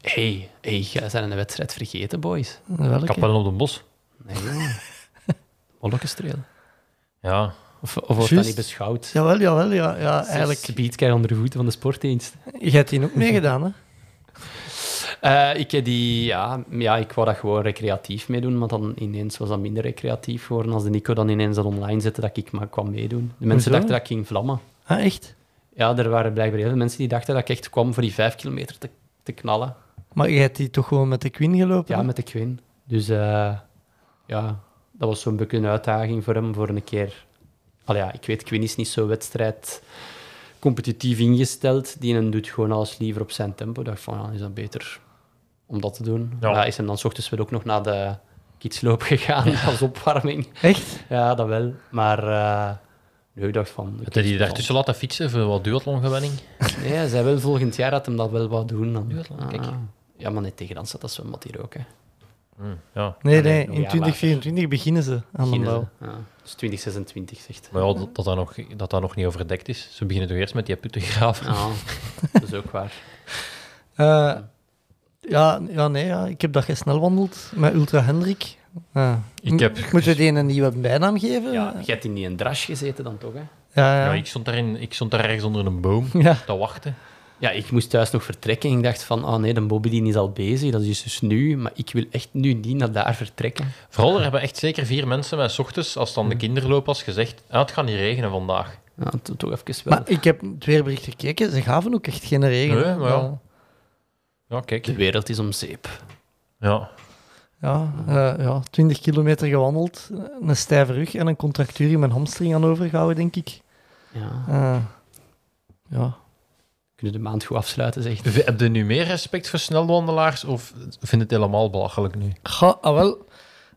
hey, hey, jij zijn een wedstrijd vergeten, boys. welke? Kapellen op de bos. Nee. Molkenstreel. Ja. Of, of wordt dat niet beschouwd? Jawel, jawel, ja, ja eigenlijk. Speed krijg je onder de voeten van de sportdienst. Jij hebt die ook meegedaan, hè? Eh, ik heb die, ja, ja, ik wou dat gewoon recreatief meedoen, maar dan ineens was dat minder recreatief geworden als de Nico dan ineens dat online zette dat ik maar kwam meedoen. De mensen Hoezo? dachten dat ik ging vlammen. Ah, echt? Ja, er waren blijkbaar heel veel mensen die dachten dat ik echt kwam voor die vijf kilometer te, te knallen. Maar jij hebt die toch gewoon met de Queen gelopen? Ja, met de Quinn. Dus eh, ja, dat was zo'n beetje een uitdaging voor hem voor een keer. Al ja, ik weet, Quinn is niet zo wedstrijd competitief ingesteld. Die doet gewoon alles liever op zijn tempo. Ik dacht van, ja, is dat beter om dat te doen. Ja. Ja. is hem dan 's ochtends wel ook nog naar de kidsloop gegaan als opwarming. Echt? Ja, dat wel. Maar eh, nee, ik dacht van... Heb je die daartussen laten fietsen voor wat duathlongewenning? Nee, hij zei wel volgend jaar dat hem dat wel wat doen. Dan. Duathlon, kijk. Ah. Ja, maar net tegen dan staat dat zwembad hier ook. Hè. Hm, ja. Nee, Ah, nee, in een jaar 2024 beginnen ze aan de Beginnen bouw. ze. Ja, dus 2026 zegt. Maar ja, dat, dat, dat, nog, dat dat nog niet overdekt is. Ze beginnen toch eerst met die putten graven. Ja, dat is ook waar. Eh, ja, ja, nee, ja. ik heb dat jij snel wandelt met Ultra Hendrik. Ah. Ik heb- M- Moeten we die een nieuwe bijnaam geven? Ja, je hebt in die een drash gezeten dan toch, hè? ja, ja. Ja, ik, stond daarin, ik stond daar ergens onder een boom Ja. te wachten. Ja, ik moest thuis nog vertrekken en ik dacht van, oh nee, de Bobby die is al bezig, dat is dus nu, maar ik wil echt nu niet naar daar vertrekken. Vooral, er hebben echt zeker vier mensen mij ochtends, als het dan de kinderloop was, gezegd ah, het gaat niet regenen vandaag. Ja, to- toch even wel. Maar ik heb het weerbericht gekeken, ze gaven ook echt geen regen. Nee, hè. maar ja. Ja, kijk. De wereld is om zeep. Ja. Ja, eh, ja, 20 kilometer gewandeld, een stijve rug en een contractuur in mijn hamstring aan overgehouden, denk ik. Ja, Eh, ja. kunnen de maand goed afsluiten, zegt. V- Heb je nu meer respect voor snelwandelaars of vind het helemaal belachelijk nu? Ga, ah, wel.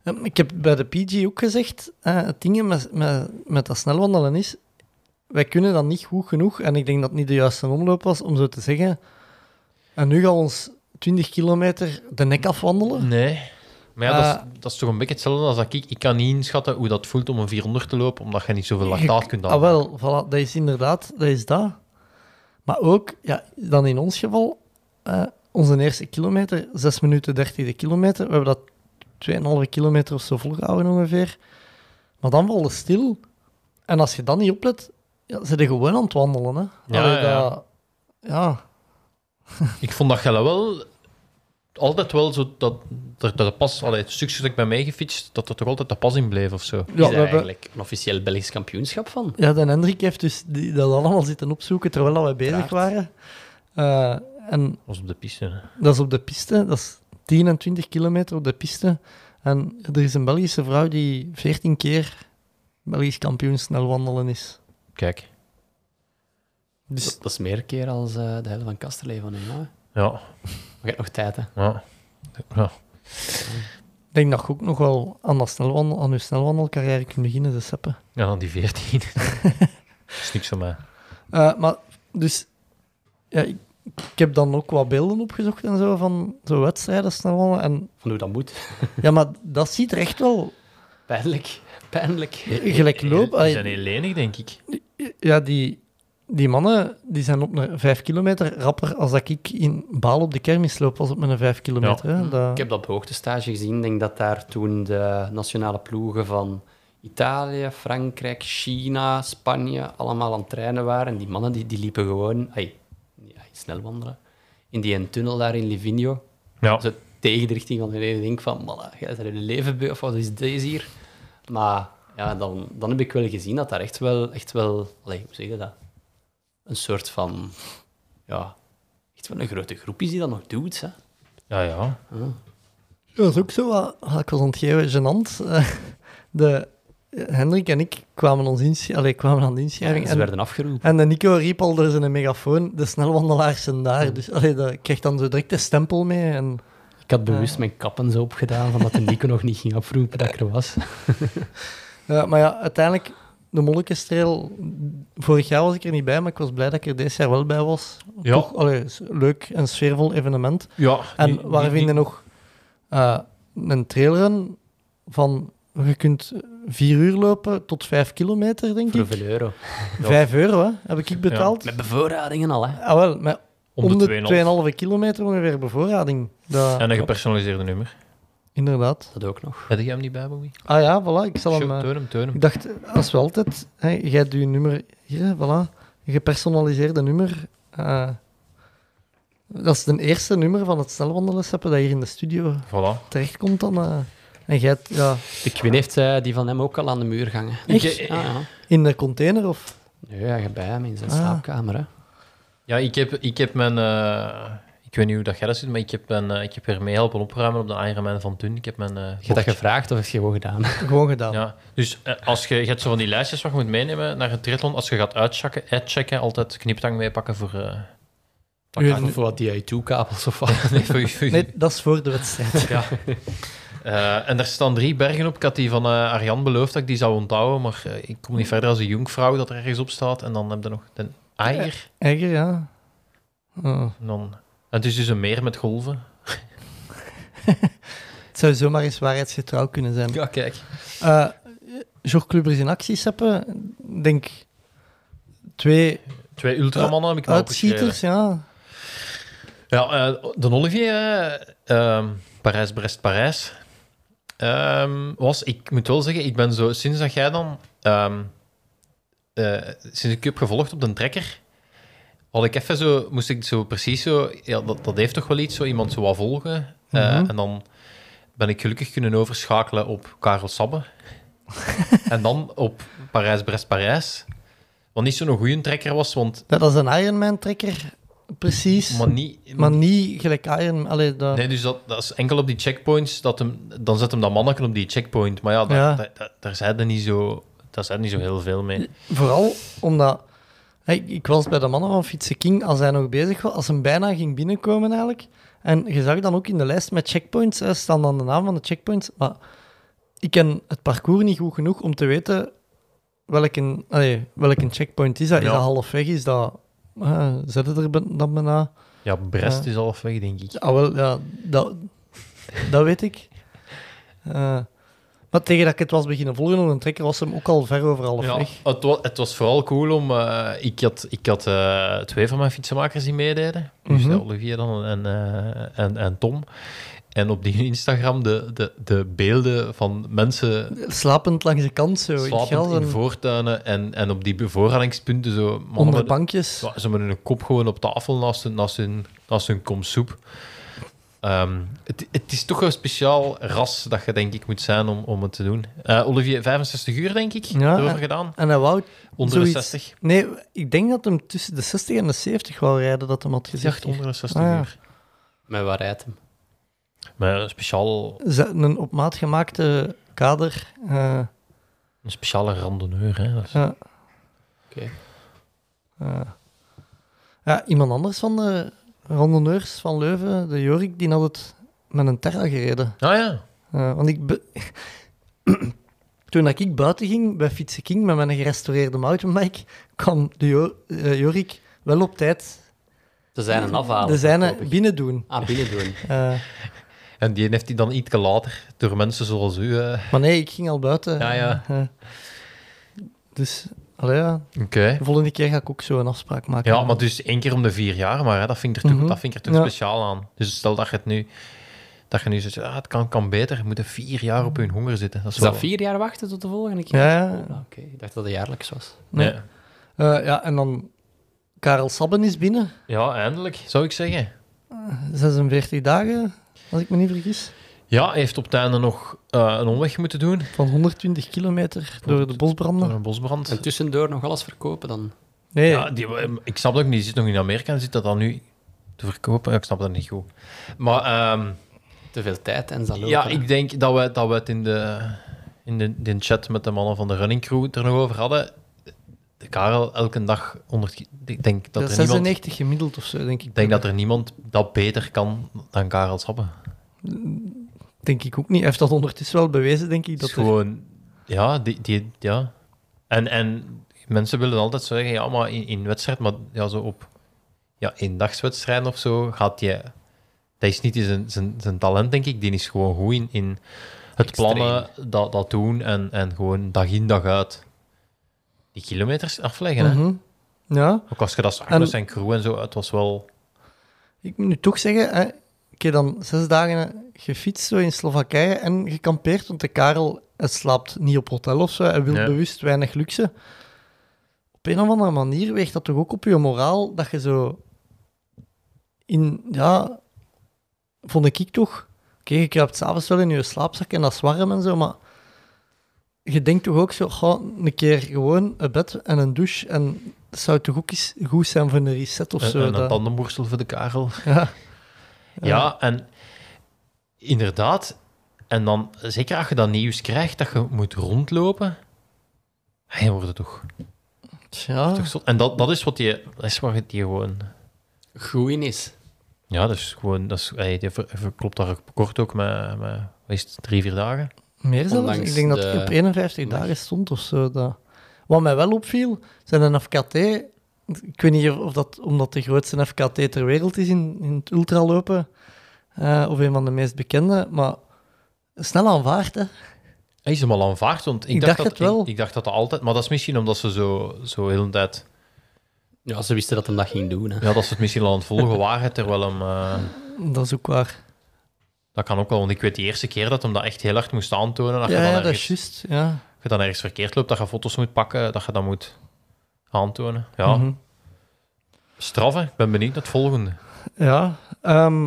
Eh, Ik heb bij de PG ook gezegd, eh, het ding met, met, met dat snelwandelen is, wij kunnen dat niet goed genoeg, en ik denk dat het niet de juiste omloop was om zo te zeggen, en nu gaan we ons 20 kilometer de nek afwandelen. Nee. Maar ja, dat, Eh, is, dat is toch een beetje hetzelfde als dat ik... Ik kan niet inschatten hoe dat voelt om een 400 te lopen, omdat je niet zoveel lactaat kunt Ah, aanmaken. wel, voilà, dat is inderdaad, dat is dat. Maar ook, ja, dan in ons geval, eh, onze eerste kilometer, 6 minuten 30 de kilometer. We hebben dat 2,5 kilometer of zo volgehouden ongeveer. Maar dan valt het stil. En als je dan niet oplet, ja, zit je gewoon aan het wandelen. Hè. Ja, Allee, ja. dat- ja. Ik vond dat Gelle wel altijd wel zo dat, dat, dat de pas, allee, het stukje dat ik bij mij gefietst, dat er toch altijd de pas in bleef of zo. Is Ja, er we hebben, eigenlijk een officieel Belgisch kampioenschap van? ja, de Hendrik heeft dus die, dat allemaal zitten opzoeken terwijl wij bezig waren. Eh, en Dat was op de piste. Hè. Dat is op de piste. Dat is 10 en 20 kilometer op de piste. En er is een Belgische vrouw die 14 keer Belgisch kampioen snelwandelen is. Kijk, Dus Dat, dat is meer keer als eh, de hele van Kasterlee van nu. hè. Maar ja. je hebt nog tijd, hè. ja. ja. ik denk dat je ook nog wel aan, dat snelwandel, aan je snelwandelcarrière kunt beginnen, de seppen. Ja, die 14. dat is niks van mij. Eh, maar dus, ja, ik, ik heb dan ook wat beelden opgezocht en zo van zo'n wedstrijden snelwandelen. En Van hoe dat moet. ja, maar dat ziet er echt wel Pijnlijk. Pijnlijk. gelijk lopen. Die zijn heel lenig, denk ik. Ja, die, die mannen die zijn op een 5 kilometer rapper als dat ik in Baal op de kermis loop was op mijn 5 kilometer. Hè. Dat, Ik heb dat op hoogtestage gezien. Ik denk dat daar toen de nationale ploegen van Italië, Frankrijk, China, Spanje allemaal aan het trainen waren. En die mannen die, die liepen gewoon ai, ja, snel wandelen. In die een tunnel daar in Livigno. Ja. Zo tegen de richting van de. Ik denk van, mannen, jij bent een leven of wat is deze hier? Maar ja, dan, dan heb ik wel gezien dat daar echt wel, echt wel allee, hoe zeg je dat? Een soort van, ja, echt wel een grote groep is die dat nog doet. Hè? Ja, ja. dat is ook zo wat, ah, ik was aan het geven, gênant. Eh, de, Hendrik en ik kwamen, ons insch- allee, kwamen aan de inschrijving. Ze en, werden afgeroepen. en de Nico riep al door zijn megafoon, de snelwandelaars zijn daar. Dus allee, dat, ik kreeg dan zo direct de stempel mee. En, Ik had bewust mijn kappen zo opgedaan, van dat de Nico nog niet ging afroepen dat ik er was. Ja, maar ja, uiteindelijk, de Mollekenstreel, vorig jaar was ik er niet bij, maar ik was blij dat ik er dit jaar wel bij was. Ja. Toch, allee, leuk en sfeervol evenement. ja En die- waar die- vind je nog eh, een trailrun van, je kunt vier uur lopen tot vijf kilometer, denk Voor ik. hoeveel euro? Vijf euro, hè, heb ik betaald. Met bevoorradingen al, hè? Ah, wel, met Om om de de 2,5. 2,5 kilometer ongeveer bevoorrading. Dat, En een gepersonaliseerde nummer. Inderdaad. Dat ook nog. Heb je hem niet bij, Bobby? Ah ja, voilà, ik zal. Show, eh, hem. Ik dacht, als we altijd, hè, jij hebt je nummer hier, voilà, een gepersonaliseerde nummer. eh, dat is de eerste nummer van het snelwandelrecept dat hier in de studio Voilà. terechtkomt dan. eh. en jij ja, De Quinn heeft die van hem ook al aan de muur gangen. Echt? Ja, ja. in de container of... Nee, hij gaat bij hem in zijn Ah. slaapkamer, hè. Ja, ik heb, ik heb mijn... ik weet niet hoe dat jij dat ziet, maar ik heb, mijn, eh, ik heb er mee helpen opruimen op de Ironman van toen. Ik heb mijn... eh, Je hebt dat gevraagd of heb je gewoon gedaan? Gewoon gedaan. Ja, dus eh, als je, je hebt zo van die lijstjes wat je moet meenemen naar het triathlon. Als je gaat uitchecken, uitchecken altijd kniptang meepakken voor... eh Uw- Of wat die I2-kabels of wat? nee, voor, voor- Nee, dat is voor de wedstrijd. Ja. Eh, en er staan drie bergen op. Ik had die van eh Arjan beloofd dat ik die zou onthouden, maar ik kom niet verder als een jonkvrouw dat er ergens op staat. En dan heb je nog de Eiger. Eigen, ja. Oh. En, dan, het is dus een meer met golven. Het zou zomaar eens waarheidsgetrouw kunnen zijn. Ja, kijk. Jogclubbers in acties hebben, denk twee Twee ultramannen heb ik nou uitschieters, ja. Ja, eh, de Olivier, eh, ehm, Parijs-Brest-Parijs, ehm, was, ik moet wel zeggen, ik ben zo, sinds dat jij dan, ehm, eh, sinds ik je heb gevolgd op de trekker, had ik even zo, moest ik zo precies zo, ja, dat, dat heeft toch wel iets, zo iemand zo wat volgen. Eh, Mhm. En dan ben ik gelukkig kunnen overschakelen op Karel Sabbe. en dan op Parijs-Brest-Parijs. Wat niet zo'n goede trekker was, want, Dat is een Ironman-trekker, precies. maar niet... Maar niet gelijk Iron... Allee, dat... Nee, dus dat, dat is enkel op die checkpoints, dat hem, dan zet hem dat manneken op die checkpoint. Maar ja, daar, Ja. daar, daar, daar zijn er niet zo, daar zijn er niet zo heel veel mee. Vooral omdat... hè, Ik, was bij de mannen van Fietsen King, als hij nog bezig was, als hij bijna ging binnenkomen eigenlijk. En je zag dan ook in de lijst met checkpoints, hè, staan dan de naam van de checkpoints. Maar ik ken het parcours niet goed genoeg om te weten welke, allee, welke checkpoint is dat. Is Ja. dat halfweg? Is dat... Uh, zet het er dan bijna? Ja, Brest Ja. is halfweg, denk ik. Ah, wel, ja, dat, dat weet ik. Eh, maar tegen dat ik het was beginnen volgen op een trekker, was hem ook al ver over half Ja, weg. het, was, het was vooral cool om... eh, ik had, ik had eh, twee van mijn fietsenmakers die meededen. Dus Mhm. Olivier dan en, eh, en, en Tom. En op die Instagram de, de, de beelden van mensen Slapend langs de kant, zo. slapend in en voortuinen en, en op die bevoorradingspunten zo... onder met- bankjes. Ze met hun kop gewoon op tafel naast hun, naast hun, naast hun kom soep. Ehm, het, het is toch een speciaal ras dat je denk ik moet zijn om, om het te doen. Eh, Olivier, 65 uur denk ik, Ja, erover en- gedaan. En hij wou Onder de zoiets- 60. Nee, ik denk dat hem tussen de 60 en de 70 wou rijden, dat hem had gezegd. Onder de 60 Ah, ja. uur. Met waar rijdt hem? Maar een, speciaal, Een op maat gemaakte kader. eh, een speciale randonneur. Hè. Dat is- ja. Oké. Eh, ja, iemand anders van de randonneurs van Leuven, de Jorik, die had het met een Terra gereden. Ah ja. Eh, want ik... Toen dat ik buiten ging bij Fietsen King met mijn gerestaureerde mountainbike, kwam de Jo- eh, Jorik wel op tijd Ze zijn een afhalen. de zijne binnen doen. Ah, binnen doen. Eh, En die heeft hij dan iets later door mensen zoals u. maar nee, ik ging al buiten. Ja, ja. Dus, allee, ja, Oké. de volgende keer ga ik ook zo een afspraak maken. Ja, maar dus één keer om de vier jaar, maar hè, dat, vind ik er toch, Mhm. dat vind ik er toch Ja. speciaal aan. Dus stel dat je het nu, dat je nu zegt, ah, het kan, kan beter, je moet er vier jaar op hun honger zitten. Dat is, Is dat wel- vier jaar wachten tot de volgende keer? Ja, ja. Oh, Oké, ik dacht dat het jaarlijks was. Nee. Ja. Eh, ja, en dan Karel Sabben is binnen. ja, eindelijk, zou ik zeggen. 46 dagen, als ik me niet vergis. Ja, hij heeft op het einde nog eh, een omweg moeten doen Van 120 kilometer door de door bosbranden. een bosbrand. En tussendoor nog alles verkopen dan? Nee, Ja, die, ik snap dat ook niet, die zit nog in Amerika en zit dat dan nu te verkopen. Ik snap dat niet goed. Maar ehm, Te veel tijd en zal lopen. ja, ik denk dat we, dat we het in de, in de, in de chat met de mannen van de running crew er nog over hadden. De Karel elke dag 100 ki- Ik denk dat dat er is niemand... 96 gemiddeld of zo, denk ik. Ik denk dat er niemand dat beter kan dan Karel Sappen. Denk ik ook niet. Hij heeft dat ondertussen wel bewezen, denk ik. Dat is er- gewoon... Ja, die, die, ja. En, en mensen willen altijd zeggen, ja, maar in, in wedstrijd, maar ja, zo op ja, eendagswedstrijden of zo, gaat je... Dat is niet zijn, zijn, zijn talent, denk ik. Die is gewoon goed in, in het plannen, dat, dat doen en, en gewoon dag in, dag uit die kilometers afleggen. hè. Mhm. Ja, Ook als je dat zag En- met zijn crew en zo, het was wel... ik moet nu toch zeggen, dan zes dagen gefietst zo in Slowakije en gekampeerd, want de Karel slaapt niet op hotel of zo, hij wil Ja. bewust weinig luxe. Op een of andere manier weegt dat toch ook op je moraal, dat je zo in, ja, vond ik toch, oké, je kruipt s'avonds wel in je slaapzak en dat is warm en zo, maar je denkt toch ook zo, goh, een keer gewoon een bed en een douche en dat zou toch ook eens goed zijn voor een reset of Een, zo. een dat- tandenborstel voor de Karel. ja. Ja, en inderdaad. En dan, zeker als je dat nieuws krijgt, dat je moet rondlopen, hij wordt het toch, zot. En dat, dat is wat je, dat is waar het die gewoon, Goed in is. ja, dat is gewoon, dat is, hij, die ver- verklopt daar kort ook met, met wat is het, drie, vier dagen. Meer zelfs. Ondanks Ik denk dat het op 51 Mag. dagen stond of zo. Dat... Wat mij wel opviel, zijn een FKT... Ik weet niet of dat omdat de grootste FKT ter wereld is in, in het ultralopen, eh, of een van de meest bekende, maar snel aanvaard, hè. Hij is hem al aanvaard, want ik, Ik dacht, dacht dat, wel. Ik, ik dacht dat dat altijd, maar dat is misschien omdat ze zo, zo heel de tijd, Ja, ze wisten dat hem dat ging doen. Hè. ja, dat ze het misschien al aan het volgen waren, terwijl hem, eh, Dat is ook waar. dat kan ook wel, want ik weet die eerste keer dat hem dat echt heel hard moest aantonen, dat je Ja, dan ja, ergens... dat is juist. Ja. je dan ergens verkeerd loopt, dat je foto's moet pakken, dat je dat moet aantonen. Ja, straffen. Ik ben benieuwd naar het volgende. Ja. ehm,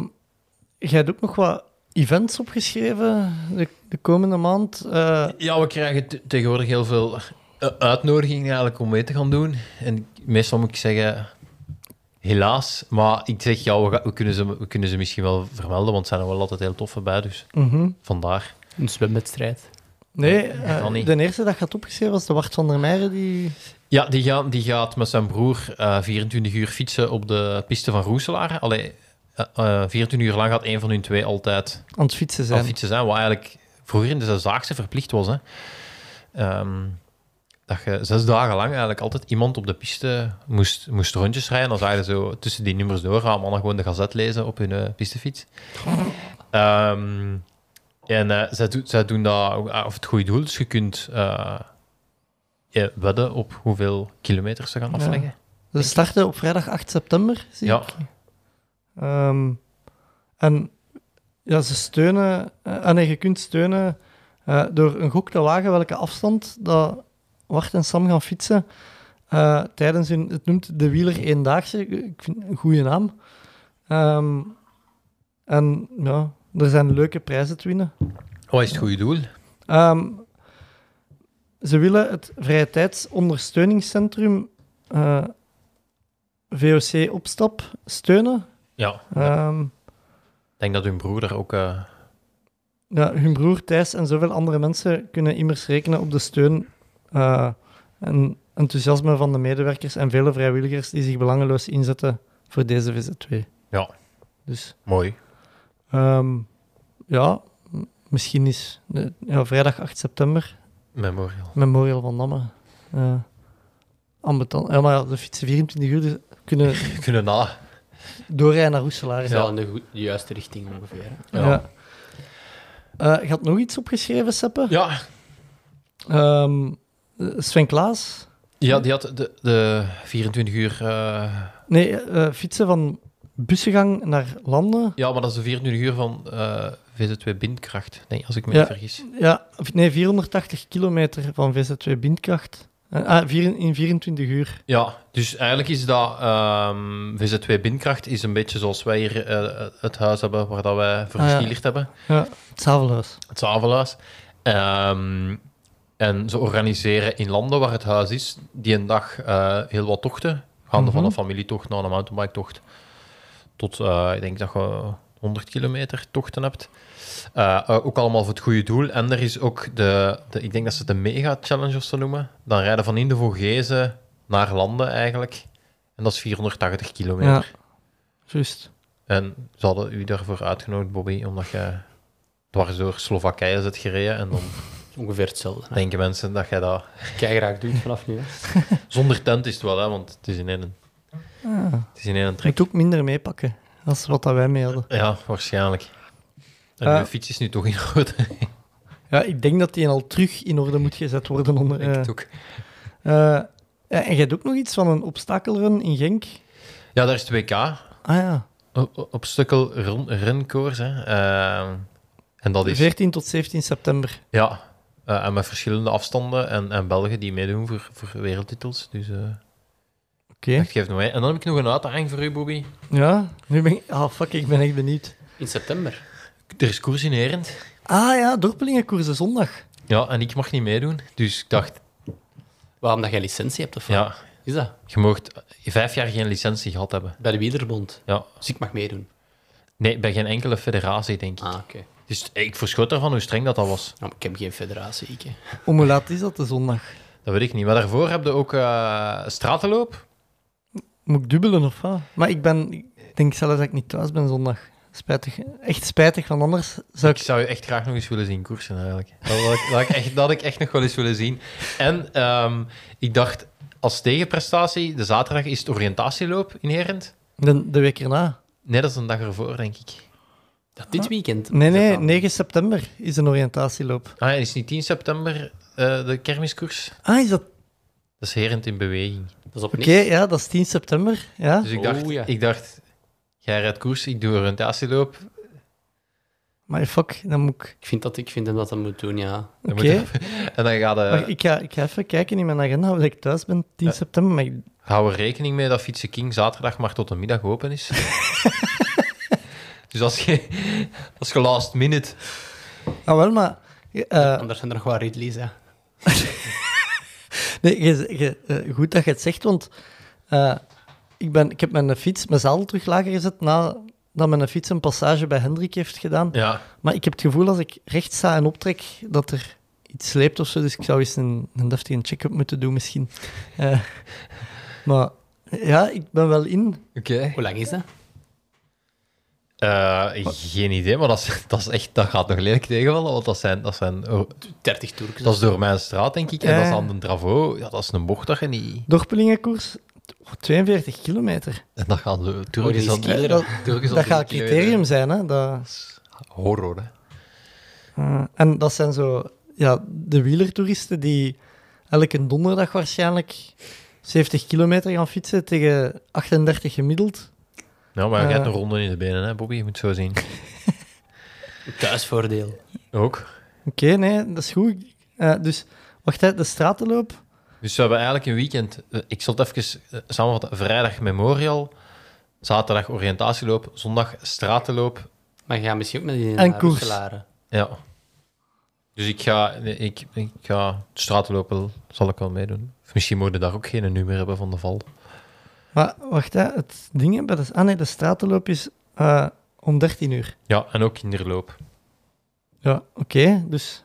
jij hebt ook nog wat events opgeschreven de, de komende maand. Eh, Ja, we krijgen te- tegenwoordig heel veel eh, uitnodigingen eigenlijk om mee te gaan doen. En meestal moet ik zeggen, helaas. Maar ik zeg, ja, we, kunnen, ze, we kunnen ze misschien wel vermelden, want er zijn er wel altijd heel toffe bij. Dus mhm. vandaar. Een zwemwedstrijd. Nee, dat eh, niet. de eerste dat je had opgeschreven was de Wart van der Meijeren, die... Ja, die, gaan, die gaat met zijn broer eh 24 uur fietsen op de piste van Roeselaar. Allee, eh, eh, 24 uur lang gaat een van hun twee altijd aan het fietsen aan zijn. fietsen zijn, wat eigenlijk vroeger in de zesdaagse verplicht was. Hè. Ehm, dat je zes dagen lang eigenlijk altijd iemand op de piste moest, moest rondjes rijden. Dan zag je zo tussen die nummers door, gaan mannen gewoon de gazet lezen op hun eh, pistefiets. Ehm, En eh, zij, doen dat of het goede doel, dus je kunt eh, ja, wedden op hoeveel kilometers ze gaan afleggen. Ze starten op vrijdag 8 september, zie Ja. ik. Ehm, en ja, ze steunen... nee, je kunt steunen eh, door een gok te wagen welke afstand dat Wart en Sam gaan fietsen eh, tijdens hun... Het noemt de Wieler Eendaagse. Ik vind een goede naam. Ehm, en ja, er zijn leuke prijzen te winnen. Wat is het goede doel? Ehm, ze willen het vrije tijdsondersteuningscentrum eh, VOC Opstap steunen. Ja, Ehm, ik denk dat hun broer daar ook... eh, ja, hun broer Thijs en zoveel andere mensen kunnen immers rekenen op de steun eh, en enthousiasme van de medewerkers en vele vrijwilligers die zich belangeloos inzetten voor deze VZ2. Ja. Dus mooi. ehm, ja, misschien is de, ja, vrijdag 8 september Memorial. Memorial van Damme. Uh, ambetant. Ja, maar de fietsen 24 uur dus kunnen Kunnen na. doorrijden naar Roeselaar. Ja. in de, juiste richting ongeveer. hè. Ja. Ja. Eh, je had nog iets opgeschreven, Seppe? Ja, Ehm, Sven Klaas? ja die had de, de 24 uur... eh, Nee, eh, fietsen van Bussengang naar Landen. ja, maar dat is de 24 uur van eh, VZ2 Bindkracht. Nee, als ik me niet vergis. Ja, nee, 480 kilometer van VZ2 Bindkracht. Eh, ah, vier, in 24 uur. Ja, dus eigenlijk is dat ehm, VZ2 Bindkracht is een beetje zoals wij hier eh, het huis hebben waar dat wij voor Ah, ja. hebben. Ja, het Zavelhuis. Het Zavelhuis. Ehm, en ze organiseren in landen waar het huis is, die een dag eh, heel wat tochten. Gaande van Mhm. een familietocht naar een mountainbike-tocht. Tot, eh, ik denk dat je 100 kilometer tochten hebt. Eh, eh, ook allemaal voor het goede doel. En er is ook de, de ik denk dat ze het de mega-challenge of zo noemen. Dan rijden van in de Vogezen naar landen eigenlijk. En dat is 480 kilometer. Ja, juist. En ze hadden u daarvoor uitgenodigd, Bobby, omdat je dwars door Slowakije zit gereden. En dan Ongeveer hetzelfde. hè. denken mensen dat jij dat... Kijk graag doet vanaf nu. Hè. Zonder tent is het wel, hè, want het is in één, Ah, het is in één je trek. moet ook minder meepakken. Dat is wat dat wij mee hadden. Ja, waarschijnlijk. En Eh. mijn fiets is nu toch in orde. Ja, ik denk dat die al terug in orde moet gezet worden. Onder, denk eh, het ook. eh, en jij doet ook nog iets van een obstakelrun in Genk? Ja, daar is het WK. Ah ja, Op stukkel renkoers. Ehm, en dat is... 14 tot 17 september. Ja, eh, en met verschillende afstanden. En, en Belgen die meedoen voor, voor wereldtitels. Dus eh Oké. dat geeft nog. En dan heb ik nog een uitdaging voor u, Bobby. Ja, nu ben ik... Ah, fuck, ik ben echt benieuwd. In september. Er is koers in Herent. Ah ja, dorpelingenkoersen zondag. Ja, en ik mag niet meedoen. Dus ik dacht, Waarom dat jij licentie hebt of wat? ja, Is dat? je moogt vijf jaar geen licentie gehad hebben. Bij de Wielerbond. Ja. Dus ik mag meedoen. Nee, bij geen enkele federatie, denk ik. Ah, oké. Dus ik verschot ervan hoe streng dat, dat was. Nou, ik heb geen federatie, ik. hè. Om hoe laat is dat, de zondag? Dat weet ik niet. Maar daarvoor heb je ook eh stratenloop. Moet ik dubbelen of wat? Maar ik ben... Ik denk zelfs dat ik niet thuis ben zondag. Spijtig. Echt spijtig, want anders zou Ik ik... zou je echt graag nog eens willen zien koersen, eigenlijk. Dat had ik, dat had ik, echt, dat had ik echt nog wel eens willen zien. En ehm, ik dacht, als tegenprestatie, de zaterdag is het oriëntatieloop in Herent. De, de week erna. Nee, dat is een dag ervoor, denk ik. Dat dit weekend. Nee, nee, dan? 9 september is een oriëntatieloop. Ah, ja, is niet 10 september eh, de kermiskoers? Ah, is dat... Dat is Herent in beweging. Dat is op Oké, ja, dat is 10 september. Ja. Dus ik dacht, Oh, ja. ik dacht jij rijdt koers, ik doe oriëntatieloop. Maar fuck, dan moet ik... Ik vind dat ik vind hem dat dat moet doen, ja. Dan Oké. moet je- En dan gaat Maar de, ik, ga, ik ga even kijken in mijn agenda of ik thuis ben 10 Ja. september. Maar ik, houden we rekening mee dat Fietsen King zaterdag maar tot de middag open is. dus als je, als je last minute... ah, wel, maar... eh, Anders zijn er nog wel Ridleys, ja. nee, je- je- eh, goed dat je het zegt, want eh, ik, ben, ik heb mijn fiets, mijn zadel terug lager gezet nadat mijn fiets een passage bij Hendrik heeft gedaan. Ja, Maar ik heb het gevoel als ik recht sta en optrek dat er iets sleept of zo. Dus ik zou eens een, een deftige check-up moeten doen misschien. Eh, maar ja, ik ben wel in. oké. Hoe lang is dat? Eh, geen idee, maar dat, is, dat, is echt, dat gaat nog lelijk tegenvallen, want dat, zijn, dat, zijn, oh, 30 toerken. dat is door mijn straat, denk ik. En dat is aan de Dravo. Ja, dat is een bocht dat je niet... Dorpelingenkoers, 42 kilometer. En dat gaat Oh, Turkse aan- skileren. dat Turkse aan dat 10 gaat criterium zijn, hè? Dat, Horror, hè. Eh, en dat zijn zo ja, de wielertoeristen die elke donderdag waarschijnlijk 70 kilometer gaan fietsen tegen 38 gemiddeld. Nou, maar je Eh. hebt een ronde in de benen, hè, Bobby? Je moet zo zien. Thuisvoordeel. Ook. Oké, nee, dat is goed. Eh, dus, wacht, hè, de stratenloop. Dus we hebben eigenlijk een weekend... eh, Ik zal het even eh, samenvatten. Vrijdag Memorial, zaterdag oriëntatieloop, zondag stratenloop. Maar je gaat misschien ook naar die En naar koers. Ja. Dus ik ga, ik, ik ga stratenlopen, zal ik wel meedoen. Of misschien moet je daar ook geen nummer hebben van de val. Maar wacht, hè, het ding bij de, ah, nee, de stratenloop is eh, om 13 uur. Ja, en ook kinderloop. Ja, oké. dus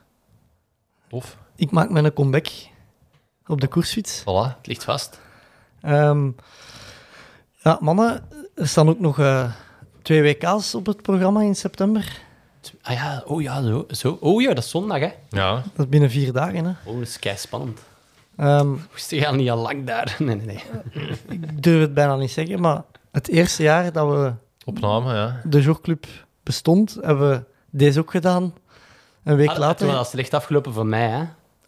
Tof. ik maak mijn comeback op de koersfiets. Voilà. Het ligt vast. Ehm, ja, mannen, er staan ook nog eh, twee WK's op het programma in september. Ah ja, oh ja, zo. zo. Oh ja, dat is zondag, hè. Ja. Dat is binnen vier dagen. Hè. Oh, dat is kei spannend. Ehm, Moest je al niet al lang daar? Nee, nee, nee. ik durf het bijna niet zeggen, maar het eerste jaar dat we Opname, ja. de jogclub bestond, hebben we deze ook gedaan. Een week Ah, later. Was het slecht afgelopen voor mij, hè.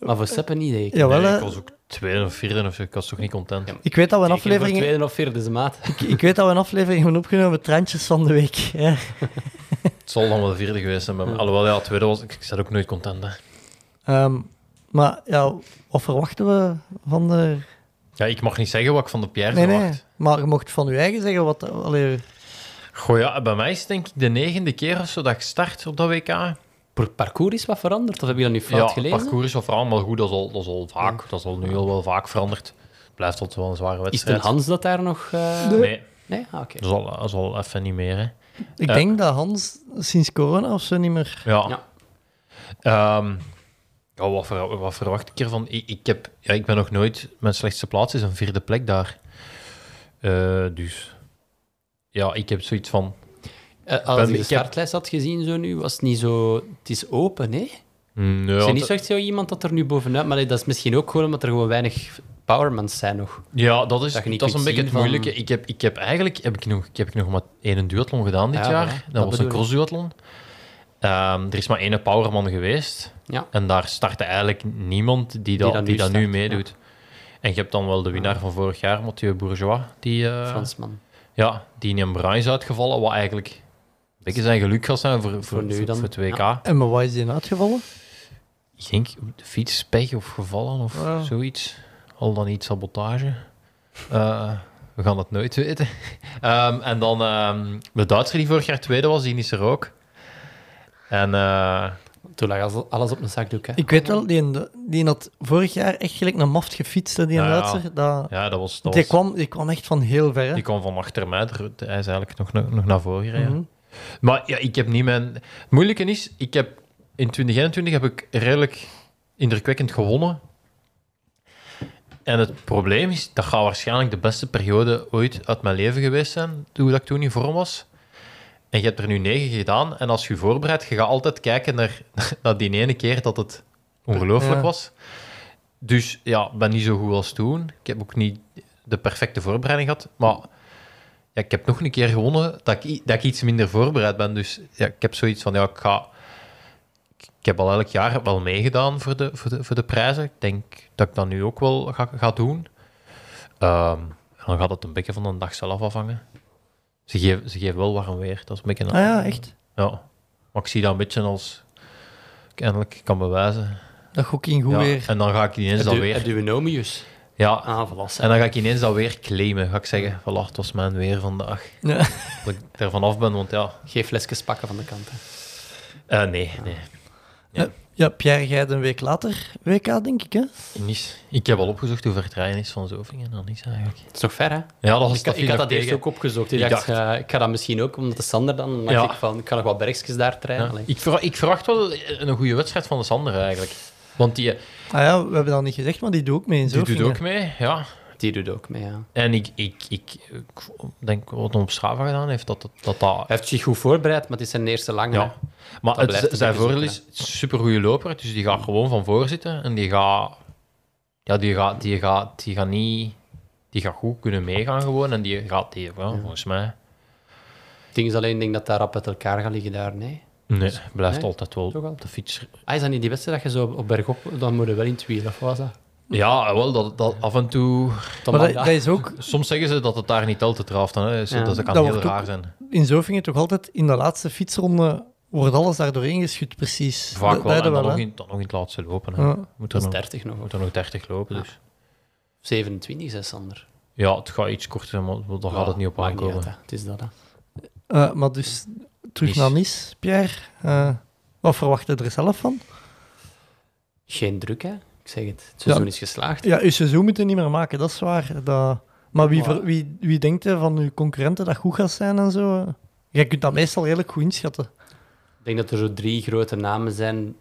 Maar voor Seppen niet, denk ik. Jawel, Nee, hè. ik was ook tweede of vierde of zo. Ik was toch niet content. Ja. Ik weet dat we een voor aflevering, tweede of vierde maat. ik, ik weet dat we een aflevering hebben opgenomen met trendjes van de week. Ja. Het zal dan wel de vierde geweest zijn. Maar, alhoewel, ja, tweede was... Ik, ik zat ook nooit content, hè. Ehm, maar ja, wat verwachten we van de... Ja, ik mag niet zeggen wat ik van de Pierre Nee, nee, verwacht. maar je mocht van je eigen zeggen wat... Allee, Goh, ja, bij mij is het denk ik de negende keer of zo dat ik start op dat WK. Parcours is wat veranderd, of heb je dat nu fout ja, gelezen? parcours is wel vooral, maar goed, dat is al, dat is al vaak. Dat is al nu al wel vaak veranderd. Het blijft altijd wel een zware Is het wedstrijd. een Hans dat daar nog... eh, Nee, Nee? Ah, oké. dat is, al, dat is al even niet meer, hè. ik Ja. denk dat Hans sinds corona of zo niet meer... Ja. Ja. Ehm, ja, wat, ver- wat verwacht ik ervan? Ik, ik, heb, ja, ik ben nog nooit... Mijn slechtste plaats is een vierde plek daar. Eh, dus... Ja, ik heb zoiets van... Eh, als je ik de startlijst had gezien zo nu, was het niet zo... Het is open, hè? mm, ja, is niet zo echt zo iemand dat er nu bovenuit... Maar dat is misschien ook gewoon omdat er gewoon weinig powermans zijn nog. Ja, dat is, Dat is een beetje het van- moeilijke. Ik heb, ik heb eigenlijk heb ik nog, ik heb nog maar één duathlon gedaan dit Ja, jaar. dat, dat was een ik. crossduathlon. Ehm er is maar één powerman geweest. Ja. En daar startte eigenlijk niemand die, dat, dat die nu dat nu meedoet. En je hebt dan wel de winnaar van vorig jaar, Mathieu Bourgeois. Die, eh, Fransman. ja, die in een bruin is uitgevallen, wat eigenlijk beetje zijn geluk gaat zijn voor, voor, Voor nu dan, voor het WK. ja. En maar wat is die uitgevallen? Ik denk de fiets pech of gevallen of Ja. zoiets. Al dan niet sabotage. Eh, we gaan het nooit weten. Ehm, en dan ehm, de Duitser die vorig jaar tweede was, die is er ook. En eh, Toen lag alles- op een zakdoek, hè. Ik weet wel, die, die had vorig jaar echt gelijk naar Maft gefietst, die Ja, ja. Duitser. Dat, ja, dat was... Dat die, was kwam, die kwam echt van heel ver. Hè. die kwam van achter mij. Hij is eigenlijk nog, nog, nog naar voren gereden. Mhm. Maar ja, ik heb niet mijn... Het moeilijke is, ik heb in 2021 heb ik redelijk indrukwekkend gewonnen. En het probleem is, dat gaat waarschijnlijk de beste periode ooit uit mijn leven geweest zijn, toen dat ik toen in vorm was. En je hebt er nu negen gedaan, en als je je voorbereidt, je gaat altijd kijken naar, naar die ene keer dat het ongelooflijk Ja. was. Dus ja, ik ben niet zo goed als toen. Ik heb ook niet de perfecte voorbereiding gehad, maar ja, ik heb nog een keer gewonnen dat ik, dat ik iets minder voorbereid ben. Dus ja, ik heb zoiets van, ja, ik ga... Ik heb al elk jaar wel meegedaan voor de, voor de, voor de prijzen. Ik denk dat ik dat nu ook wel ga, ga doen. Ehm, en dan gaat het een beetje van de dag zelf afhangen. Ze geven, ze geven wel warm weer. Dat is een beetje... een- Ah ja, echt. Ja. Maar ik zie dat een beetje als... Ik eindelijk kan bewijzen. Dat ook in goed Ja, weer. En dan ga ik ineens Heb dat Ja, Ah, voilà. en dan ga ik ineens dat weer claimen. Ga ik zeggen, voilà, het was mijn weer vandaag. Ja. Dat ik er vanaf ben, want ja... Geen flesjes pakken van de kant, hè. eh, nee, nee. Ja, Pierre, jij een week later WK, denk ik, hè? Niet. Ik heb al opgezocht hoe ver het rijden is van Zovingen. Dan is eigenlijk. Het is nog ver, hè? Ja, dat was Ik, ik had dat eerst ook opgezocht. Ik, Ik dacht, dacht- eh, ik ga dat misschien ook, omdat de Sander dan... dacht Ja. ik, van, ik kan nog wat bergjes daar trainen. Ja. Ik, verwa- ik verwacht wel een goede wedstrijd van de Sander eigenlijk. Want die, Ah ja, we hebben dat niet gezegd, maar die doet ook mee in die doet ook mee. Ja. Die doet ook mee, ja. En ik, ik, ik, ik denk wat hij op Strava gedaan heeft, dat dat. dat, dat Hij heeft zich goed voorbereid, maar het is zijn eerste lange. ja. Maar Dat het, zijn voordeel is super goede loper, dus die gaat gewoon van voor zitten en die gaat. Ja, die gaat, die gaat, die gaat niet. Die gaat goed kunnen meegaan gewoon en die gaat die, ja, volgens mij. Het ding is alleen, ik denk dat daar rap uit elkaar gaat liggen daar, nee. Nee, blijft Nee? altijd wel Toch al? op de fiets. Ah, is dat niet die wedstrijd dat je zo op bergop... Dan moet je wel in het wiel, of was dat? Ja, wel, dat, dat af en toe... Tom Maar dat, Magda. dat is ook Soms zeggen ze dat het daar niet altijd draft. Hè. Ja. Dat kan Dat heel raar zijn. in Zovingen toch altijd in de laatste fietsronde wordt alles daar doorheen geschud, precies. Vaak wel. En dan wel, nog, in, dan nog in het laatste lopen. Hè. Ja. Moet, er Dat is nog, 30 nog. moet er nog 30 lopen. Ja. Dus. 27, zei Sander. Ja, het gaat iets korter maar daar gaat het niet op aankomen. uit, het is dat, hè. Eh, maar dus terug Nice. naar Nice, Pierre. Eh, wat verwacht je er zelf van? Geen druk, hè. Ik zeg het. Het seizoen Ja. is geslaagd. Ja, je seizoen moet je niet meer maken, dat is waar. Dat... Maar wie, ver- wie, wie denkt er van uw concurrenten dat goed gaat zijn en zo? Jij kunt dat meestal redelijk goed inschatten. Ik denk dat er zo drie grote namen zijn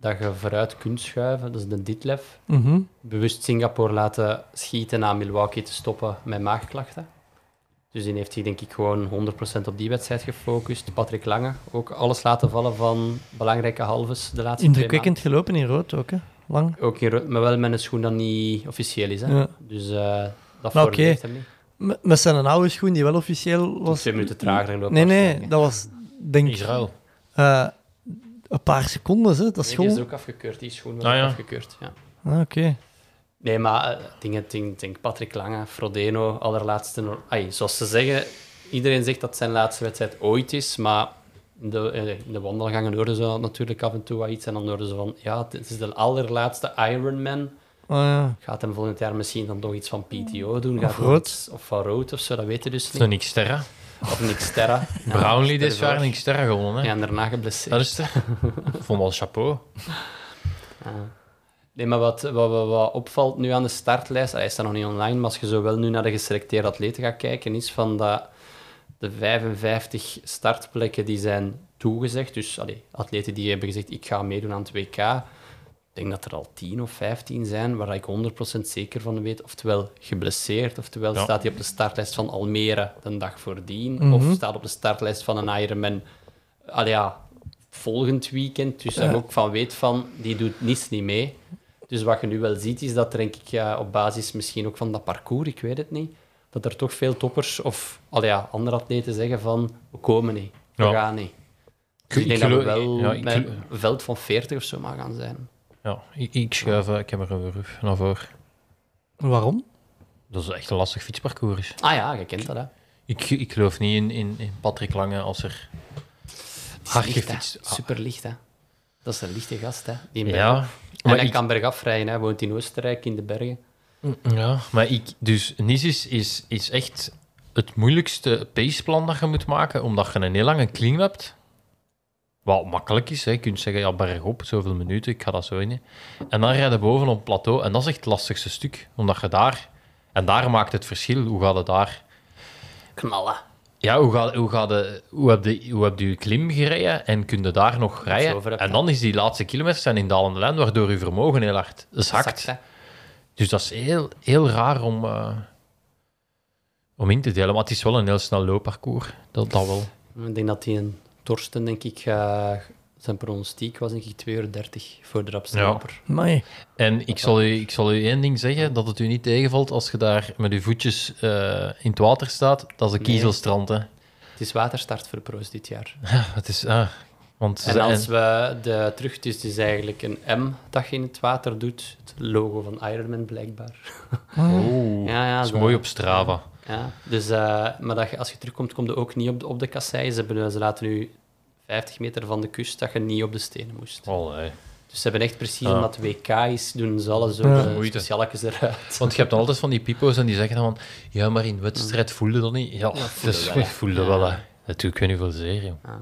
dat je vooruit kunt schuiven. Dat is de Ditlev. Mhm. Bewust Singapore laten schieten na Milwaukee te stoppen met maagklachten. Dus die heeft zich denk ik gewoon 100% op die wedstrijd gefocust. Patrick Lange, ook alles laten vallen van belangrijke halves de laatste twee Indrukwekkend gelopen in rood ook, hè? Lang. Ook in, rood, maar wel met een schoen dat niet officieel is. Hè? Ja. Dus eh dat oké. heeft hem niet. M- Met zijn oude schoen, die wel officieel was. Twee minuten trager lopen. Nee, nee, dat was denk ik Israël. eh, een paar seconden. Hè. Dat is die is ook afgekeurd, die schoen was Ah, ja. afgekeurd. Ja. Ah, Oké. Nee, maar eh, dingen, denk, denk Patrick Lange, Frodeno, allerlaatste... Ai, zoals ze zeggen, iedereen zegt dat zijn laatste wedstrijd ooit is, maar in de, eh, in de wandelgangen hoorden ze natuurlijk af en toe wat iets en dan hoorden ze van, ja, het is de allerlaatste Ironman. Ah, ja. Gaat hem volgend jaar misschien dan toch iets van PTO doen? Gaat Of hij rood. iets- Of van rood of zo, dat weten we dus niet. is een Xterra. Of een Xterra. Ja, Brownlee dit jaar een Xterra gewonnen. Hè. Ja, en daarna geblesseerd. Dat is het. Vond wel chapeau. Ja. Nee, maar wat, wat, wat, wat opvalt nu aan de startlijst, hij staat nog niet online, maar als je zo wel nu naar de geselecteerde atleten gaat kijken, is van dat de 55 startplekken die zijn toegezegd, dus allee, atleten die hebben gezegd, ik ga meedoen aan het WK, ik denk dat er al 10 of 15 zijn waar ik 100% zeker van weet, oftewel geblesseerd, oftewel Ja. staat hij op de startlijst van Almere de dag voordien, Mhm. of staat op de startlijst van een Ironman allee, ja, volgend weekend. Dus daar Ja. ook van weet van, die doet niets niet mee. Dus wat je nu wel ziet, is dat denk ik, ja, op basis misschien ook van dat parcours, ik weet het niet, dat er toch veel toppers of allee, ja, andere atleten zeggen van, we komen niet, we Ja. gaan niet. Dus ik Ik denk dat we wel ja, ik met geloof- een veld van 40 of zo maar gaan zijn. Ja, ik, ik schuif, eh, ik heb er een rug naar voren. Waarom? Dat is echt een lastig fietsparcours. Ah ja, je kent dat, hè. Ik, ik geloof niet in, in, in Patrick Lange als er hard gefietst... Ah, Super licht, hè. Dat is een lichte gast, hè. Die ja, bergaf- En maar hij ik, kan bergaf rijden. Hij woont in Oostenrijk, in de bergen. ja, maar ik... Dus Nice is, is, is echt het moeilijkste paceplan dat je moet maken, omdat je een heel lange klim hebt. Wat makkelijk is, hè. je kunt zeggen, ja, bergop, zoveel minuten, ik ga dat zo in. En dan rijden boven op het plateau, en dat is echt het lastigste stuk. Omdat je daar... En daar maakt het verschil, hoe gaat het daar... Knallen. Ja, hoe, gaat, hoe, gaat de, hoe, heb je, hoe heb je klim gereden en kun je daar nog rijden? En dan is die laatste kilometers zijn in dalende lijn, waardoor je vermogen heel hard zakt. Dus dat is heel, heel raar om, eh, om in te delen. Maar het is wel een heel snel loopparcours. Dat, dat wel. Ik denk dat die een Torsten, denk ik, zijn pronostiek was denk ik 2 uur 30 voor de rapste Ja. Amai. En ik zal, u, ik zal u één ding zeggen, dat het u niet tegenvalt als je daar met je voetjes eh, in het water staat. Dat is een Nee. kiezelstrand, hè. Het is waterstart voor de pro's dit jaar. Het is... ah, want En als we de terug, dus het is eigenlijk een M dat je in het water doet. Het logo van Ironman blijkbaar. Oeh, Ja, ja, dat is mooi op Strava. Ja, dus, eh, maar dat je, als je terugkomt, kom je ook niet op de, op de kassei. Ze, hebben, ze laten nu 50 meter van de kust dat je niet op de stenen moest. Oh, nee. Dus ze hebben echt precies, Ah. omdat het WK is, doen ze alle zo Ja. de Moeite. specialetjes eruit. Want je hebt dan altijd van die pipo's en die zeggen dan van... Ja, maar in wedstrijd voelde dat niet. Ja, voelde dus, voelde wel, hè. Dat doe ik niet veel zeer, joh. Ja.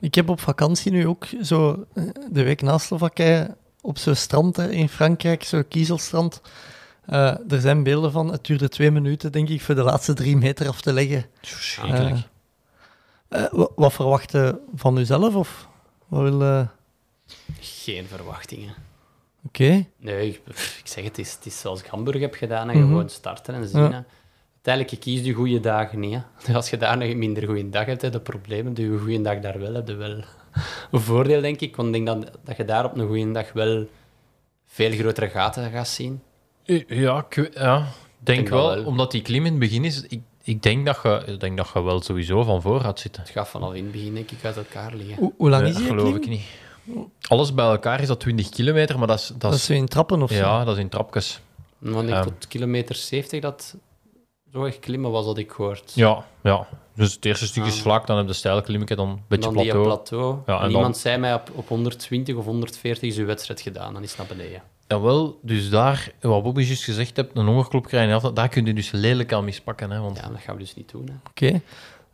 Ik heb op vakantie nu ook zo eh, de week na Slowakije op zo'n strand hè, in Frankrijk, zo'n kiezelstrand. Eh, er zijn beelden van, het duurde twee minuten, denk ik, voor de laatste drie meter af te leggen. Verschrikkelijk. Eh, wa- wat verwacht je van uzelf? Of wat wil... eh, Geen verwachtingen. Oké. Nee, ik, zeg het, het is, het is zoals ik Hamburg heb gedaan en Mhm. gewoon starten en zien. Ja. Uiteindelijk, je kiest je goede dagen niet. Hè. Als je daar een minder goede dag hebt, heb je problemen. Doe je een goede dag daar wel, heb je wel een voordeel, denk ik. Want ik denk dat, dat je daar op een goede dag wel veel grotere gaten gaat zien. Ja, ik, ja, denk wel, wel. omdat die klim in het begin is... Ik, ik denk dat, je, ik denk dat je wel sowieso van voor gaat zitten. Het gaat vanaf in het begin, denk ik, uit elkaar liggen. Hoe, hoe lang Nee, is die geloof ik niet. Alles bij elkaar is dat 20 kilometer, maar dat is... Dat Dat is in trappen of zo? ja, dat is in trapjes. Want ik Ehm. tot kilometer 70 dat zo echt klimmen was, dat ik gehoord. Ja, ja. Dus het eerste stuk is Ah. vlak, dan heb je de stijl klimmetje, dan een beetje dan die plateau. plateau. Ja, en en iemand dan- zei mij op, op 120 of 140 is uw wedstrijd gedaan, dan is het naar beneden. Jawel, dus daar, wat Bobby juist gezegd hebt, een hongerklop krijgen, daar kun je dus lelijk aan mispakken. Hè, want Ja, dat gaan we dus niet doen. Oké.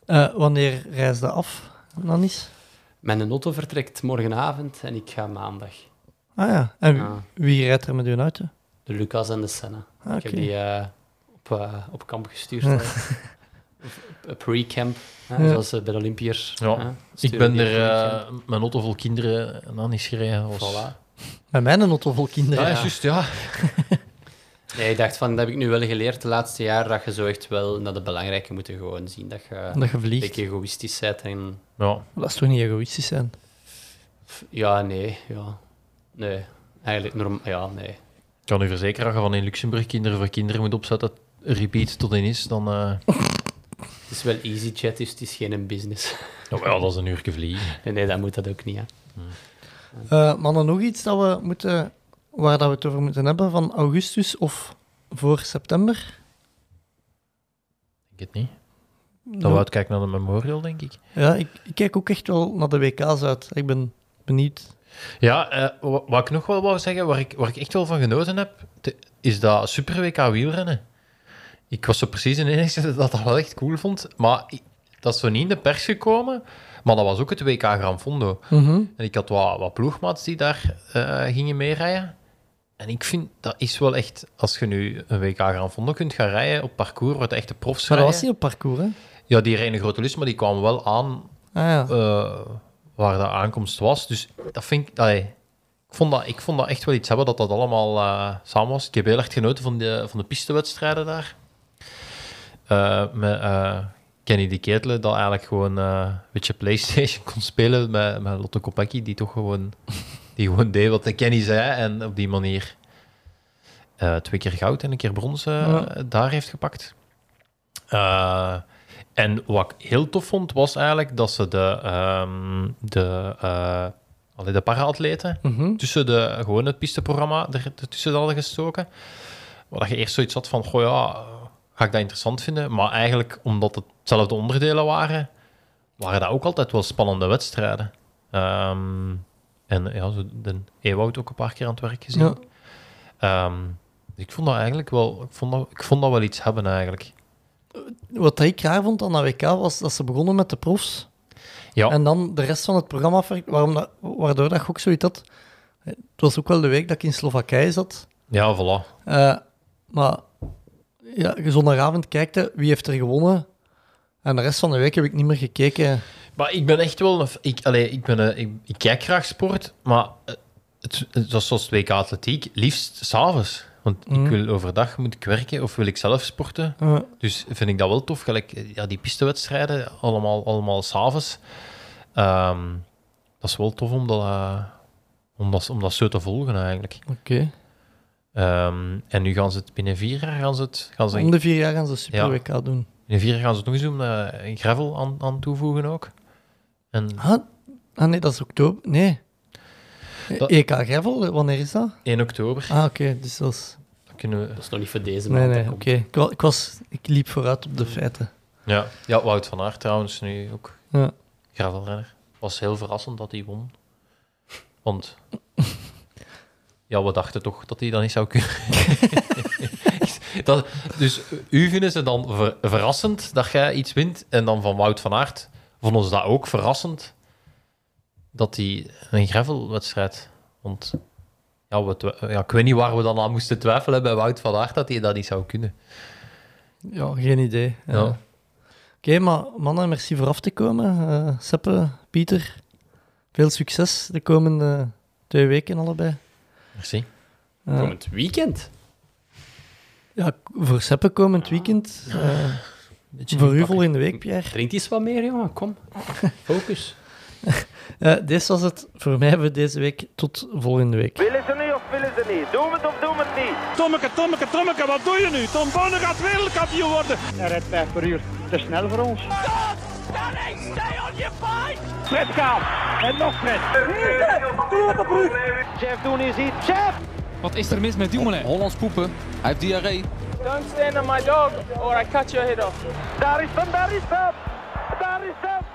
Eh, wanneer reist dat af, Nanis? Mijn auto vertrekt morgenavond en ik ga maandag. Ah ja. En wie- wie rijdt er met uw auto? De Lucas en de Senna. Ah, Ik heb die eh, op, eh, op kamp gestuurd. Pre-camp, Ja. zoals bij de Olympiërs. Ja. ik ben er mijn auto vol kinderen en dan is gereden. Dat was- Voilà. Met mijn auto vol kinderen. Ja, Ja. juist, ja. Nee, ik dacht van, dat heb ik nu wel geleerd de laatste jaar, dat je zo echt wel naar de belangrijke moet gewoon zien. Dat je Dat je een vliegt. beetje egoïstisch bent. En, ja. Dat is toch niet egoïstisch zijn? ja, nee, ja. Nee, eigenlijk norm Ja, nee. Ik kan u verzekeren, als je van in Luxemburg kinderen voor kinderen moet opzetten, repeat tot in is, dan... eh Het is wel EasyJet, dus het is geen business. ja, wel, dat is een uurtje vliegen. Nee, nee, dat moet dat ook niet, hè. Eh mannen, nog iets dat we moeten, waar dat we het over moeten hebben van augustus of voor september? Ik weet het niet. Dan we uitkijken naar de Memorial, denk ik. Ja, ik, ik kijk ook echt wel naar de WK's uit. Ik ben benieuwd. Ja, eh, wa- wat ik nog wel wou zeggen, waar ik, waar ik echt wel van genoten heb, te- is dat Super WK wielrennen. Ik was zo precies de enige dat dat wel echt cool vond. Maar ik- dat is zo niet in de pers gekomen. Maar dat was ook het WK Gran Fondo. Mhm. En ik had wat, wat ploegmaats die daar eh, gingen meerijden. En ik vind, dat is wel echt... Als je nu een WK Gran Fondo kunt gaan rijden op parcours, de echte profs Maar dat was rijden. niet op parcours, hè? Ja, die reden een grote lust, maar die kwamen wel aan Ah ja. eh, waar de aankomst was. Dus dat vind ik... allee, ik, vond dat, ik vond dat echt wel iets hebben dat dat allemaal eh, samen was. Ik heb heel erg genoten van de, van de pistewedstrijden daar. Met Kenny de Ketelen, dat eigenlijk gewoon eh, een beetje Playstation kon spelen met, met Lotte Kopecky, die toch gewoon, die gewoon deed wat de Kenny zei en op die manier eh, twee keer goud en een keer brons eh, Ja. daar heeft gepakt. En wat ik heel tof vond, was eigenlijk dat ze de, ehm de, allee, de para-atleten Mhm. tussen de, gewoon het pisteprogramma er, ertussen hadden gestoken. Waar je eerst zoiets had van, goh ja, ga ik dat interessant vinden? Maar eigenlijk, omdat het hetzelfde onderdelen waren, waren dat ook altijd wel spannende wedstrijden. Ehm, en ja, zo de Ewout ook een paar keer aan het werk gezien. Ja. Ehm, dus ik vond dat eigenlijk wel, ik vond dat, ik vond dat wel iets hebben eigenlijk. Wat ik raar vond aan dat WK was dat ze begonnen met de profs. Ja, En dan de rest van het programma, waarom dat, waardoor dat ook zoiets had. Het was ook wel de week dat ik in Slowakije zat. ja voilà. Eh, maar ja, zondagavond kijkt, hè, wie heeft er gewonnen? En de rest van de week heb ik niet meer gekeken. Maar ik ben echt wel... Een, ik, allee, ik, ben, een- ik, ik kijk graag sport, maar eh, het, het, is zoals WK Atletiek, liefst s'avonds. Want Mhm. ik wil overdag moet ik werken of wil ik zelf sporten. Dus vind ik dat wel tof. Gelijk, eh, ja, die pistewedstrijden, allemaal, allemaal s'avonds. Ehm dat is wel tof om dat, eh, om, dat, om dat zo te volgen eigenlijk. Oké. Ehm, en nu gaan ze het binnen vier jaar gaan ze het, gaan ze, Om de vier jaar gaan ze Super Ja. WK doen. binnen vier jaar gaan ze het nog eens doen, eh, gravel aan, aan toevoegen ook. En Ah, ah, nee, dat is oktober. Nee. Dat- EK Gravel, wanneer is dat? 1 oktober Ah, oké. dus dat is... dan kunnen we... Dat is nog niet voor deze Nee, maand. nee, dat oké. Ik, wa- ik, was, ik liep vooruit op de feiten. Ja, ja Wout van Aert trouwens nu ook Ja. gravelrenner. Was heel verrassend dat hij won. Want ja, we dachten toch dat hij dat niet zou kunnen. dat, dus u vinden ze dan ver- verrassend dat jij iets wint en dan van Wout van Aert vonden ze dat ook verrassend dat hij een gravelwedstrijd. Want ja, we ja, ik weet niet waar we dan aan moesten twijfelen bij Wout van Aert dat hij dat niet zou kunnen. Ja, geen idee. Ja. Ja. Oké, maar mannen, merci voor af te komen. Eh, Seppe, Pieter, veel succes de komende twee weken allebei. Merci. Eh, Komend weekend. ja, voor Seppe komend weekend. eh, Beetje voor u volgende week, Pierre. Drink eens wat meer, jongen. Kom. Focus. Eh dit was het voor mij voor deze week. Tot volgende week. Willen ze nu of willen ze niet. Doen we het of doen we het niet. Tommeke, Tommeke, Tommeke, wat doe je nu? Tom Bonne gaat wereldkampioen worden. Hij rijdt 5 per uur. Te snel voor ons. Fred gaat. En nog Fred. Jeff doen is iets. Jeff! Wat is er mis met Dumoulin? Hollands poepen. Hij heeft diarree. Don't stand on my dog or I cut your head off. Daar is hem, daar is hem! Daar is hem!